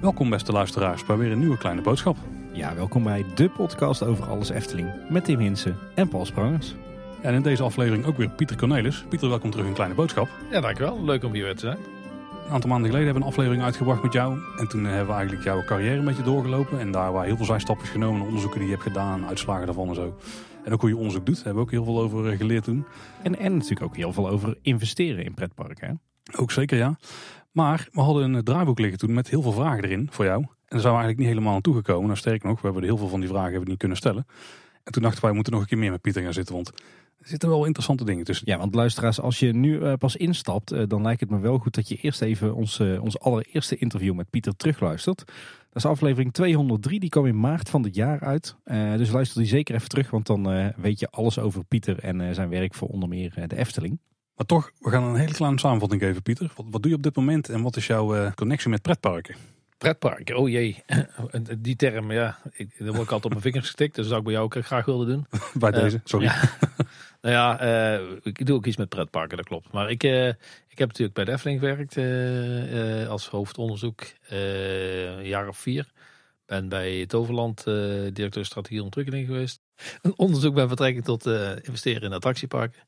Welkom beste luisteraars bij weer een nieuwe kleine boodschap. Ja, welkom bij de podcast over alles Efteling met Tim Hinsen en Paul Sprangers. En in deze aflevering ook weer Pieter Cornelis. Pieter, welkom terug in Kleine Boodschap. Ja, dankjewel. Leuk om hier weer te zijn. Een aantal maanden geleden hebben we een aflevering uitgebracht met jou. En toen hebben we eigenlijk jouw carrière een beetje doorgelopen. En daar waren heel veel zijstapjes genomen, onderzoeken die je hebt gedaan, uitslagen daarvan en zo. En ook hoe je onderzoek doet, daar hebben we ook heel veel over eh, geleerd toen. En, en natuurlijk ook heel veel over investeren in pretparken. Hè? Ook zeker, ja. Maar we hadden een draaiboek liggen toen met heel veel vragen erin voor jou. En daar zijn we eigenlijk niet helemaal aan toegekomen. Nou, sterker nog, we hebben heel veel van die vragen hebben niet kunnen stellen. En toen dachten wij, we moeten nog een keer meer met Pieter gaan zitten. Want er zitten wel interessante dingen tussen. Ja, want luisteraars, als je nu uh, pas instapt, uh, dan lijkt het me wel goed dat je eerst even ons, uh, ons allereerste interview met Pieter terugluistert. Dat is aflevering 203, die kwam in maart van dit jaar uit. dus luister die zeker even terug, want dan weet je alles over Pieter en zijn werk voor onder meer de Efteling. Maar toch, we gaan een hele kleine samenvatting geven, Pieter. Wat, wat doe je op dit moment en wat is jouw connectie met pretparken? Pretparken, oh jee. Die term, ja, ik, daar word ik altijd op mijn vingers getikt. Dus dat zou ik bij jou ook graag willen doen. Bij deze, sorry. Ja. nou ja, uh, ik doe ook iets met pretparken, dat klopt. Maar ik, uh, ik heb natuurlijk bij de Efteling gewerkt uh, als hoofdonderzoek een jaar of vier. Ben bij Toverland directeur strategie ontwikkeling geweest. Een onderzoek bij betrekking tot investeren in attractieparken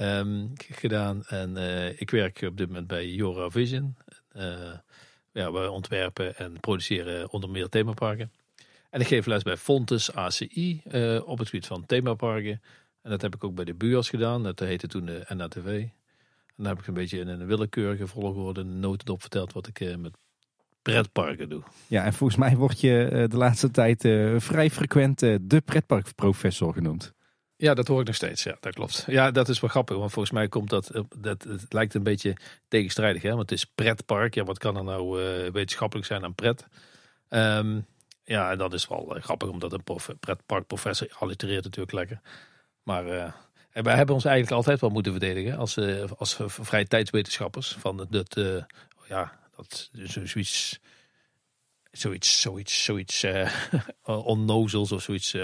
um, gedaan. En ik werk op dit moment bij Jora Vision. ja, we ontwerpen en produceren onder meer themaparken. En ik geef les bij Fontes ACI op het gebied van themaparken. En dat heb ik ook bij de BUAS gedaan. Dat heette toen de NATV. En daar heb ik een beetje in een willekeurige volgorde een notendop verteld wat ik uh, met pretparken doe. Ja, en volgens mij word je uh, de laatste tijd uh, vrij frequent de pretparkprofessor genoemd. Ja, dat hoor ik nog steeds. Ja, dat klopt. Ja, dat is wel grappig. Want volgens mij komt dat, dat het lijkt een beetje tegenstrijdig. Hè? Want het is pretpark. Ja, wat kan er nou wetenschappelijk zijn aan pret? Um, ja, en dat is wel grappig. Omdat een pretparkprofessor allitereert natuurlijk lekker. Maar uh, wij hebben ons eigenlijk altijd wel moeten verdedigen als, uh, als vrije tijdswetenschappers. Van dat, uh, ja, dat zoiets, zoiets, zoiets, zoiets onnozels of zoiets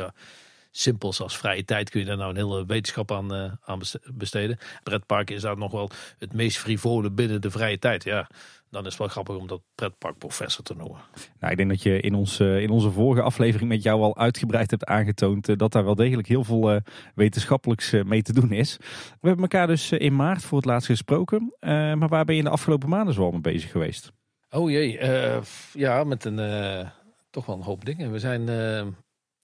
simpels als vrije tijd kun je daar nou een hele wetenschap aan, aan besteden. Pretparken is daar nog wel het meest frivole binnen de vrije tijd. Ja, dan is het wel grappig om dat pretparkprofessor te noemen. Nou, ik denk dat je in, ons, in onze vorige aflevering met jou al uitgebreid hebt aangetoond dat daar wel degelijk heel veel uh, wetenschappelijks uh, mee te doen is. We hebben elkaar dus in maart voor het laatst gesproken. Maar waar ben je in de afgelopen maanden zo al mee bezig geweest? Oh jee, ja, met een, toch wel een hoop dingen. We zijn,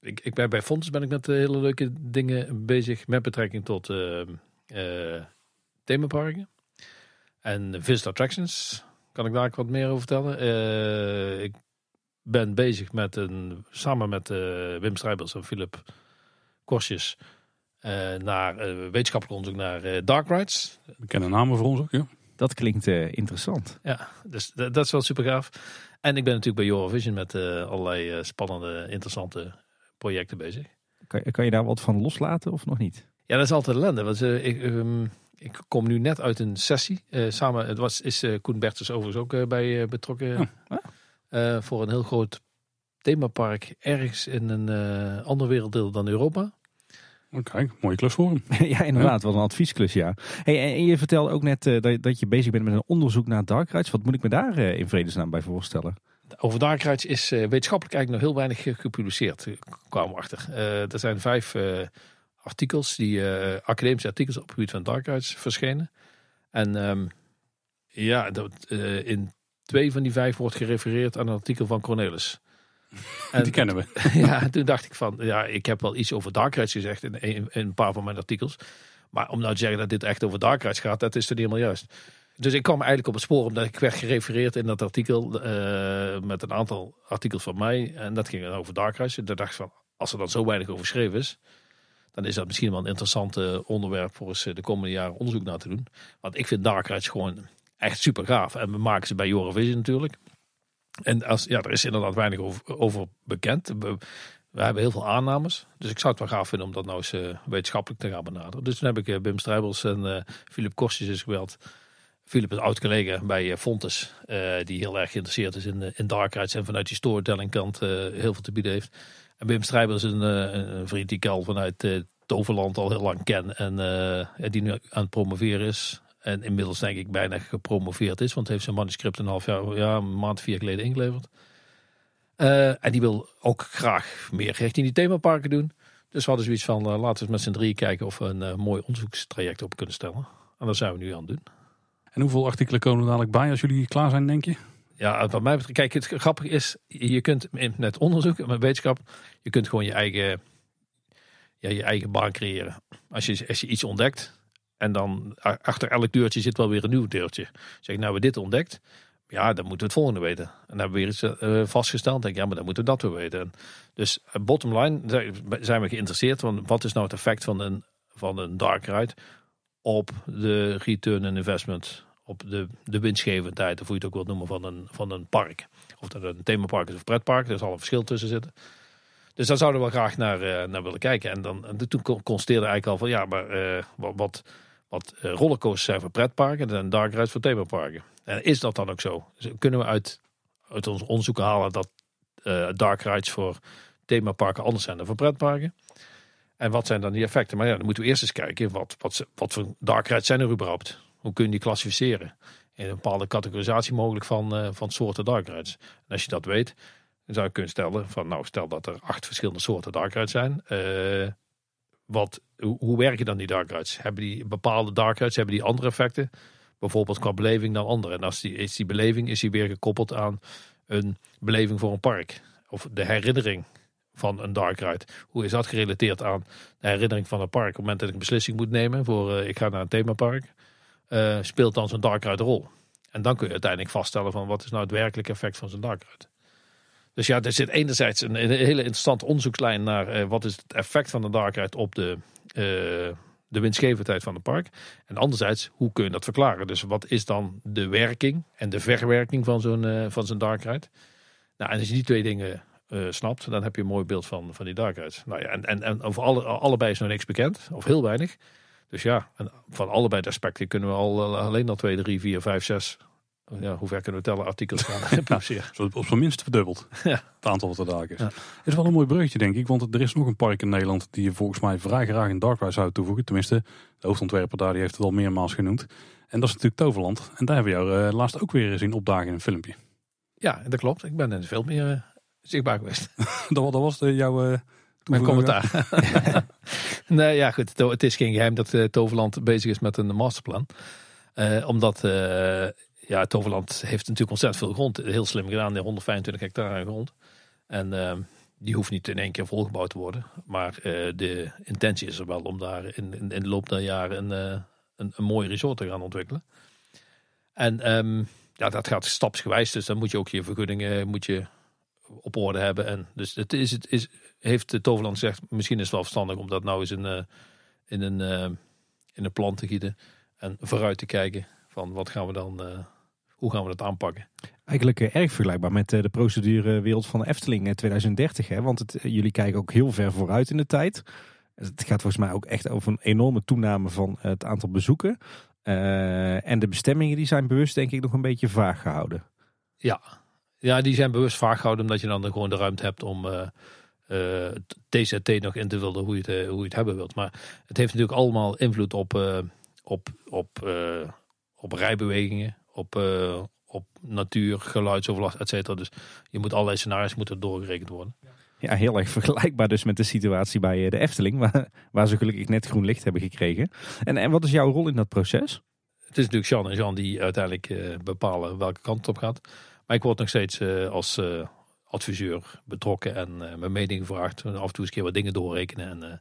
ik, ik ben bij Fonds ben ik met hele leuke dingen bezig met betrekking tot themaparken. En Visit Attractions, kan ik daar wat meer over vertellen. Uh, ik ben bezig met een, samen met uh, Wim Strijbels en Philip Korsjes uh, naar wetenschappelijk onderzoek naar dark rides. Bekende namen voor ons ook, ja. Dat klinkt interessant. Ja, dus dat is wel super gaaf. En ik ben natuurlijk bij Eurovision met allerlei spannende, interessante projecten bezig. Kan, kan, je daar wat van loslaten of nog niet? Ja, dat is altijd ellende. Want ik, um, ik kom nu net uit een sessie. Uh, samen, het was, is uh, Koen Bertens overigens ook uh, bij betrokken. Oh. voor een heel groot themapark ergens in een ander werelddeel dan Europa. Oké, mooie klus voor hem. ja, inderdaad, wat een adviesklus, ja. Hey, en je vertelde ook net dat, dat je bezig bent met een onderzoek naar dark rides. Wat moet ik me daar in vredesnaam bij voorstellen? Over dark rides is wetenschappelijk eigenlijk nog heel weinig gepubliceerd, kwamen we achter. er zijn vijf artikels, die uh, academische artikels op het gebied van dark rides verschenen. En um, ja, dat, uh, in twee van die vijf wordt gerefereerd aan een artikel van Cornelis. En, die kennen we. ja, toen dacht ik van, ja, ik heb wel iets over dark rides gezegd in, in, in, een paar van mijn artikels. Maar om nou te zeggen dat dit echt over dark rides gaat, dat is er niet helemaal juist. Dus ik kwam eigenlijk op het spoor omdat ik werd gerefereerd in dat artikel uh, met een aantal artikels van mij. En dat ging over dark rides. En daar dacht ik van, als er dan zo weinig over geschreven is, dan is dat misschien wel een interessant eh, onderwerp voor eens eh, de komende jaren onderzoek naar te doen. Want ik vind Dark Rides gewoon echt super gaaf. En we maken ze bij Eurovision natuurlijk. En als, ja, er is inderdaad weinig over, over bekend. We, hebben heel veel aannames. Dus ik zou het wel gaaf vinden om dat nou eens uh, wetenschappelijk te gaan benaderen. Dus toen heb ik Bim Strijbels en uh, Philip Kostjes is gebeld. Philip is oud-collega bij Fontes. die heel erg geïnteresseerd is in, in Dark Rides. En vanuit die storytelling kant heel veel te bieden heeft. En Wim Strijber is een, een, vriend die ik al vanuit Toverland al heel lang ken en uh, die nu aan het promoveren is. En inmiddels denk ik bijna gepromoveerd is, want heeft zijn manuscript een half jaar, ja, een maand, vier geleden ingeleverd. En die wil ook graag meer richting die themaparken doen. Dus we hadden zoiets van, laten we met z'n drie kijken of we een mooi onderzoekstraject op kunnen stellen. En dat zijn we nu aan het doen. En hoeveel artikelen komen er dadelijk bij als jullie klaar zijn, denk je? Ja, wat mij betreft, kijk, het grappige is, je kunt met onderzoek, met wetenschap, je kunt gewoon je eigen, ja, je eigen baan creëren. Als je, als je iets ontdekt en dan achter elk deurtje zit wel weer een nieuw deurtje. Zeg nou we dit ontdekt, ja, dan moeten we het volgende weten. En dan hebben we weer iets uh, vastgesteld. Denk ja, maar dan moeten we dat weer weten. dus uh, bottom line zijn we geïnteresseerd. Want wat is nou het effect van een, van een dark ride op de return on investment op de, de winstgevendheid, of hoe je het ook wilt noemen, van een, van een park. Of dat een themapark is of pretpark, er zal een verschil tussen zitten. Dus daar zouden we graag naar, uh, naar willen kijken. En dan, en toen constateerde eigenlijk al van ja, maar uh, wat, wat, uh, rollercoasters zijn voor pretparken en dark rides voor themaparken. En is dat dan ook zo? Kunnen we uit, uit ons onderzoek halen dat dark rides voor themaparken anders zijn dan voor pretparken? En wat zijn dan die effecten? Maar ja, dan moeten we eerst eens kijken wat, wat, wat voor dark rides zijn er überhaupt? Hoe kun je die klassificeren? In een bepaalde categorisatie mogelijk van, uh, van soorten dark rides. En als je dat weet, dan zou je kunnen stellen van nou stel dat er acht verschillende soorten dark rides zijn. Uh, wat, hoe, hoe, werken dan die dark rides? Hebben die bepaalde dark rides, hebben die andere effecten? Bijvoorbeeld qua beleving dan andere. En als die, is die beleving is die weer gekoppeld aan een beleving voor een park. Of de herinnering van een dark ride. Hoe is dat gerelateerd aan de herinnering van een park? Op het moment dat ik een beslissing moet nemen voor uh, ik ga naar een themapark uh, speelt dan zo'n dark ride rol. En dan kun je uiteindelijk vaststellen van wat is nou het werkelijke effect van zo'n dark. Dus ja, er zit enerzijds een, hele interessante onderzoekslijn naar uh, wat is het effect van een dark op de, uh, de winstgevendheid van het park. En anderzijds, hoe kun je dat verklaren? Dus wat is dan de werking en de verwerking van zo'n van zo'n dark? Nou, en als je die twee dingen snapt, dan heb je een mooi beeld van, van die dark. Nou ja, en, en, en over alle, allebei is nog niks bekend, of heel weinig. Dus ja, van allebei de aspecten kunnen we al eh, alleen al 2, 3, 4, 5, 6. Ja, hoe ver kunnen we tellen artikels gaan publiceren? Ja, op zijn minst verdubbeld. Ja. Het aantal wat er daar is. Ja. is wel een mooi bruggetje denk ik. Want er is nog een park in Nederland die je volgens mij vrij graag in Dark Ride zou toevoegen. Tenminste, de hoofdontwerper daar die heeft het al meermaals genoemd. En dat is natuurlijk Toverland. En daar hebben we jou uh, laatst ook weer zien opdagen in een filmpje. Ja, dat klopt. Ik ben in veel meer uh, zichtbaar geweest. dat, dat was de, jouw... Uh, mijn commentaar. nee, ja goed. Het is geen geheim dat uh, Toverland bezig is met een masterplan. Uh, omdat uh, ja, Toverland heeft natuurlijk ontzettend veel grond. Heel slim gedaan, 125 hectare grond. En ehm, die hoeft niet in één keer volgebouwd te worden. Maar de intentie is er wel om daar in, in, in de loop der jaren een, een, een mooi resort te gaan ontwikkelen. En um, ja, dat gaat stapsgewijs. Dus dan moet je ook je vergunningen moet je op orde hebben. En dus het is, het is, heeft Toverland gezegd, misschien is het wel verstandig om dat nou eens in, uh, in, een, uh, in een plan te gieten. En vooruit te kijken van wat gaan we dan, hoe gaan we dat aanpakken. Eigenlijk erg vergelijkbaar met de procedure Wereld van de Efteling 2030. Hè? Want het, jullie kijken ook heel ver vooruit in de tijd. Het gaat volgens mij ook echt over een enorme toename van het aantal bezoeken. en de bestemmingen die zijn bewust denk ik nog een beetje vaag gehouden. Ja, ja, die zijn bewust vaag gehouden omdat je dan gewoon de ruimte hebt om uh, TZT nog in te vullen hoe je, het, uh, hoe je het hebben wilt. Maar het heeft natuurlijk allemaal invloed op, op, op, op rijbewegingen, op, op natuur, geluidsoverlast, et cetera. Dus je moet allerlei scenario's moeten doorgerekend worden. Ja, heel erg vergelijkbaar dus met de situatie bij de Efteling, waar, waar ze gelukkig net groen licht hebben gekregen. En, en wat is jouw rol in dat proces? Het is natuurlijk Jean en Jean die uiteindelijk bepalen welke kant het op gaat. Maar ik word nog steeds uh, als uh, adviseur betrokken en uh, mijn mening gevraagd. En af en toe eens een keer wat dingen doorrekenen en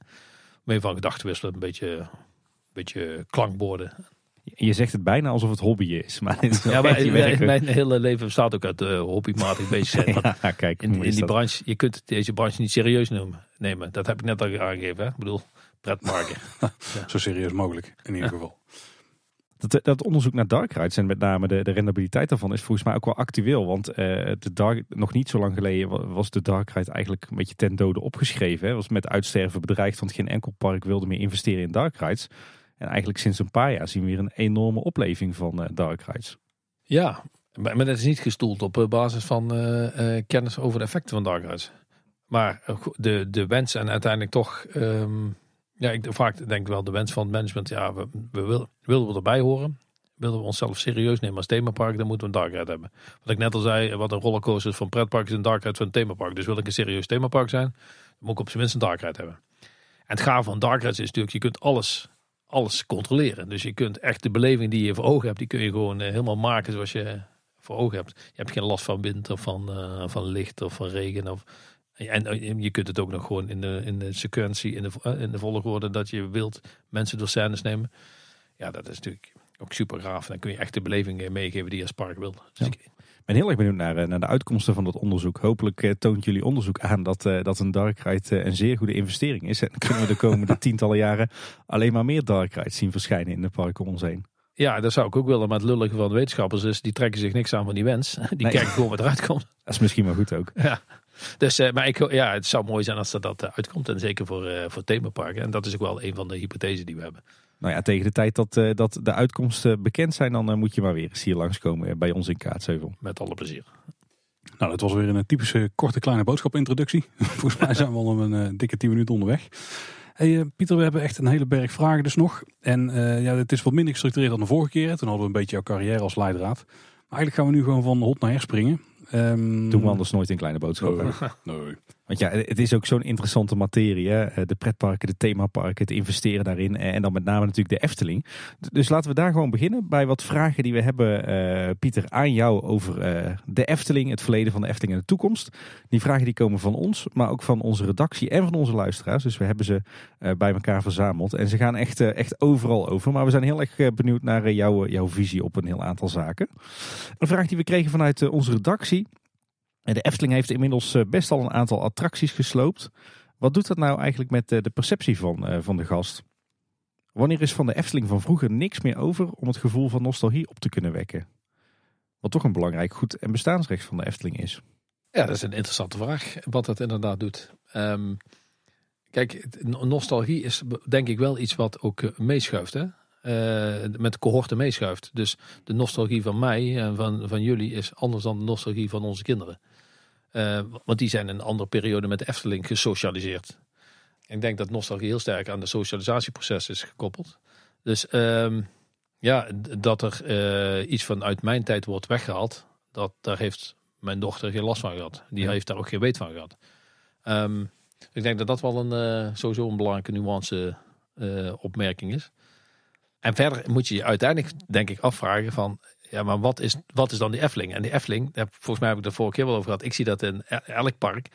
mee van gedachten wisselen. Een beetje, een beetje klankborden. Je zegt het bijna alsof het hobby is. Maar is ja, maar mijn, mijn, hele leven bestaat ook uit hobbymatig bezig zijn. ja, kijk, in, in die branche, je kunt deze branche niet serieus noemen, nemen. Dat heb ik net al aangegeven. Hè? Ik bedoel, pretparken. ja. Zo serieus mogelijk, in ieder geval. Dat, dat onderzoek naar dark rides en met name de, de rendabiliteit daarvan is volgens mij ook wel actueel. Want uh, de dark, nog niet zo lang geleden was de dark ride eigenlijk een beetje ten dode opgeschreven. Hè. Was met uitsterven bedreigd, want geen enkel park wilde meer investeren in dark rides. En eigenlijk sinds een paar jaar zien we weer een enorme opleving van uh, dark rides. Ja, maar dat is niet gestoeld op eh, basis van kennis over de effecten van dark rides. Maar de, de wens en uiteindelijk toch um, Ja, ik vaak denk wel de wens van het management. Ja, we, we wil, willen we erbij horen. Willen we onszelf serieus nemen als themapark, dan moeten we een dark ride hebben. Wat ik net al zei, wat een rollercoaster van pretpark is een dark ride van een themapark. Dus wil ik een serieus themapark zijn, dan moet ik op zijn minst een dark ride hebben. En het gaaf van dark rides is natuurlijk, je kunt alles, alles controleren. Dus je kunt echt de beleving die je voor ogen hebt, die kun je gewoon eh, helemaal maken zoals je voor ogen hebt. Je hebt geen last van wind of van, uh, van licht of van regen. Of, en je kunt het ook nog gewoon in de, in de sequentie, in de, eh, in de volgorde dat je wilt mensen door scènes nemen. Ja, dat is natuurlijk ook super gaaf. Dan kun je echt de beleving meegeven die je als park wilt. Dus ja. ik ben heel erg benieuwd naar, naar de uitkomsten van dat onderzoek. Hopelijk toont jullie onderzoek aan dat, dat een dark ride een zeer goede investering is. En kunnen we de komende tientallen jaren alleen maar meer dark rides zien verschijnen in de parken om ons heen. Ja, dat zou ik ook willen. Maar het lullige van de wetenschappers is, die trekken zich niks aan van die wens. Die nee. kijken gewoon wat eruit komt. Dat is misschien wel goed ook. Ja. Dus, uh, maar ik, ja, het zou mooi zijn als dat, dat uitkomt. En zeker voor, uh, voor themaparken. En dat is ook wel een van de hypothesen die we hebben. Nou ja, tegen de tijd dat, uh, dat de uitkomsten bekend zijn, dan moet je maar weer eens hier langskomen bij ons in Kaatsheuvel. Met alle plezier. Nou, dat was weer een typische korte kleine boodschap introductie. Volgens mij zijn we al een dikke 10 minuten onderweg. Hey, Pieter, we hebben echt een hele berg vragen dus nog. En uh, ja, het is wat minder gestructureerd dan de vorige keer. Toen hadden we een beetje jouw carrière als leidraad. Maar eigenlijk gaan we nu gewoon van hot naar her springen. Um, Doen we anders nooit in kleine boodschappen. Nee. nee. Want ja, het is ook zo'n interessante materie. Hè? De pretparken, de themaparken, het investeren daarin. En dan met name natuurlijk de Efteling. Dus laten we daar gewoon beginnen bij wat vragen die we hebben, uh, Pieter, aan jou over de Efteling, het verleden van de Efteling en de toekomst. Die vragen die komen van ons, maar ook van onze redactie en van onze luisteraars. Dus we hebben ze bij elkaar verzameld. En ze gaan echt, echt overal over. Maar we zijn heel erg benieuwd naar jouw, jouw visie op een heel aantal zaken. Een vraag die we kregen vanuit onze redactie. De Efteling heeft inmiddels eh, best al een aantal attracties gesloopt. Wat doet dat nou eigenlijk met eh, de perceptie van, eh, van de gast? Wanneer is van de Efteling van vroeger niks meer over om het gevoel van nostalgie op te kunnen wekken? Wat toch een belangrijk goed en bestaansrecht van de Efteling is. Ja, dat is een interessante vraag. Wat dat inderdaad doet. Um, kijk, nostalgie is denk ik wel iets wat ook meeschuift. Hè? Met cohorten meeschuift. Dus de nostalgie van mij en van, van jullie is anders dan de nostalgie van onze kinderen. Uh, want die zijn in een andere periode met de Efteling gesocialiseerd. Ik denk dat nostalgie heel sterk aan de socialisatieproces is gekoppeld. Dus uh, ja, dat er uh, iets van uit mijn tijd wordt weggehaald, dat, daar heeft mijn dochter geen last van gehad. Die ja. heeft daar ook geen weet van gehad. Um, ik denk dat dat wel een, uh, sowieso een belangrijke nuance opmerking is. En verder moet je je uiteindelijk, denk ik, afvragen van ja, maar wat is, wat is dan die Efteling? En die Efteling, volgens mij heb ik het de vorige keer wel over gehad. Ik zie dat in e-, elk park,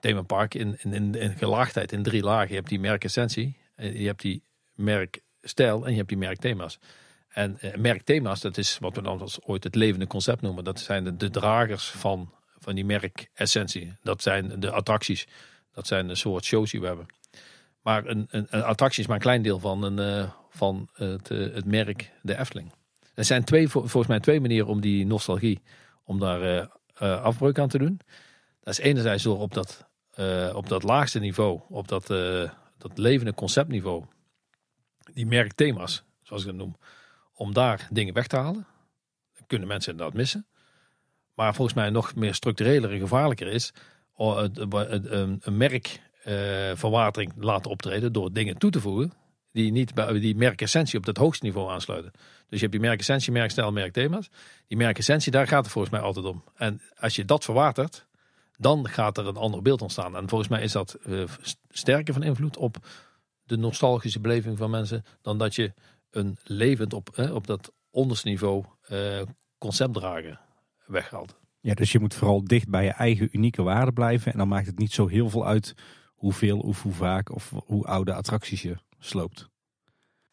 themapark, in, in, in, in gelaagdheid, in drie lagen. Je hebt die merkessentie, eh, je hebt die merkstijl en je hebt die merkthema's. En eh, merkthema's, dat is wat we dan als ooit het levende concept noemen. Dat zijn de, de dragers van, van die merkessentie. Dat zijn de attracties. Dat zijn de soort shows die we hebben. Maar een, een, attractie is maar een klein deel van, een, uh, van het, uh, het merk de Efteling. Er zijn twee, volgens mij twee manieren om die nostalgie, om daar uh, uh, afbreuk aan te doen. Dat is enerzijds door op dat, uh, op dat laagste niveau, op dat, dat levende conceptniveau, die merkthema's, zoals ik dat noem, om daar dingen weg te halen. Dan kunnen mensen inderdaad missen. Maar volgens mij nog meer structureler en gevaarlijker is een merkverwatering laten optreden door dingen toe te voegen die niet bij die merkessentie op dat hoogste niveau aansluiten. Dus je hebt die merkessentie, merkstijl, merkthema's. Die merkessentie, daar gaat het volgens mij altijd om. En als je dat verwatert, dan gaat er een ander beeld ontstaan. En volgens mij is dat uh, sterker van invloed op de nostalgische beleving van mensen dan dat je een levend op, eh, op dat onderste niveau uh, conceptdrager weghaalt. Ja, dus je moet vooral dicht bij je eigen unieke waarde blijven. En dan maakt het niet zo heel veel uit hoeveel of hoe vaak of hoe oude attracties je sloopt.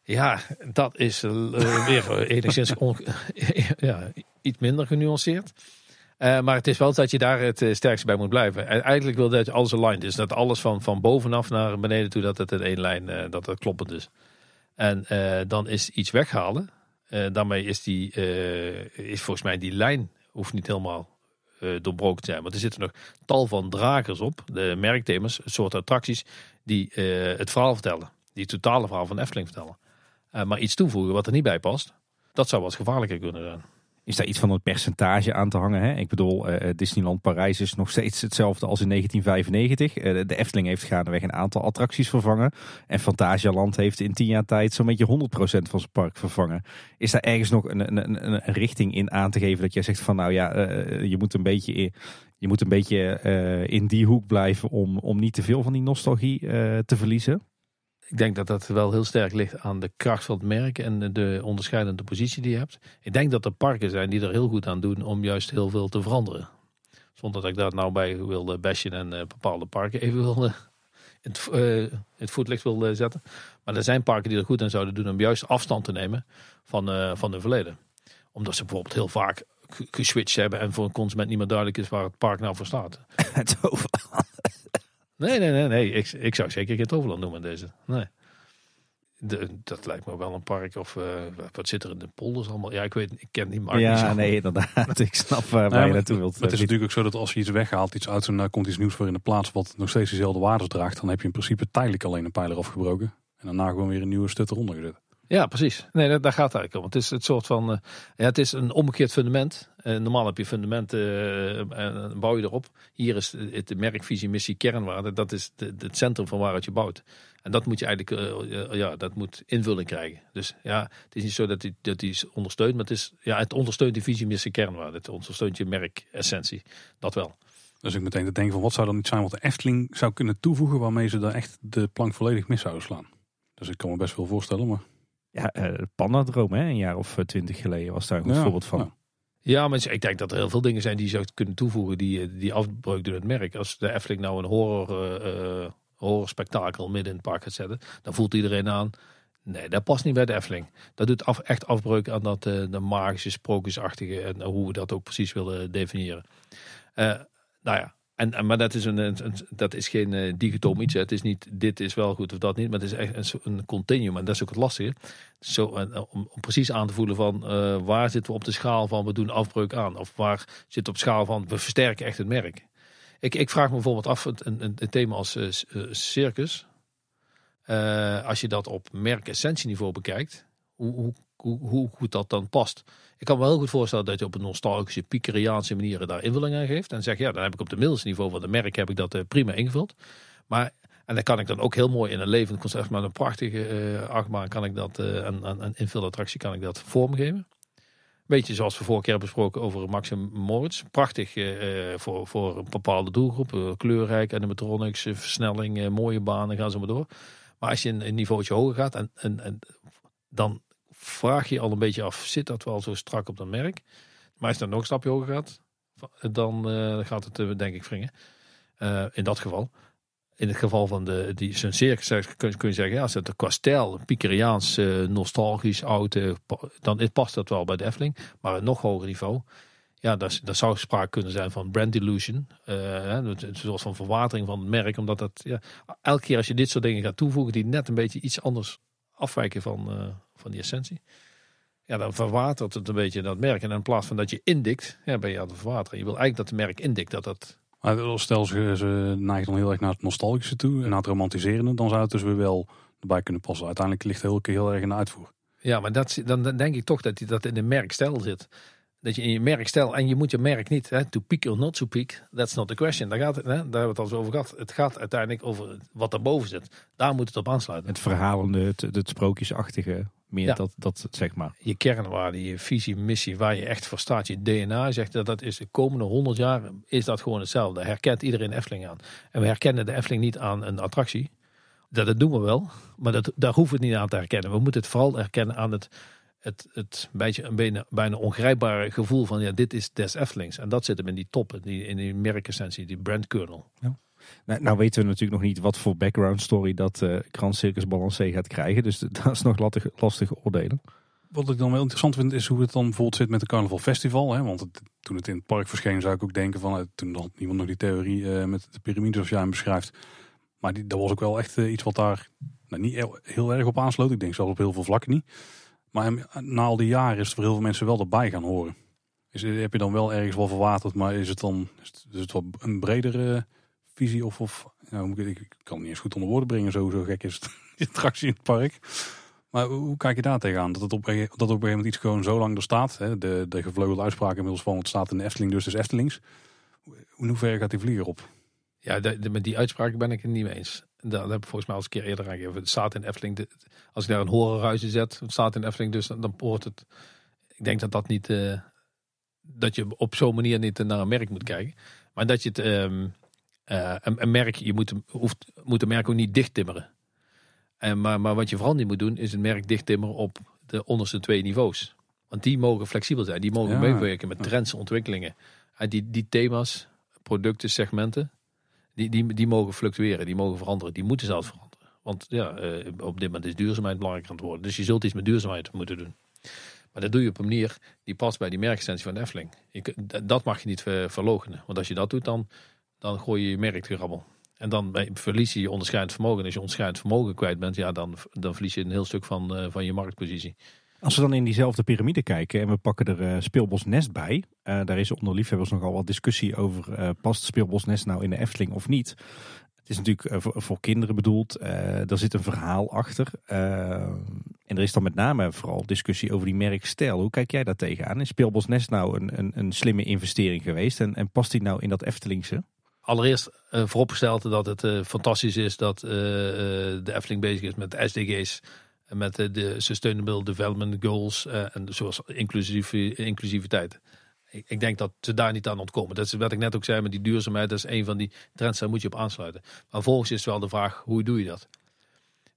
Ja, dat is uh, weer enigszins ja, iets minder genuanceerd. Uh, maar het is wel dat je daar het sterkste bij moet blijven. En eigenlijk wil dat alles aligned is. Dat alles van, van bovenaf naar beneden toe, dat het in één lijn uh, dat het kloppend is. En dan is iets weghalen. daarmee is, die, is volgens mij die lijn hoeft niet helemaal doorbroken te zijn. Want er zitten nog tal van dragers op. De merkthema's, soort attracties, die het verhaal vertellen die het totale verhaal van Efteling vertellen. Uh, maar iets toevoegen wat er niet bij past, dat zou wat gevaarlijker kunnen zijn. Is daar iets van een percentage aan te hangen? Hè? Ik bedoel, eh, Disneyland Parijs is nog steeds hetzelfde als in 1995. Eh, de Efteling heeft gaandeweg een aantal attracties vervangen. En Fantasialand heeft in tien jaar tijd zo'n beetje 100% van zijn park vervangen. Is daar ergens nog een, een, een, richting in aan te geven dat jij zegt van nou ja, eh, je moet een beetje, in, je moet een beetje eh, in die hoek blijven om, om niet te veel van die nostalgie eh, te verliezen? Ik denk dat dat wel heel sterk ligt aan de kracht van het merk en de onderscheidende positie die je hebt. Ik denk dat er parken zijn die er heel goed aan doen om juist heel veel te veranderen. Zonder dat ik daar nou bij wil bashen en uh, bepaalde parken even wil uh, in, het, uh, in het voetlicht wil zetten. Maar er zijn parken die er goed aan zouden doen om juist afstand te nemen van, van hun verleden. Omdat ze bijvoorbeeld heel vaak geswitcht hebben en voor een consument niet meer duidelijk is waar het park nou voor staat. Het. Nee, nee, nee, nee. Ik, ik zou zeker geen Toverland noemen deze. Nee. De, dat lijkt me wel een park of uh, wat zit er in de polders allemaal? Ja, ik weet, ik ken die markt ja, niet zo nee, inderdaad. ik snap waar nou, je naartoe wilt. Het is natuurlijk ook zo dat als je iets weghaalt, iets uit en daar komt iets nieuws voor in de plaats wat nog steeds dezelfde waardes draagt, dan heb je in principe tijdelijk alleen een pijler afgebroken en daarna gewoon weer een nieuwe stut eronder gezet. Ja, precies. Nee, daar, gaat het eigenlijk om. Het is het soort van, uh, ja, het is een omgekeerd fundament. Uh, normaal heb je fundamenten uh, en bouw je erop. Hier is het de merkvisie, missie, kernwaarde. Dat is de, het centrum van waaruit je bouwt. En dat moet je eigenlijk, ja, dat moet invulling krijgen. Dus ja, het is niet zo dat die, dat die ondersteunt, maar het is, ja, het ondersteunt die visie, missie, kernwaarde. Het ondersteunt je merkessentie. Dat wel. Dus ik meteen te denken van wat zou dan niet zijn wat de Efteling zou kunnen toevoegen waarmee ze daar echt de plank volledig mis zouden slaan. Dus ik kan me best wel voorstellen, maar... Ja, uh, Pandadroom, hè, een jaar of twintig geleden was daar een goed ja, voorbeeld van. Ja. ja. maar ik denk dat er heel veel dingen zijn die je zou kunnen toevoegen die, die afbreuk doen het merk. Als de Efteling nou een horror, uh, horror spektakel midden in het park gaat zetten, dan voelt iedereen aan, nee, dat past niet bij de Efteling. Dat doet af, echt afbreuk aan dat uh, de magische, sprookjesachtige en hoe we dat ook precies willen definiëren. nou ja, en, en, maar dat is, een, dat is geen uh, digitom iets. Hè. Het is niet dit is wel goed of dat niet. Maar het is echt een, een continuum. En dat is ook het lastige. Zo, om, om, precies aan te voelen van uh, waar zitten we op de schaal van we doen afbreuk aan. Of waar zit op schaal van we versterken echt het merk. Ik, ik vraag me bijvoorbeeld af, een, een, een thema als circus. als je dat op merkessentieniveau bekijkt. Hoe, hoe, hoe, hoe goed dat dan past. Ik kan me heel goed voorstellen dat je op een nostalgische, piekeriaanse manier daar invulling aan geeft. En zeg, ja, dan heb ik op de middelsniveau van de merk heb ik dat uh, prima ingevuld. Maar, en dan kan ik dan ook heel mooi in een levend concept met een prachtige uh, achtbaan kan ik dat, uh, een, een, een invulattractie kan ik dat vormgeven. Beetje zoals we vorige keer besproken over Maxim Moritz. Prachtig voor, voor een bepaalde doelgroep. kleurrijk, animatronics, versnelling, mooie banen, gaan ze maar door. Maar als je een, een niveautje hoger gaat, en, en, en dan vraag je al een beetje af, zit dat wel zo strak op dat merk? Maar als het dan nog een stapje hoger gaat, dan uh, gaat het uh, denk ik wringen. Uh, in dat geval. In het geval van de, die, circus kun, je zeggen, ja, als het qua stijl, Pikeriaans, nostalgisch, oud, dan past dat wel bij de. Maar een nog hoger niveau, ja, daar zou sprake kunnen zijn van brand illusion. een soort van verwatering van het merk. Omdat dat, ja, elke keer als je dit soort dingen gaat toevoegen, die net een beetje iets anders afwijken van, van die essentie. Ja, dan verwatert het een beetje dat merk. En in plaats van dat je indikt, ja, ben je aan het verwateren. Je wil eigenlijk dat het merk indikt dat dat... Maar stel ze, ze neigen dan heel erg naar het nostalgische toe en naar het romantiserende, dan zou het dus weer wel erbij kunnen passen. Uiteindelijk ligt het heel, heel erg in de uitvoer. Ja, maar dat, dan denk ik toch dat dat in de merkstijl zit. Dat je in je merkstijl, en je moet je merk niet, hè, to peak or not to peak, that's not the question. Daar, gaat het, hè, daar hebben we het al over gehad. Het gaat uiteindelijk over wat daarboven zit. Daar moet het op aansluiten. Het verhalende, het, het sprookjesachtige. Meer ja. dat, dat, zeg maar. Je kernwaarde, je visie, missie, waar je echt voor staat, je DNA, zegt dat dat is de komende honderd jaar, is dat gewoon hetzelfde. Herkent iedereen Efteling aan. En we herkennen de Efteling niet aan een attractie. Dat, dat doen we wel, maar dat, daar hoeven we het niet aan te herkennen. We moeten het vooral herkennen aan het, het, het beetje een bijna, bijna ongrijpbare gevoel van, ja, dit is des Eftelings. En dat zit hem in die top, in die, in die merkessentie, die brand kernel. Ja. Nou, nou, weten we natuurlijk nog niet wat voor background story dat uh, Grand Circus Balancé gaat krijgen. Dus dat is nog lastig, lastig oordelen. Wat ik dan wel interessant vind is hoe het dan bijvoorbeeld zit met de Carnaval Festival. Hè? Want het, toen het in het park verscheen zou ik ook denken van... Uh, toen had niemand nog die theorie uh, met de piramides zoals jij hem beschrijft. Maar die, dat was ook wel echt iets wat daar nou, niet heel, heel, erg op aansloot. Ik denk zelfs op heel veel vlakken niet. Maar na al die jaren is het voor heel veel mensen wel erbij gaan horen. Is, heb je dan wel ergens wel verwaterd, maar is het dan is het, is wel een bredere visie of, of nou, ik, ik kan het niet eens goed onder woorden brengen, zo, zo gek is het, die attractie in het park. Maar hoe hoe kijk je daar tegenaan? Dat het op, dat op een gegeven moment iets gewoon zo lang er staat. Hè? De, de gevleugelde uitspraak inmiddels van het staat in de Efteling, dus is Eftelings. In hoeverre gaat die vlieger op? Ja, de- met die uitspraak ben ik het niet mee eens. Dat, heb ik volgens mij al eens een keer eerder aangegeven. Het staat in Efteling. de- als ik daar een horenruisje zet, het staat in Efteling, dus dan, dan hoort het. Ik denk dat dat niet. eh, dat je op zo'n manier niet naar een merk moet kijken. Maar dat je het. ehm, eh, een, een merk, je moet, hoeft, moet een merk ook niet dicht timmeren. En, maar, maar wat je vooral niet moet doen, is een merk dicht timmeren op de onderste twee niveaus. Want die mogen flexibel zijn. Die mogen Ja. meewerken met trends, ontwikkelingen. En die, die thema's, producten, segmenten, die, die, die mogen fluctueren, die mogen veranderen, die moeten zelfs veranderen. Want ja, eh, op dit moment is duurzaamheid belangrijk aan het worden. Dus je zult iets met duurzaamheid moeten doen. Maar dat doe je op een manier die past bij die merkextensie van de dat- mag je niet ver, verloochenen. Want als je dat doet, dan, dan gooi je je merk te grabbel. En dan ben- verlies je je onderscheidend vermogen. En als je onderscheidend vermogen kwijt bent, ja, dan, dan verlies je een heel stuk van, eh, van je marktpositie. Als we dan in diezelfde piramide kijken en we pakken er eh, Speelbos Nest bij. eh, daar is onder liefhebbers nogal wat discussie over. eh, past Speelbos Nest nou in de Efteling of niet? Het is natuurlijk eh, voor, kinderen bedoeld. eh, er zit een verhaal achter. eh, en er is dan met name vooral discussie over die merkstijl. Hoe kijk jij daar tegenaan? Is Speelbos Nest nou een, een, een slimme investering geweest? En, en past die nou in dat Eftelingse? Allereerst eh, vooropgesteld dat het eh, fantastisch is dat eh, eh, de Efteling bezig is met SDG's. Met eh, de Sustainable Development Goals. eh, en zoals inclusief, inclusiviteit. Ik, ik denk dat ze daar niet aan ontkomen. Dat is wat ik net ook zei met die duurzaamheid. Dat is een van die trends, daar moet je op aansluiten. Maar vervolgens is wel de vraag, hoe doe je dat?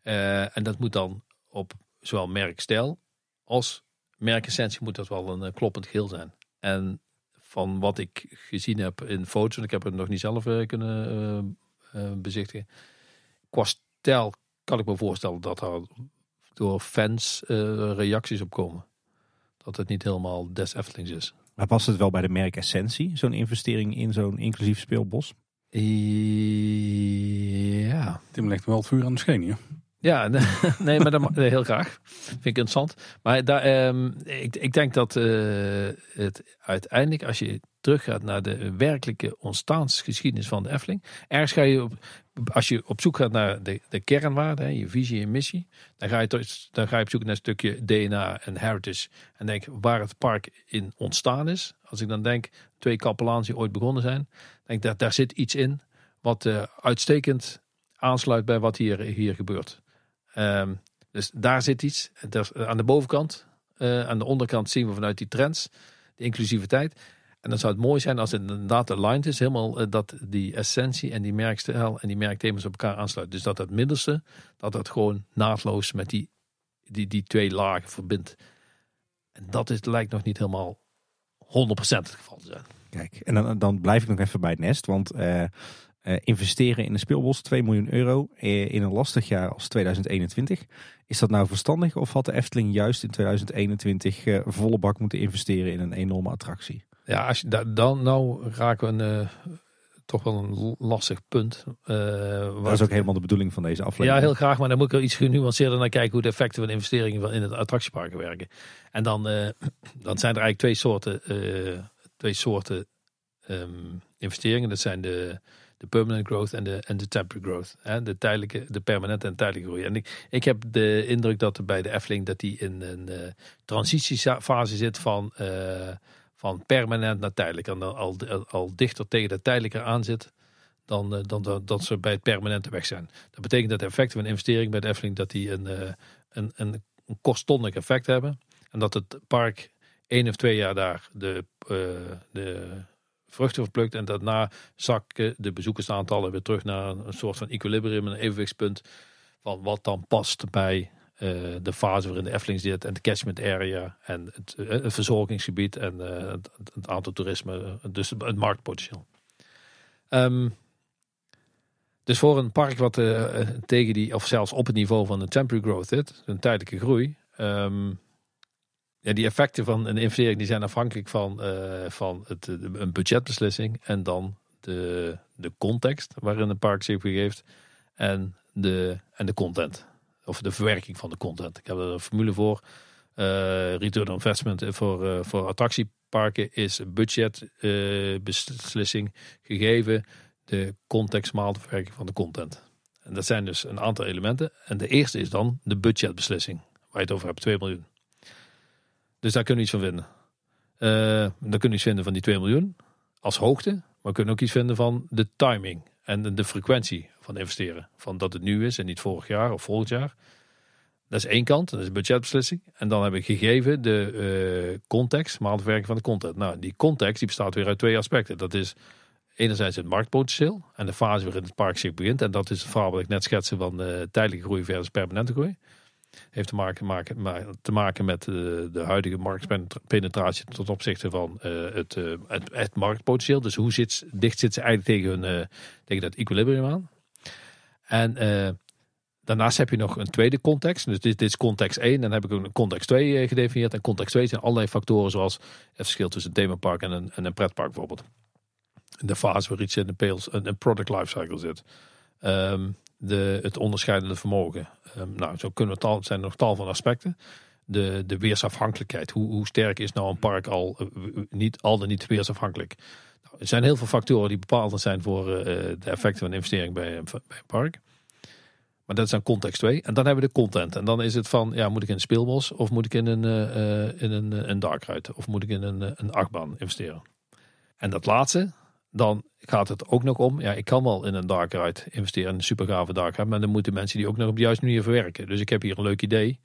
Eh, en dat moet dan op zowel merkstijl als merkessentie moet dat wel een kloppend geheel zijn. En van wat ik gezien heb in foto's, en ik heb het nog niet zelf kunnen bezichtigen. Qua stijl kan ik me voorstellen dat er door fans eh, reacties op komen. Dat het niet helemaal des Eftelings is. Maar past het wel bij de merkessentie? Zo'n investering in zo'n inclusief speelbos? Ja, Tim legt wel het vuur aan de scheen hier. Ja, nee, maar dat, heel graag. Vind ik interessant. Maar daar, ehm, ik, ik denk dat eh, het uiteindelijk, als je teruggaat naar de werkelijke ontstaansgeschiedenis van de Efteling. Ergens ga je, op, als je op zoek gaat naar de, de kernwaarden, je visie en missie. Dan ga, je toch, dan ga je op zoek naar een stukje DNA en heritage. En denk waar het park in ontstaan is. Als ik dan denk, twee kapelaans die ooit begonnen zijn. Denk dat daar zit iets in wat eh, uitstekend aansluit bij wat hier, hier gebeurt. Ehm, dus daar zit iets. Eh, aan de bovenkant, eh, aan de onderkant zien we vanuit die trends de inclusiviteit. En dan zou het mooi zijn als het inderdaad aligned is, helemaal eh, dat die essentie en die merkstijl en die merkthema's op elkaar aansluiten. Dus dat het middelste, dat het gewoon naadloos met die, die, die twee lagen verbindt. En dat is, lijkt nog niet helemaal 100% het geval te zijn. Kijk, en dan, dan blijf ik nog even bij het nest. Want eh, eh, investeren in een speelbos, 2 miljoen euro in een lastig jaar als 2021. Is dat nou verstandig of had de Efteling juist in 2021 eh, volle bak moeten investeren in een enorme attractie? Ja, als je, da- dan nou raken we een, eh, toch wel een lastig punt. waar Dat is ook helemaal de bedoeling van deze aflevering. Ja, heel graag, maar dan moet ik er iets genuanceerder naar kijken hoe de effecten van investeringen van in het attractieparken werken. En dan, eh, dan zijn er eigenlijk twee soorten, twee soorten ehm, investeringen. Dat zijn de, de permanent growth en de, en de temporary growth. Hè? De, tijdelijke, de permanente en tijdelijke groei. En ik, ik heb de indruk dat er bij de Efteling dat die in een transitiefase zit van, van permanent naar tijdelijk. En dan al, al, dichter tegen de tijdelijke aan zit dan, eh, dan dat, dat ze bij het permanente weg zijn. Dat betekent dat de effecten van investering bij de Efteling dat die een, eh, een, een, een effect hebben. En dat het park één of twee jaar daar de, eh, de vruchten verplukt. En daarna zakken de bezoekersaantallen weer terug naar een, soort van equilibrium, een evenwichtspunt. Van wat dan past bij de fase waarin de Efteling zit en de catchment area en het, eh, verzorgingsgebied en eh, het, het aantal toerisme, dus het marktpotentieel. Ehm, dus voor een park wat eh, eh, tegen die, of zelfs op het niveau van de temporary growth zit, een tijdelijke groei. ehm, ja, die effecten van een investering die zijn afhankelijk van, eh, van het, eh, een budgetbeslissing en dan de, de context waarin een park zich begeeft en de, en de content. Of de verwerking van de content. Ik heb er een formule voor. Eh, return on investment voor, eh, voor attractieparken is budgetbeslissing gegeven de context maal de verwerking van de content. En dat zijn dus een aantal elementen. En de eerste is dan de budgetbeslissing. je het over hebt, 2 miljoen. Dus daar kunnen we iets van vinden. Uh, dan kunnen we iets vinden van die 2 miljoen als hoogte. Maar we kunnen ook iets vinden van de timing en de frequentie van investeren. Van dat het nu is en niet vorig jaar of volgend jaar. Dat is één kant, dat is budgetbeslissing. En dan heb ik gegeven de uh, context, maandwerking van de content. Nou, die context die bestaat weer uit twee aspecten. Dat is enerzijds het marktpotentieel en de fase waarin het park zich begint. En dat is het verhaal wat ik net schetste van de tijdelijke groei versus permanente groei. Heeft te maken, maken, te maken met de, eh, de huidige marktpenetratie ten opzichte van het, uh, het, het, marktpotentieel. Dus hoe zit, dicht zit ze eigenlijk tegen, hun, tegen dat equilibrium aan. En daarnaast heb je nog een tweede context. Dus dit, is context 1. Dan heb ik een context 2 gedefinieerd. En context 2 zijn allerlei factoren zoals het verschil tussen een themapark en een, en een pretpark bijvoorbeeld. De fase waar iets in de een, product lifecycle zit. Um, de, het onderscheidende vermogen. Um, nou, zo kunnen we tal, zijn er nog tal van aspecten. De, de weersafhankelijkheid. Hoe, hoe sterk is nou een park al, uh, niet, al dan niet weersafhankelijk? Nou, er zijn heel veel factoren die bepalend zijn voor uh, de effecten van investering bij, bij een park. Maar dat is dan context 2. En dan hebben we de content. En dan is het van, ja, moet ik in een speelbos of moet ik in een, uh, in een, een of moet ik in een, een achtbaan investeren? En dat laatste, dan gaat het ook nog om, ja, ik kan wel in een dark ride investeren, in een super gave dark ride, maar dan moeten mensen die ook nog op de juiste manier verwerken. Dus ik heb hier een leuk idee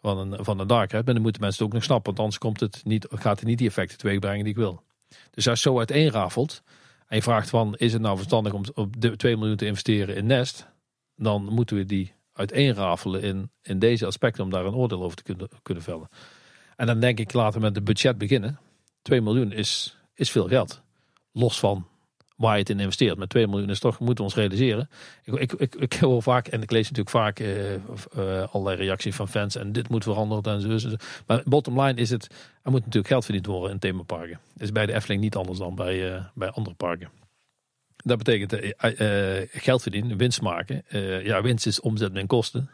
van een, van een dark ride, maar dan moeten mensen het ook nog snappen, want anders komt het niet, gaat het niet die effecten teweeg brengen die ik wil. Dus als je zo uiteenrafelt en je vraagt van, is het nou verstandig om op de 2 miljoen te investeren in Nest, dan moeten we die uiteenrafelen in, in deze aspecten om daar een oordeel over te kunnen, kunnen vellen. En dan denk ik, laten we met het budget beginnen. 2 miljoen is, is veel geld los van waar je het in investeert. Met 2 miljoen is toch, moeten we ons realiseren. Ik, ik, ik, hoor vaak, en ik lees natuurlijk vaak uh, uh, allerlei reacties van fans. En dit moet veranderen en zo. Maar bottom line is het, er moet natuurlijk geld verdiend worden in themaparken. Dat is bij de Efteling niet anders dan bij, uh, bij andere parken. Dat betekent geld verdienen, winst maken. ja, winst is omzet min kosten.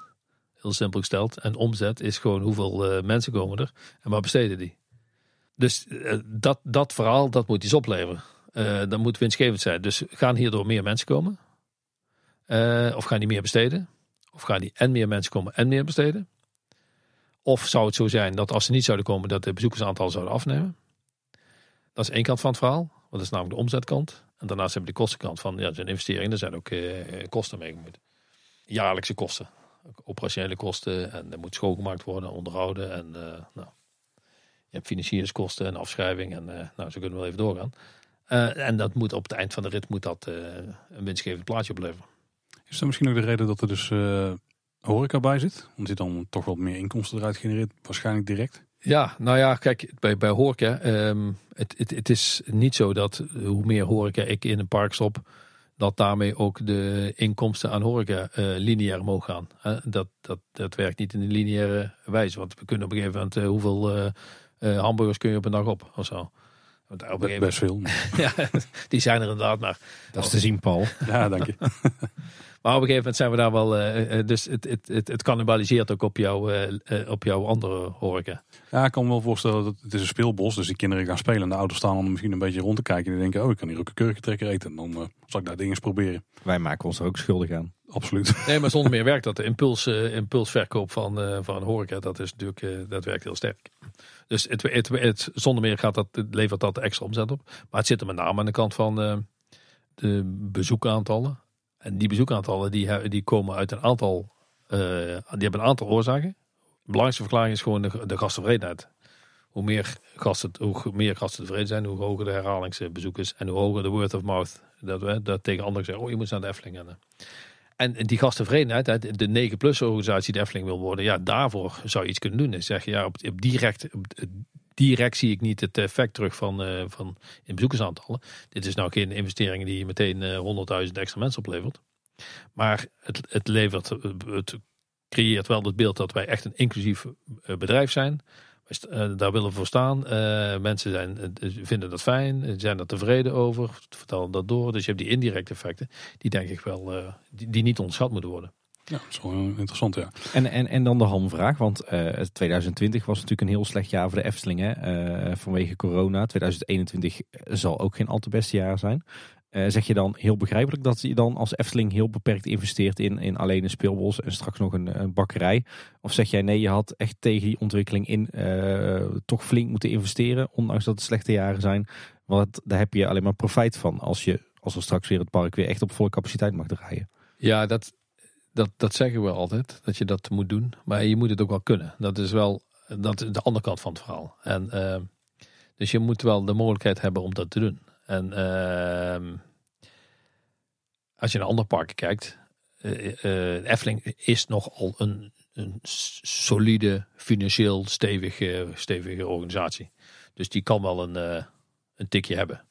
Heel simpel gesteld. En omzet is gewoon hoeveel mensen komen er en waar besteden die. Dus dat, dat verhaal, dat moet iets opleveren. Uh, dan moet winstgevend zijn. Dus gaan hierdoor meer mensen komen? Uh, of gaan die meer besteden? Of gaan die en meer mensen komen en meer besteden? Of zou het zo zijn dat als ze niet zouden komen, dat de bezoekersaantal zouden afnemen? Dat is één kant van het verhaal. Want dat is namelijk de omzetkant. En daarnaast hebben we de kostenkant van, ja, zijn investeringen. Er zijn ook uh, kosten mee gemoeid. Jaarlijkse kosten. Operationele kosten. En er moet schoongemaakt worden, onderhouden. En nou, je hebt financieringskosten en afschrijving. En nou, zo kunnen we wel even doorgaan. Uh, en dat moet op het eind van de rit moet dat uh, een winstgevend plaatje opleveren. Is dat misschien ook de reden dat er dus uh, horeca bij zit? Omdat je dan toch wat meer inkomsten eruit genereert, waarschijnlijk direct? Ja, nou ja, kijk, bij, bij horeca, um, het, het, het is niet zo dat hoe meer horeca ik in een park stop, dat daarmee ook de inkomsten aan horeca lineair omhoog gaan. dat, dat, dat werkt niet in een lineaire wijze, want we kunnen op een gegeven moment hoeveel hamburgers kun je op een dag op of zo. Want Best veel. ja, die zijn er inderdaad. Maar dat is te zien, Paul. Ja, dank je. maar op een gegeven moment zijn we daar wel. Uh, dus het, het, het, het cannibaliseert ook op, jou, uh, op jouw andere horeca. Ja, ik kan me wel voorstellen dat het is een speelbos. Dus die kinderen gaan spelen. En de ouders staan dan misschien een beetje rond te kijken. En die denken, oh, ik kan hier ook een kurkentrekker eten. En dan zal ik daar dingen eens proberen. Wij maken ons er ook schuldig aan. Absoluut. Nee, maar zonder meer werkt dat. De impuls, impulsverkoop van, van horeca, dat, is natuurlijk, dat werkt heel sterk. Dus het, het, het, zonder meer gaat dat, levert dat extra omzet op. Maar het zit er met name aan de kant van uh, de bezoekaantallen. En die bezoekaantallen die, die komen uit een aantal, uh, die hebben een aantal oorzaken. De belangrijkste verklaring is gewoon de, de gasttevredenheid. Hoe meer, gasten, hoe meer gasten tevreden zijn, hoe hoger de herhalingsbezoek is. En hoe hoger de word of mouth. Dat we dat tegen anderen zeggen, oh je moet naar de Efteling. En, en die gasttevredenheid, de 9 plus organisatie de Efteling wil worden, ja, daarvoor zou je iets kunnen doen. En zeg je, ja, op, op direct, op, direct zie ik niet het effect terug van, uh, van in bezoekersaantallen. Dit is nou geen investering die meteen uh, 100.000 extra mensen oplevert. Maar het, het levert, het creëert wel het beeld dat wij echt een inclusief eh, bedrijf zijn. Eh, daar willen we voor staan. Mensen zijn, vinden dat fijn, zijn er tevreden over, vertellen dat door. Dus je hebt die indirecte effecten, die denk ik wel, die, die, niet onderschat moeten worden. Ja, dat is wel interessant, ja. En, en, en dan de hamvraag, want 2020 was natuurlijk een heel slecht jaar voor de Efteling vanwege corona. 2021 zal ook geen al te beste jaar zijn. Eh, zeg je dan heel begrijpelijk dat je dan als Efteling heel beperkt investeert in, in alleen een speelbos en straks nog een, een bakkerij? Of zeg jij nee, je had echt tegen die ontwikkeling in eh, toch flink moeten investeren, ondanks dat het slechte jaren zijn? Want daar heb je alleen maar profijt van als, je, als er straks weer het park weer echt op volle capaciteit mag draaien. Ja, dat, dat, dat zeggen we altijd, dat je dat moet doen. Maar je moet het ook wel kunnen. Dat is wel dat de andere kant van het verhaal. En, uh, dus je moet wel de mogelijkheid hebben om dat te doen. En uh, als je naar andere parken kijkt, uh, is nogal een, een solide, financieel stevige, stevige organisatie. Dus die kan wel een, een tikje hebben.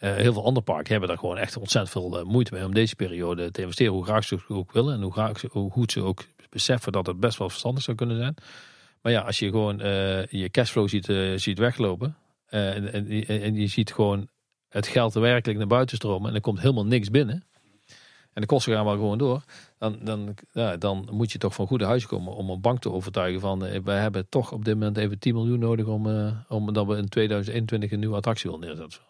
Heel veel andere parken hebben daar gewoon echt ontzettend veel moeite mee om deze periode te investeren. Hoe graag ze ook willen en hoe, graag, hoe goed ze ook beseffen dat het best wel verstandig zou kunnen zijn. Maar ja, als je gewoon je cashflow ziet, ziet weglopen. en, en, en je ziet gewoon het geld werkelijk naar buiten stromen en er komt helemaal niks binnen. En de kosten gaan wel gewoon door. Dan, dan, ja, dan moet je toch van goede huis komen om een bank te overtuigen van wij hebben toch op dit moment even 10 miljoen nodig om, om dat we in 2021 een nieuwe attractie willen neerzetten.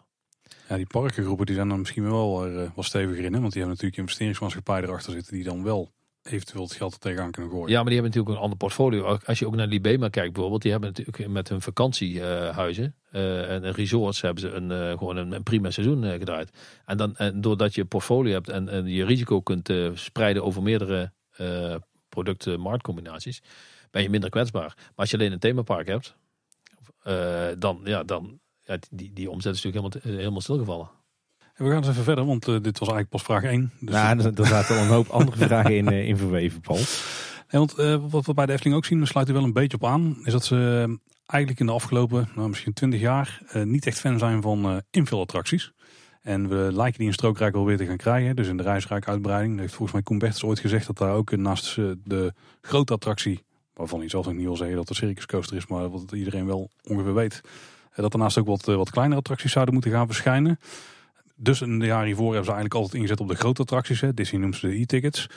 Ja, die parkengroepen die zijn dan misschien wel, uh, wel steviger in. Hè? Want die hebben natuurlijk investeringsmaatschappij erachter zitten die dan wel eventueel het geld er tegenaan kunnen gooien. Ja, maar die hebben natuurlijk een ander portfolio. Als je ook naar Libema kijkt bijvoorbeeld, die hebben natuurlijk met hun vakantiehuizen uh, en resorts hebben ze een, uh, gewoon een, prima seizoen uh, gedraaid. En, dan, en doordat je portfolio hebt en, en je risico kunt spreiden over meerdere producten, marktcombinaties, ben je minder kwetsbaar. Maar als je alleen een themapark hebt, dan, ja, dan ja, die, die omzet is natuurlijk helemaal, helemaal stilgevallen. We gaan eens even verder, want uh, dit was eigenlijk pas vraag 1. Dus... Ja, er, er zaten al een hoop andere vragen in, uh, in verweven, Paul. Nee, want uh, wat we bij de Efteling ook zien, daar sluit u wel een beetje op aan, is dat ze eigenlijk in de afgelopen, nou, misschien 20 jaar, niet echt fan zijn van invulattracties. En we lijken die in Strookrijk alweer te gaan krijgen. Dus in de Reisrijk uitbreiding. heeft volgens mij Koen Bertens ooit gezegd dat daar ook naast de grote attractie, waarvan hij zelf nog niet wil zeggen dat het een circuscoaster is, maar wat iedereen wel ongeveer weet, dat daarnaast ook wat, wat kleinere attracties zouden moeten gaan verschijnen. Dus de jaren hiervoor hebben ze eigenlijk altijd ingezet op de grote attracties. Hè. Disney noemt ze de e-tickets.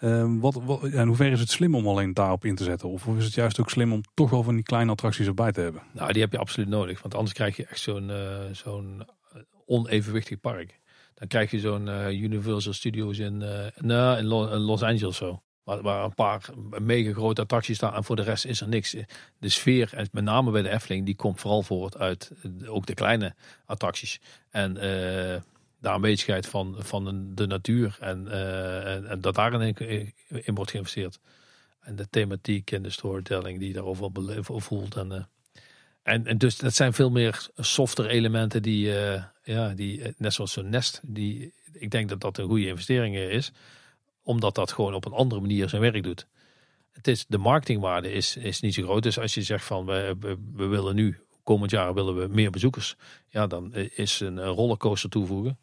Uh, wat, wat, en hoe ver is het slim om alleen daarop in te zetten? Of is het juist ook slim om toch wel van die kleine attracties erbij te hebben? Nou, die heb je absoluut nodig. Want anders krijg je echt zo'n uh, zo'n onevenwichtig park. Dan krijg je zo'n Universal Studios in, nou, in, Los Angeles zo. Waar, een paar mega grote attracties staan en voor de rest is er niks. De sfeer, en met name bij de Efteling, die komt vooral voort uit ook de kleine attracties. En de aanwezigheid van, van de natuur en, uh, en, dat daarin in, in wordt geïnvesteerd. En de thematiek en de storytelling die je daarover voelt. En, uh, en, en dus dat zijn veel meer softer elementen die, uh, ja, die net zoals zo'n nest, die, ik denk dat dat een goede investering is. Omdat dat gewoon op een andere manier zijn werk doet. Het is, de marketingwaarde is, is niet zo groot. Dus als je zegt van we, we, willen nu, komend jaar willen we meer bezoekers. Ja, dan is een rollercoaster toevoegen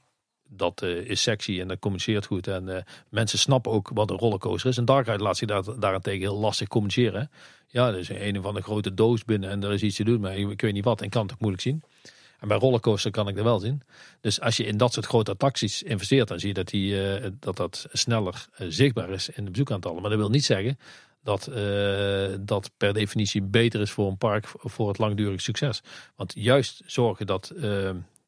dat uh, is sexy en dat communiceert goed. En mensen snappen ook wat een rollercoaster is. En Dark Ride laat zich daar, daarentegen heel lastig communiceren. Ja, er is een of andere grote doos binnen en er is iets te doen, maar ik weet niet wat en kan het ook moeilijk zien. En bij rollercoaster kan ik er wel zien. Dus als je in dat soort grote attracties investeert, dan zie je dat die, uh, dat, dat sneller zichtbaar is in de bezoekaantallen. Maar dat wil niet zeggen dat dat per definitie beter is voor een park voor het langdurig succes. Want juist zorgen dat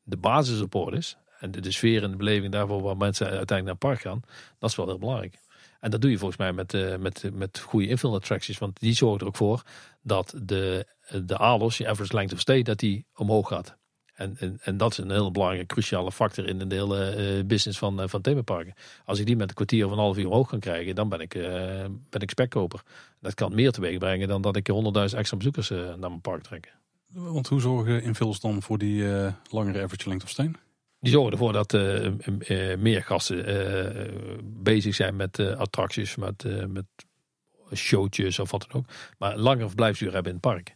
de basis op orde is en de, sfeer en de beleving daarvoor waar mensen uiteindelijk naar het park gaan, dat is wel heel belangrijk. En dat doe je volgens mij met, met, met goede infill attracties. Want die zorgen er ook voor dat de, de ALOS, je average length of stay, dat die omhoog gaat. En, en, en dat is een heel belangrijke, cruciale factor in de hele uh, business van, uh, van themaparken. Als ik die met een kwartier of een half uur omhoog kan krijgen, dan ben ik, uh, ben ik spekkoper. Dat kan meer teweeg brengen dan dat ik 100.000 extra bezoekers naar mijn park trek. Want hoe zorgen infills dan voor die langere average length of stay? Die zorgen ervoor dat meer gasten bezig zijn met attracties, met, met showtjes of wat dan ook. Maar langer verblijfsuur hebben in het park.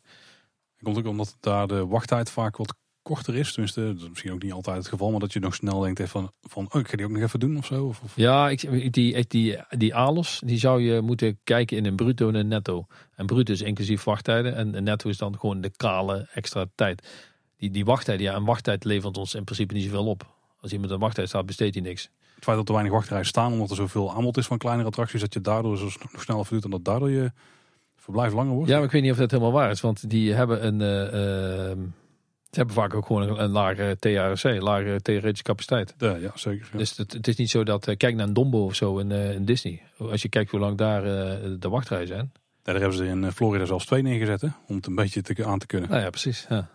Komt ook omdat daar de wachttijd vaak wat korter is. Tenminste, dat is misschien ook niet altijd het geval. Maar dat je nog snel denkt van, van oh, ik ga die ook nog even doen of zo. Of, of... Ja, ik, die, die, die ALOS, die zou je moeten kijken in een bruto en een netto. En bruto is inclusief wachttijden. En netto is dan gewoon de kale extra tijd die, die wachttijd, ja, een wachttijd levert ons in principe niet zoveel op. Als iemand een wachttijd staat, besteedt hij niks. Het feit dat er weinig wachtrijen staan, omdat er zoveel aanbod is van kleinere attracties, dat je daardoor zo sneller verduurt en dat daardoor je verblijf langer wordt. Ja, maar ik weet niet of dat helemaal waar is, want die hebben een, uh, Ze hebben vaak ook gewoon een lage TRC, lage theoretische capaciteit. Ja, ja zeker. Ja. Dus het, het is niet zo dat, eh, kijk naar een Dombo of zo in, eh, in Disney. Als je kijkt hoe lang daar eh, de wachtrijen zijn. daar hebben ze in Florida zelfs twee neergezet, hè, om het een beetje te, aan te kunnen. Nou ja, precies. Ja.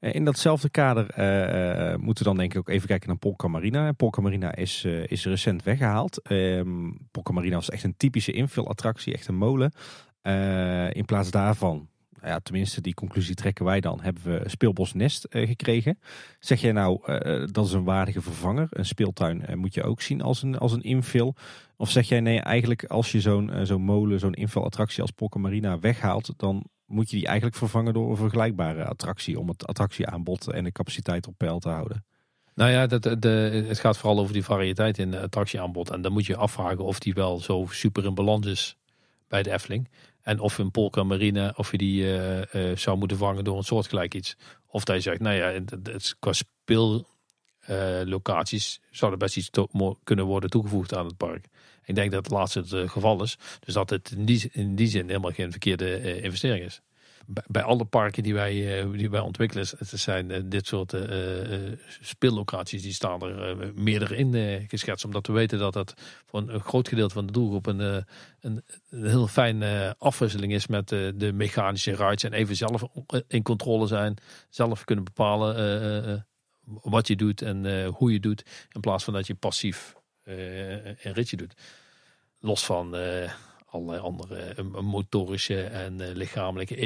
In datzelfde kader uh, moeten we dan denk ik ook even kijken naar Polka Marina. Polka Marina is, uh, is recent weggehaald. Um, Polka Marina was echt een typische invulattractie, echt een molen. in plaats daarvan nou ja, tenminste die conclusie trekken wij dan, hebben we Speelbos Nest uh, gekregen. Zeg jij nou, uh, dat is een waardige vervanger. Een speeltuin moet je ook zien als een, als een invul. Of zeg jij nee, eigenlijk als je zo'n zo'n molen, zo'n invulattractie als Pokken Marina weghaalt, dan moet je die eigenlijk vervangen door een vergelijkbare attractie om het attractieaanbod en de capaciteit op peil te houden. Nou ja, de, het gaat vooral over die variëteit in het attractieaanbod. En dan moet je afvragen of die wel zo super in balans is bij de Efteling. En of een Polka Marine, of je die uh, uh, zou moeten vangen door een soortgelijk iets. Of dat je zegt, nou ja, het, het, qua speellocaties uh, zou er best iets kunnen worden toegevoegd aan het park. Ik denk dat het laatste het geval is. Dus dat het in die, in die zin helemaal geen verkeerde investering is bij alle parken die wij, eh, die wij ontwikkelen, het zijn eh, dit soort uh, speellocaties, die staan er meerdere in geschetst. Omdat we weten dat dat voor een, groot gedeelte van de doelgroep een, een, een heel fijne afwisseling is met de mechanische rides. En even zelf in controle zijn, zelf kunnen bepalen wat je doet en hoe je doet. In plaats van dat je passief een ritje doet. Los van allerlei andere eh, motorische en uh, lichamelijke,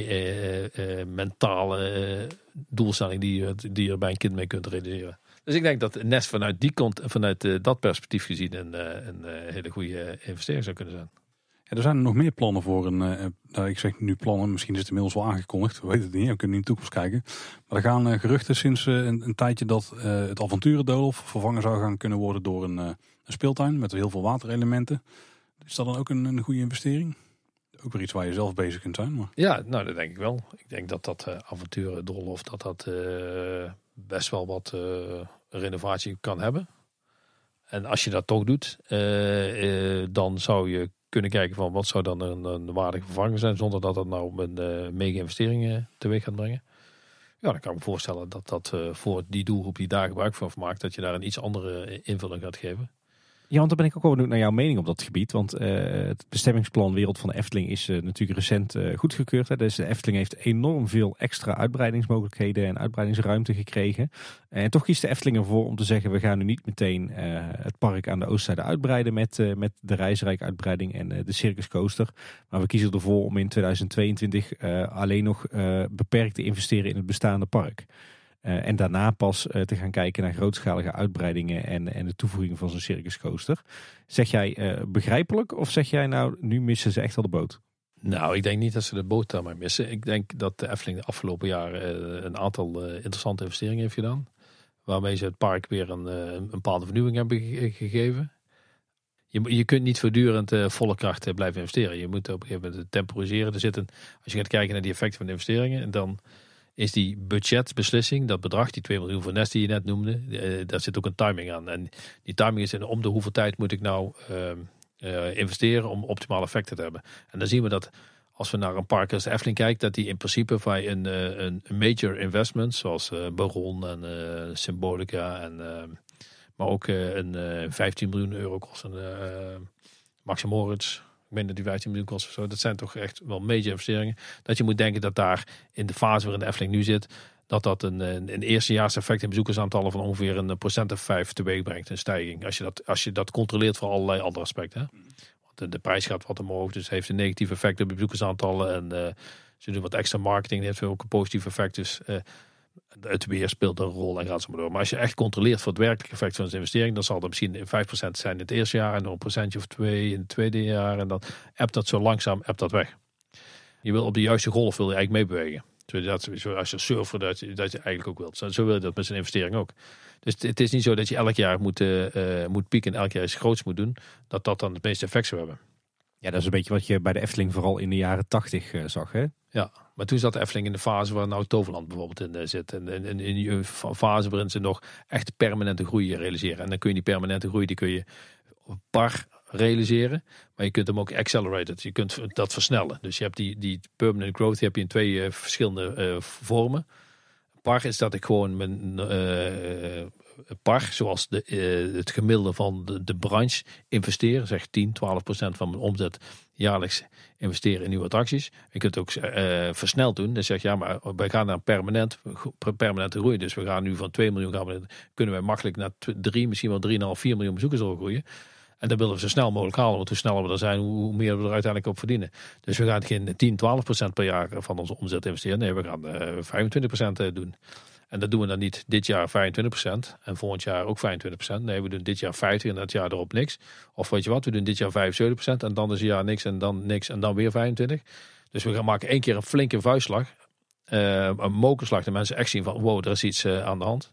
uh, mentale doelstellingen die, die je bij een kind mee kunt realiseren. Dus ik denk dat Nest vanuit, die kant, vanuit dat perspectief gezien een, een hele goede investering zou kunnen zijn. Ja, er zijn nog meer plannen voor een. nou, ik zeg nu plannen, misschien is het inmiddels wel aangekondigd. We weten het niet, we kunnen in de toekomst kijken. Maar er gaan geruchten sinds een, een, tijdje dat het avonturendolf vervangen zou gaan kunnen worden door een, een speeltuin met heel veel waterelementen. Is dat dan ook een, een goede investering? Ook weer iets waar je zelf bezig kunt zijn. Maar... Ja, nou dat denk ik wel. Ik denk dat dat uh, avonturen of dat dat uh, best wel wat uh, renovatie kan hebben. En als je dat toch doet, dan zou je kunnen kijken van wat zou dan een, een waardige vervanger zijn. Zonder dat dat nou een mega investering teweeg gaat brengen. Ja, dan kan ik me voorstellen dat dat voor die doelgroep die daar gebruik van maakt, dat je daar een iets andere invulling gaat geven. Ja, want dan ben ik ook wel benieuwd naar jouw mening op dat gebied. Want uh, het bestemmingsplan Wereld van de Efteling is uh, natuurlijk recent uh, goedgekeurd. Hè. Dus de Efteling heeft enorm veel extra uitbreidingsmogelijkheden en uitbreidingsruimte gekregen. En toch kiest de Efteling ervoor om te zeggen... we gaan nu niet meteen het park aan de oostzijde uitbreiden... met, met de reisrijk uitbreiding en de Circus Coaster. Maar we kiezen ervoor om in 2022 alleen nog beperkt te investeren in het bestaande park. Uh, en daarna pas uh, te gaan kijken naar grootschalige uitbreidingen en, en de toevoeging van zo'n circus coaster. Zeg jij uh, begrijpelijk of zeg jij nou, nu missen ze echt al de boot? Nou, ik denk niet dat ze de boot daarmee missen. Ik denk dat de Efteling de afgelopen jaren een aantal interessante investeringen heeft gedaan. Waarmee ze het park weer een, een bepaalde vernieuwing hebben gegeven. Je, je kunt niet voortdurend volle kracht blijven investeren. Je moet op een gegeven moment temporiseren. Er zitten, als je gaat kijken naar die effecten van de investeringen, dan is die budgetbeslissing, dat bedrag, die 2 miljoen voor Nest die je net noemde, uh, daar zit ook een timing aan. En die timing is in om de hoeveel tijd moet ik nou uh, investeren om optimale effecten te hebben. En dan zien we dat als we naar een park als Efteling kijken, dat die in principe van een, een major investment, zoals Baron en Symbolica, en, maar ook een 15 miljoen euro kost een Max Moritz, dat die 15 miljoen kost of zo. Dat zijn toch echt wel major investeringen. Dat je moet denken dat daar in de fase waarin de Efteling nu zit, dat dat een, een, een eerstejaarseffect in bezoekersaantallen van ongeveer een procent of vijf teweeg brengt, een stijging. Als je dat, als je dat controleert voor allerlei andere aspecten. Hè? Want de, de, prijs gaat wat omhoog, dus heeft een negatief effect op bezoekersaantallen. En uh, ze doen wat extra marketing, heeft ook een positief effect. Dus uh, het weer speelt een rol en gaat zo maar door. Maar als je echt controleert voor het werkelijke effect van de investering, dan zal dat misschien 5% zijn in het eerste jaar en nog een procentje of twee in het tweede jaar. En dan appt dat zo langzaam appt dat weg. Je wil op de juiste golf wil je eigenlijk meebewegen. Zodat, als je surfer, dat je, dat je eigenlijk ook wilt. Zo wil je dat met zijn investering ook. Dus het is niet zo dat je elk jaar moet, uh, moet pieken en elk jaar iets groots moet doen. Dat dat dan het meeste effect zou hebben. Ja, dat is een beetje wat je bij de Efteling vooral in de jaren tachtig uh, zag. Hè? Ja, maar toen zat de Efteling in de fase waar nou Toverland bijvoorbeeld in uh, zit. En, in die fase waarin ze nog echt permanente groei realiseren. En dan kun je die permanente groei, die kun je par realiseren. Maar je kunt hem ook accelerated. Je kunt dat versnellen. Dus je hebt die, die permanent growth heb je in twee uh, verschillende vormen. par is dat ik gewoon mijn eh, par, zoals de, eh, het gemiddelde van de, de branche, investeer. Zeg 10, 12 procent van mijn omzet jaarlijks investeren in nieuwe attracties. Je kunt het ook eh, versneld doen. Dan zeg je ja, maar wij gaan naar permanent, permanente groei. Dus we gaan nu van 2 miljoen, gaan we, kunnen wij makkelijk naar 3, misschien wel 3,5, 4 miljoen bezoekers doorgroeien. En dat willen we zo snel mogelijk halen. Want hoe sneller we er zijn, hoe meer we er uiteindelijk op verdienen. Dus we gaan geen 10, 12 procent per jaar van onze omzet investeren. Nee, we gaan uh, 25 procent doen. En dat doen we dan niet dit jaar 25% en volgend jaar ook 25%. Nee, we doen dit jaar 50 en dat jaar erop niks. Of weet je wat, we doen dit jaar 75% en dan is het jaar niks en dan niks en dan weer 25. Dus we gaan maken één keer een flinke vuistslag. Uh, een mokerslag. De mensen echt zien van wow, er is iets uh, aan de hand.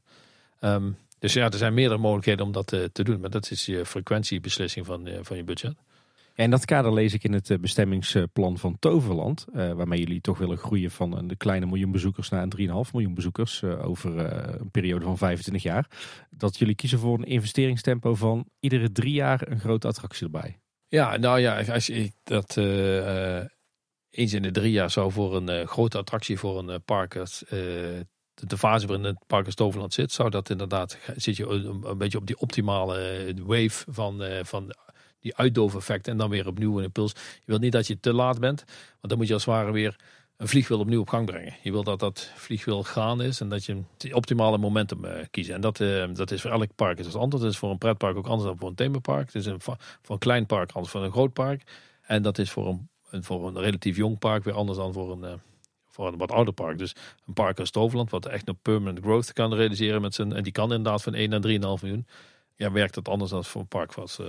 Um, dus ja, er zijn meerdere mogelijkheden om dat uh, te doen. Maar dat is je frequentiebeslissing van, van je budget. Ja, dat kader lees ik in het bestemmingsplan van Toverland, uh, waarmee jullie toch willen groeien van een kleine miljoen bezoekers naar een 3,5 miljoen bezoekers uh, over een periode van 25 jaar, dat jullie kiezen voor een investeringstempo van iedere drie jaar een grote attractie erbij. Ja, nou ja, als je dat eens in de drie jaar zou voor een grote attractie voor een park de fase waarin het park Toverland zit, zou dat inderdaad, zit je een, een beetje op die optimale wave van, van die uitdoofeffect en dan weer opnieuw een impuls. Je wilt niet dat je te laat bent, want dan moet je als het ware weer een vliegwiel opnieuw op gang brengen. Je wilt dat dat vliegwiel gaan is en dat je het optimale momentum uh, kiezen. En dat, uh, dat is voor elk park is anders. Dat is voor een pretpark ook anders dan voor een themapark. Het is een, voor een klein park anders voor een groot park. En dat is voor een, voor een relatief jong park weer anders dan voor een, uh, voor een wat ouder park. Dus een park als Toverland, wat echt nog permanent growth kan realiseren met zijn, en die kan inderdaad van 1 naar 3,5 miljoen. Ja, werkt het anders dan voor een park als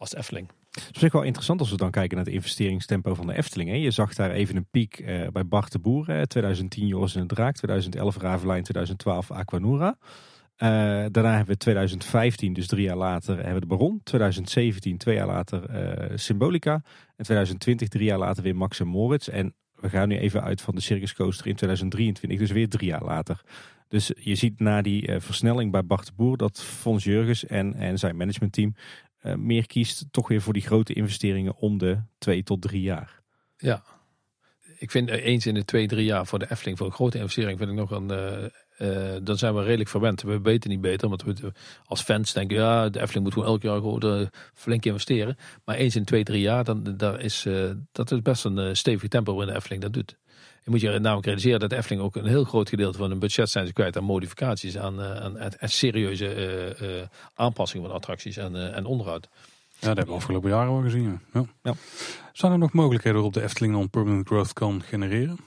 als Efteling. Het is wel interessant als we dan kijken naar het investeringstempo van de Efteling. Hè. Je zag daar even een piek uh, bij Bart de Boer. Hè. 2010 Joris en de Draak, 2011 Ravelijn, 2012 Aquanura. Uh, daarna hebben we 2015, dus drie jaar later, hebben we de Baron. 2017, twee jaar later uh, Symbolica. En 2020, drie jaar later weer Max en Moritz. En we gaan nu even uit van de Circus Coaster in 2023, dus weer drie jaar later. Dus je ziet na die uh, versnelling bij Bart de Boer dat Fons Jurgens en, en zijn managementteam uh, meer kiest toch weer voor die grote investeringen om de twee tot drie jaar. Ja, ik vind eens in de twee, drie jaar voor de Efteling voor een grote investering vind ik nog een. Uh, dan zijn we redelijk verwend. We weten niet beter, want we als fans denken ja, de Efteling moet gewoon elk jaar gewoon flink investeren. Maar eens in twee, drie jaar, dan daar is dat is best een stevig tempo waarin de Efteling dat doet. Moet je namelijk realiseren dat de Efteling ook een heel groot gedeelte van hun budget zijn ze kwijt aan modificaties, aan, uh, aan, aan, serieuze uh, aanpassingen van attracties en, en onderhoud. Ja, dat hebben we afgelopen jaren wel gezien. Ja. Ja. Zijn er nog mogelijkheden waarop de Efteling dan permanent growth kan genereren?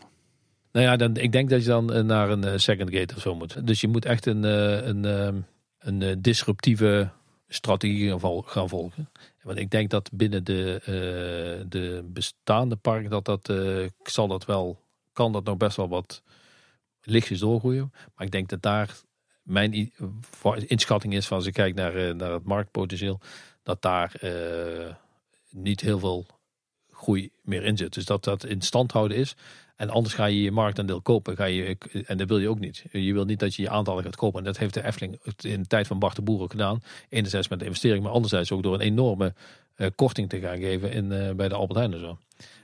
Nou ja, dan, ik denk dat je dan naar een second gate of zo moet. Dus je moet echt een, een, een, een disruptieve strategie gaan volgen. Want ik denk dat binnen de, de bestaande park dat dat zal dat wel kan dat nog best wel wat lichtjes doorgroeien. Maar ik denk dat daar mijn inschatting is van als ik kijk naar, eh, naar het marktpotentieel, dat daar uh, niet heel veel groei meer in zit. Dus dat dat in stand houden is. En anders ga je je marktaandeel kopen. Ga je, en dat wil je ook niet. Je wil niet dat je je aantallen gaat kopen. En dat heeft de Efteling in de tijd van Bart de Boer ook gedaan. Enerzijds met de investering, maar anderzijds ook door een enorme uh, korting te gaan geven in, uh, bij de Albert Heijn en zo.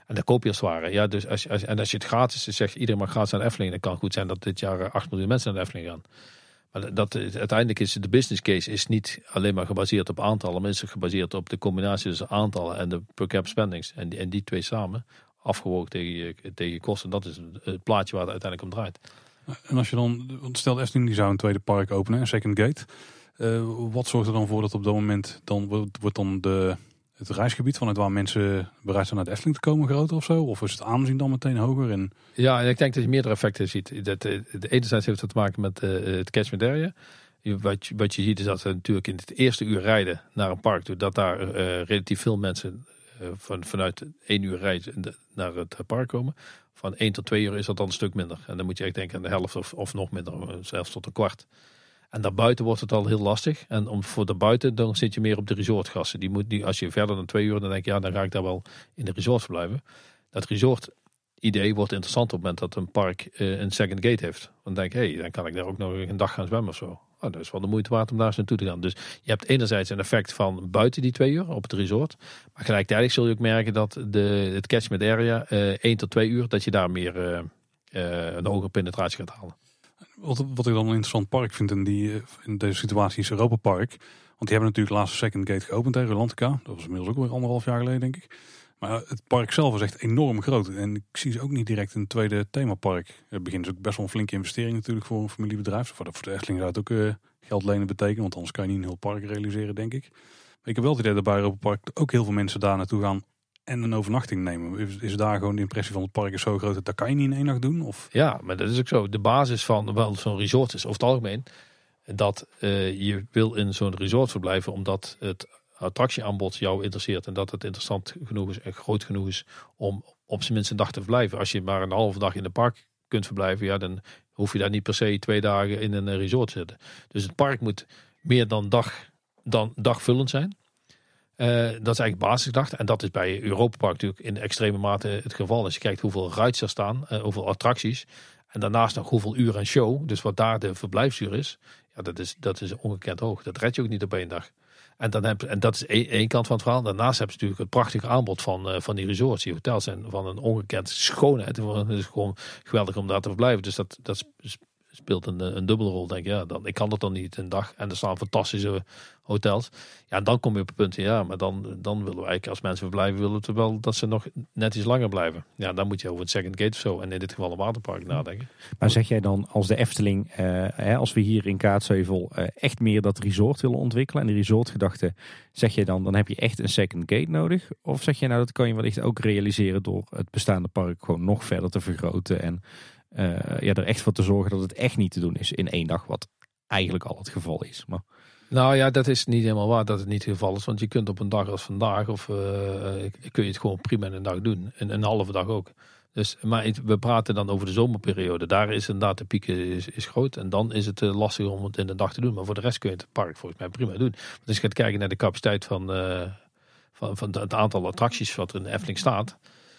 En dan koop je als het ware. Ja, dus als, als, en als je het gratis is, zeg iedereen mag gratis naar de. Dan kan goed zijn dat dit jaar 8 miljoen mensen naar de Efteling gaan. Maar dat, uiteindelijk is de business case is niet alleen maar gebaseerd op aantallen. Maar is gebaseerd op de combinatie tussen aantallen en de per cap spendings. En en die twee samen, afgewogen tegen je, tegen je kosten. Dat is het plaatje waar het uiteindelijk om draait. En als je dan, stel de Efteling die zou een tweede park openen, een second gate. Uh, wat zorgt er dan voor dat op dat moment dan wordt dan de het reisgebied vanuit waar mensen bereid zijn naar de Efteling te komen groter of zo? Of is het aanzien dan meteen hoger? En... Ja, ik denk dat je meerdere effecten ziet. Dat, eh, de enerzijds heeft het te maken met uh, het catchment area. Wat je, wat je ziet is dat we natuurlijk in het eerste uur rijden naar een park toe, dat daar uh, relatief veel mensen van, vanuit één uur rijden naar het park komen. Van één tot twee uur is dat dan een stuk minder. En dan moet je echt denken aan de helft of, of nog minder, zelfs tot een kwart. En daarbuiten wordt het al heel lastig. En om, voor daarbuiten dan zit je meer op de resortgassen. Die moet, die, als je verder dan twee uur, dan denk je, ja, dan ga ik daar wel in de resort verblijven. Dat resort idee wordt interessant op het moment dat een park uh, een second gate heeft. Dan denk ik, hé, hey, dan kan ik daar ook nog een dag gaan zwemmen of zo. Oh, dat is wel de moeite waard om daar eens naartoe te gaan. Dus je hebt enerzijds een effect van buiten die twee uur op het resort. Maar gelijktijdig zul je ook merken dat de, het catchment area uh, één tot twee uur, dat je daar meer uh, een hogere penetratie gaat halen. wat, wat ik dan een interessant park vind in, die, eh, in deze situatie is Europa Park. Want die hebben natuurlijk laatst Second Gate geopend tegen Rolantica. Dat was inmiddels ook weer anderhalf jaar geleden, denk ik. Maar het park zelf is echt enorm groot. En ik zie ze ook niet direct een tweede themapark. Het begint dus ook best wel een flinke investering natuurlijk voor een familiebedrijf. Voor de, voor de Efteling zou het ook uh, geld lenen betekenen. Want anders kan je niet een heel park realiseren, denk ik. Maar ik heb wel het idee dat bij Europa Park ook heel veel mensen daar naartoe gaan en een overnachting nemen. Is, is daar gewoon de impressie van het park is zo groot dat dat kan je niet in één nacht doen? Of? Ja, maar dat is ook zo. De basis van wel zo'n resort is over het algemeen dat uh, je wil in zo'n resort verblijven omdat het attractieaanbod jou interesseert en dat het interessant genoeg is en groot genoeg is om op zijn minst een dag te verblijven. Als je maar een halve dag in het park kunt verblijven, ja, dan hoef je daar niet per se twee dagen in een resort te zitten. Dus het park moet meer dan, dag, dan dagvullend zijn. Uh, dat is eigenlijk basisgedachte. En dat is bij Europa Park natuurlijk in extreme mate het geval. Als je kijkt hoeveel rides er staan, uh, hoeveel attracties. En daarnaast nog hoeveel uur en show. Dus wat daar de verblijfsuur is. Ja, dat is, dat is ongekend hoog. Dat red je ook niet op één dag. En, dan heb, en dat is één, kant van het verhaal. Daarnaast hebben ze natuurlijk het prachtige aanbod van, uh, van die resorts. Die hotels zijn van een ongekend schoonheid. Het is gewoon geweldig om daar te verblijven. Dus dat, dat speelt een, een dubbele rol. Denk ja, dan, ik kan dat dan niet een dag. En er staan fantastische hotels. Ja, dan kom je op het punt, ja, maar dan, dan willen eigenlijk als mensen verblijven, willen we wel dat ze nog net iets langer blijven. Ja, dan moet je over het second gate of zo. En in dit geval een waterpark nadenken. Maar zeg jij dan als de Efteling, eh, als we hier in Kaatsheuvel uh, echt meer dat resort willen ontwikkelen en die resortgedachte, zeg je dan, dan heb je echt een second gate nodig? Of zeg je nou, dat kan je wellicht ook realiseren door het bestaande park gewoon nog verder te vergroten en uh, ja, er echt voor te zorgen dat het echt niet te doen is in één dag, wat eigenlijk al het geval is. Maar... Nou ja, dat is niet helemaal waar dat het niet het geval is. Want je kunt op een dag als vandaag, of uh, kun je het gewoon prima in een dag doen. En een halve dag ook. Dus, maar we praten dan over de zomerperiode. Daar is inderdaad de piek is, is groot. En dan is het lastig om het in de dag te doen. Maar voor de rest kun je het park volgens mij prima doen. Want als je gaat kijken naar de capaciteit van, van, van het aantal attracties wat er in de Efteling staat.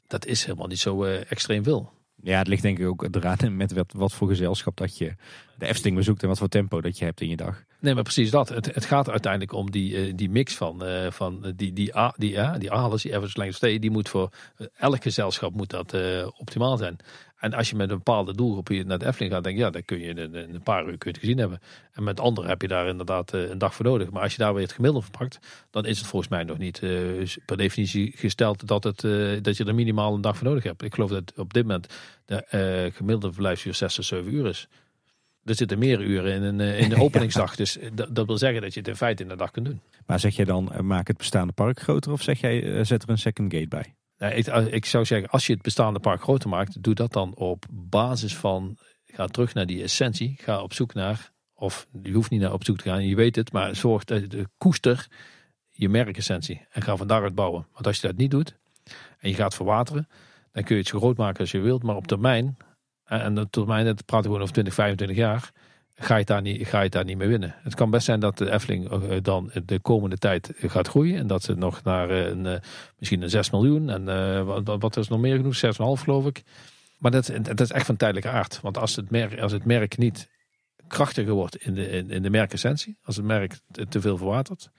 Dat is helemaal niet zo extreem veel. Ja, het ligt denk ik ook eraan met wat, voor gezelschap dat je de Efteling bezoekt en wat voor tempo dat je hebt in je dag. Nee, maar precies dat. Het, het gaat uiteindelijk om die, uh, die mix van, uh, van die, die, die, die, uh, die ALS, die die moet voor elk gezelschap moet dat optimaal zijn. En als je met een bepaalde doelgroep naar de Efteling gaat, denk je, ja, dan kun je in, een paar uur kun je het gezien hebben. En met anderen heb je daar inderdaad een dag voor nodig. Maar als je daar weer het gemiddelde verpakt, dan is het volgens mij nog niet per definitie gesteld dat, het, dat je er minimaal een dag voor nodig hebt. Ik geloof dat op dit moment de gemiddelde verblijfsuur 6 tot 7 uur is. Er zitten meer uren in een, in de openingsdag. dus dat, dat, wil zeggen dat je het in feite in de dag kunt doen. Maar zeg jij dan, maak het bestaande park groter of zeg jij, zet er een second gate bij? Nou, ik, ik, zou zeggen, als je het bestaande park groter maakt, doe dat dan op basis van, ga terug naar die essentie, ga op zoek naar, of je hoeft niet naar op zoek te gaan, je weet het, maar zorg dat je koester je merkessentie en ga van daaruit bouwen. Want als je dat niet doet en je gaat verwateren, dan kun je het zo groot maken als je wilt, maar op termijn, en op termijn, dat praten we gewoon over 20, 25 jaar, ga je, daar niet, ga je daar niet mee winnen. Het kan best zijn dat de Efteling eh, dan de komende tijd gaat groeien. En dat ze nog naar eh, een, eh, misschien een 6 miljoen. En wat, wat is nog meer genoeg? 6,5 geloof ik. Maar dat, is echt van tijdelijke aard. Want als het merk, als het merk niet krachtiger wordt in de, in, in de merkessentie. Als het merk te veel verwatert.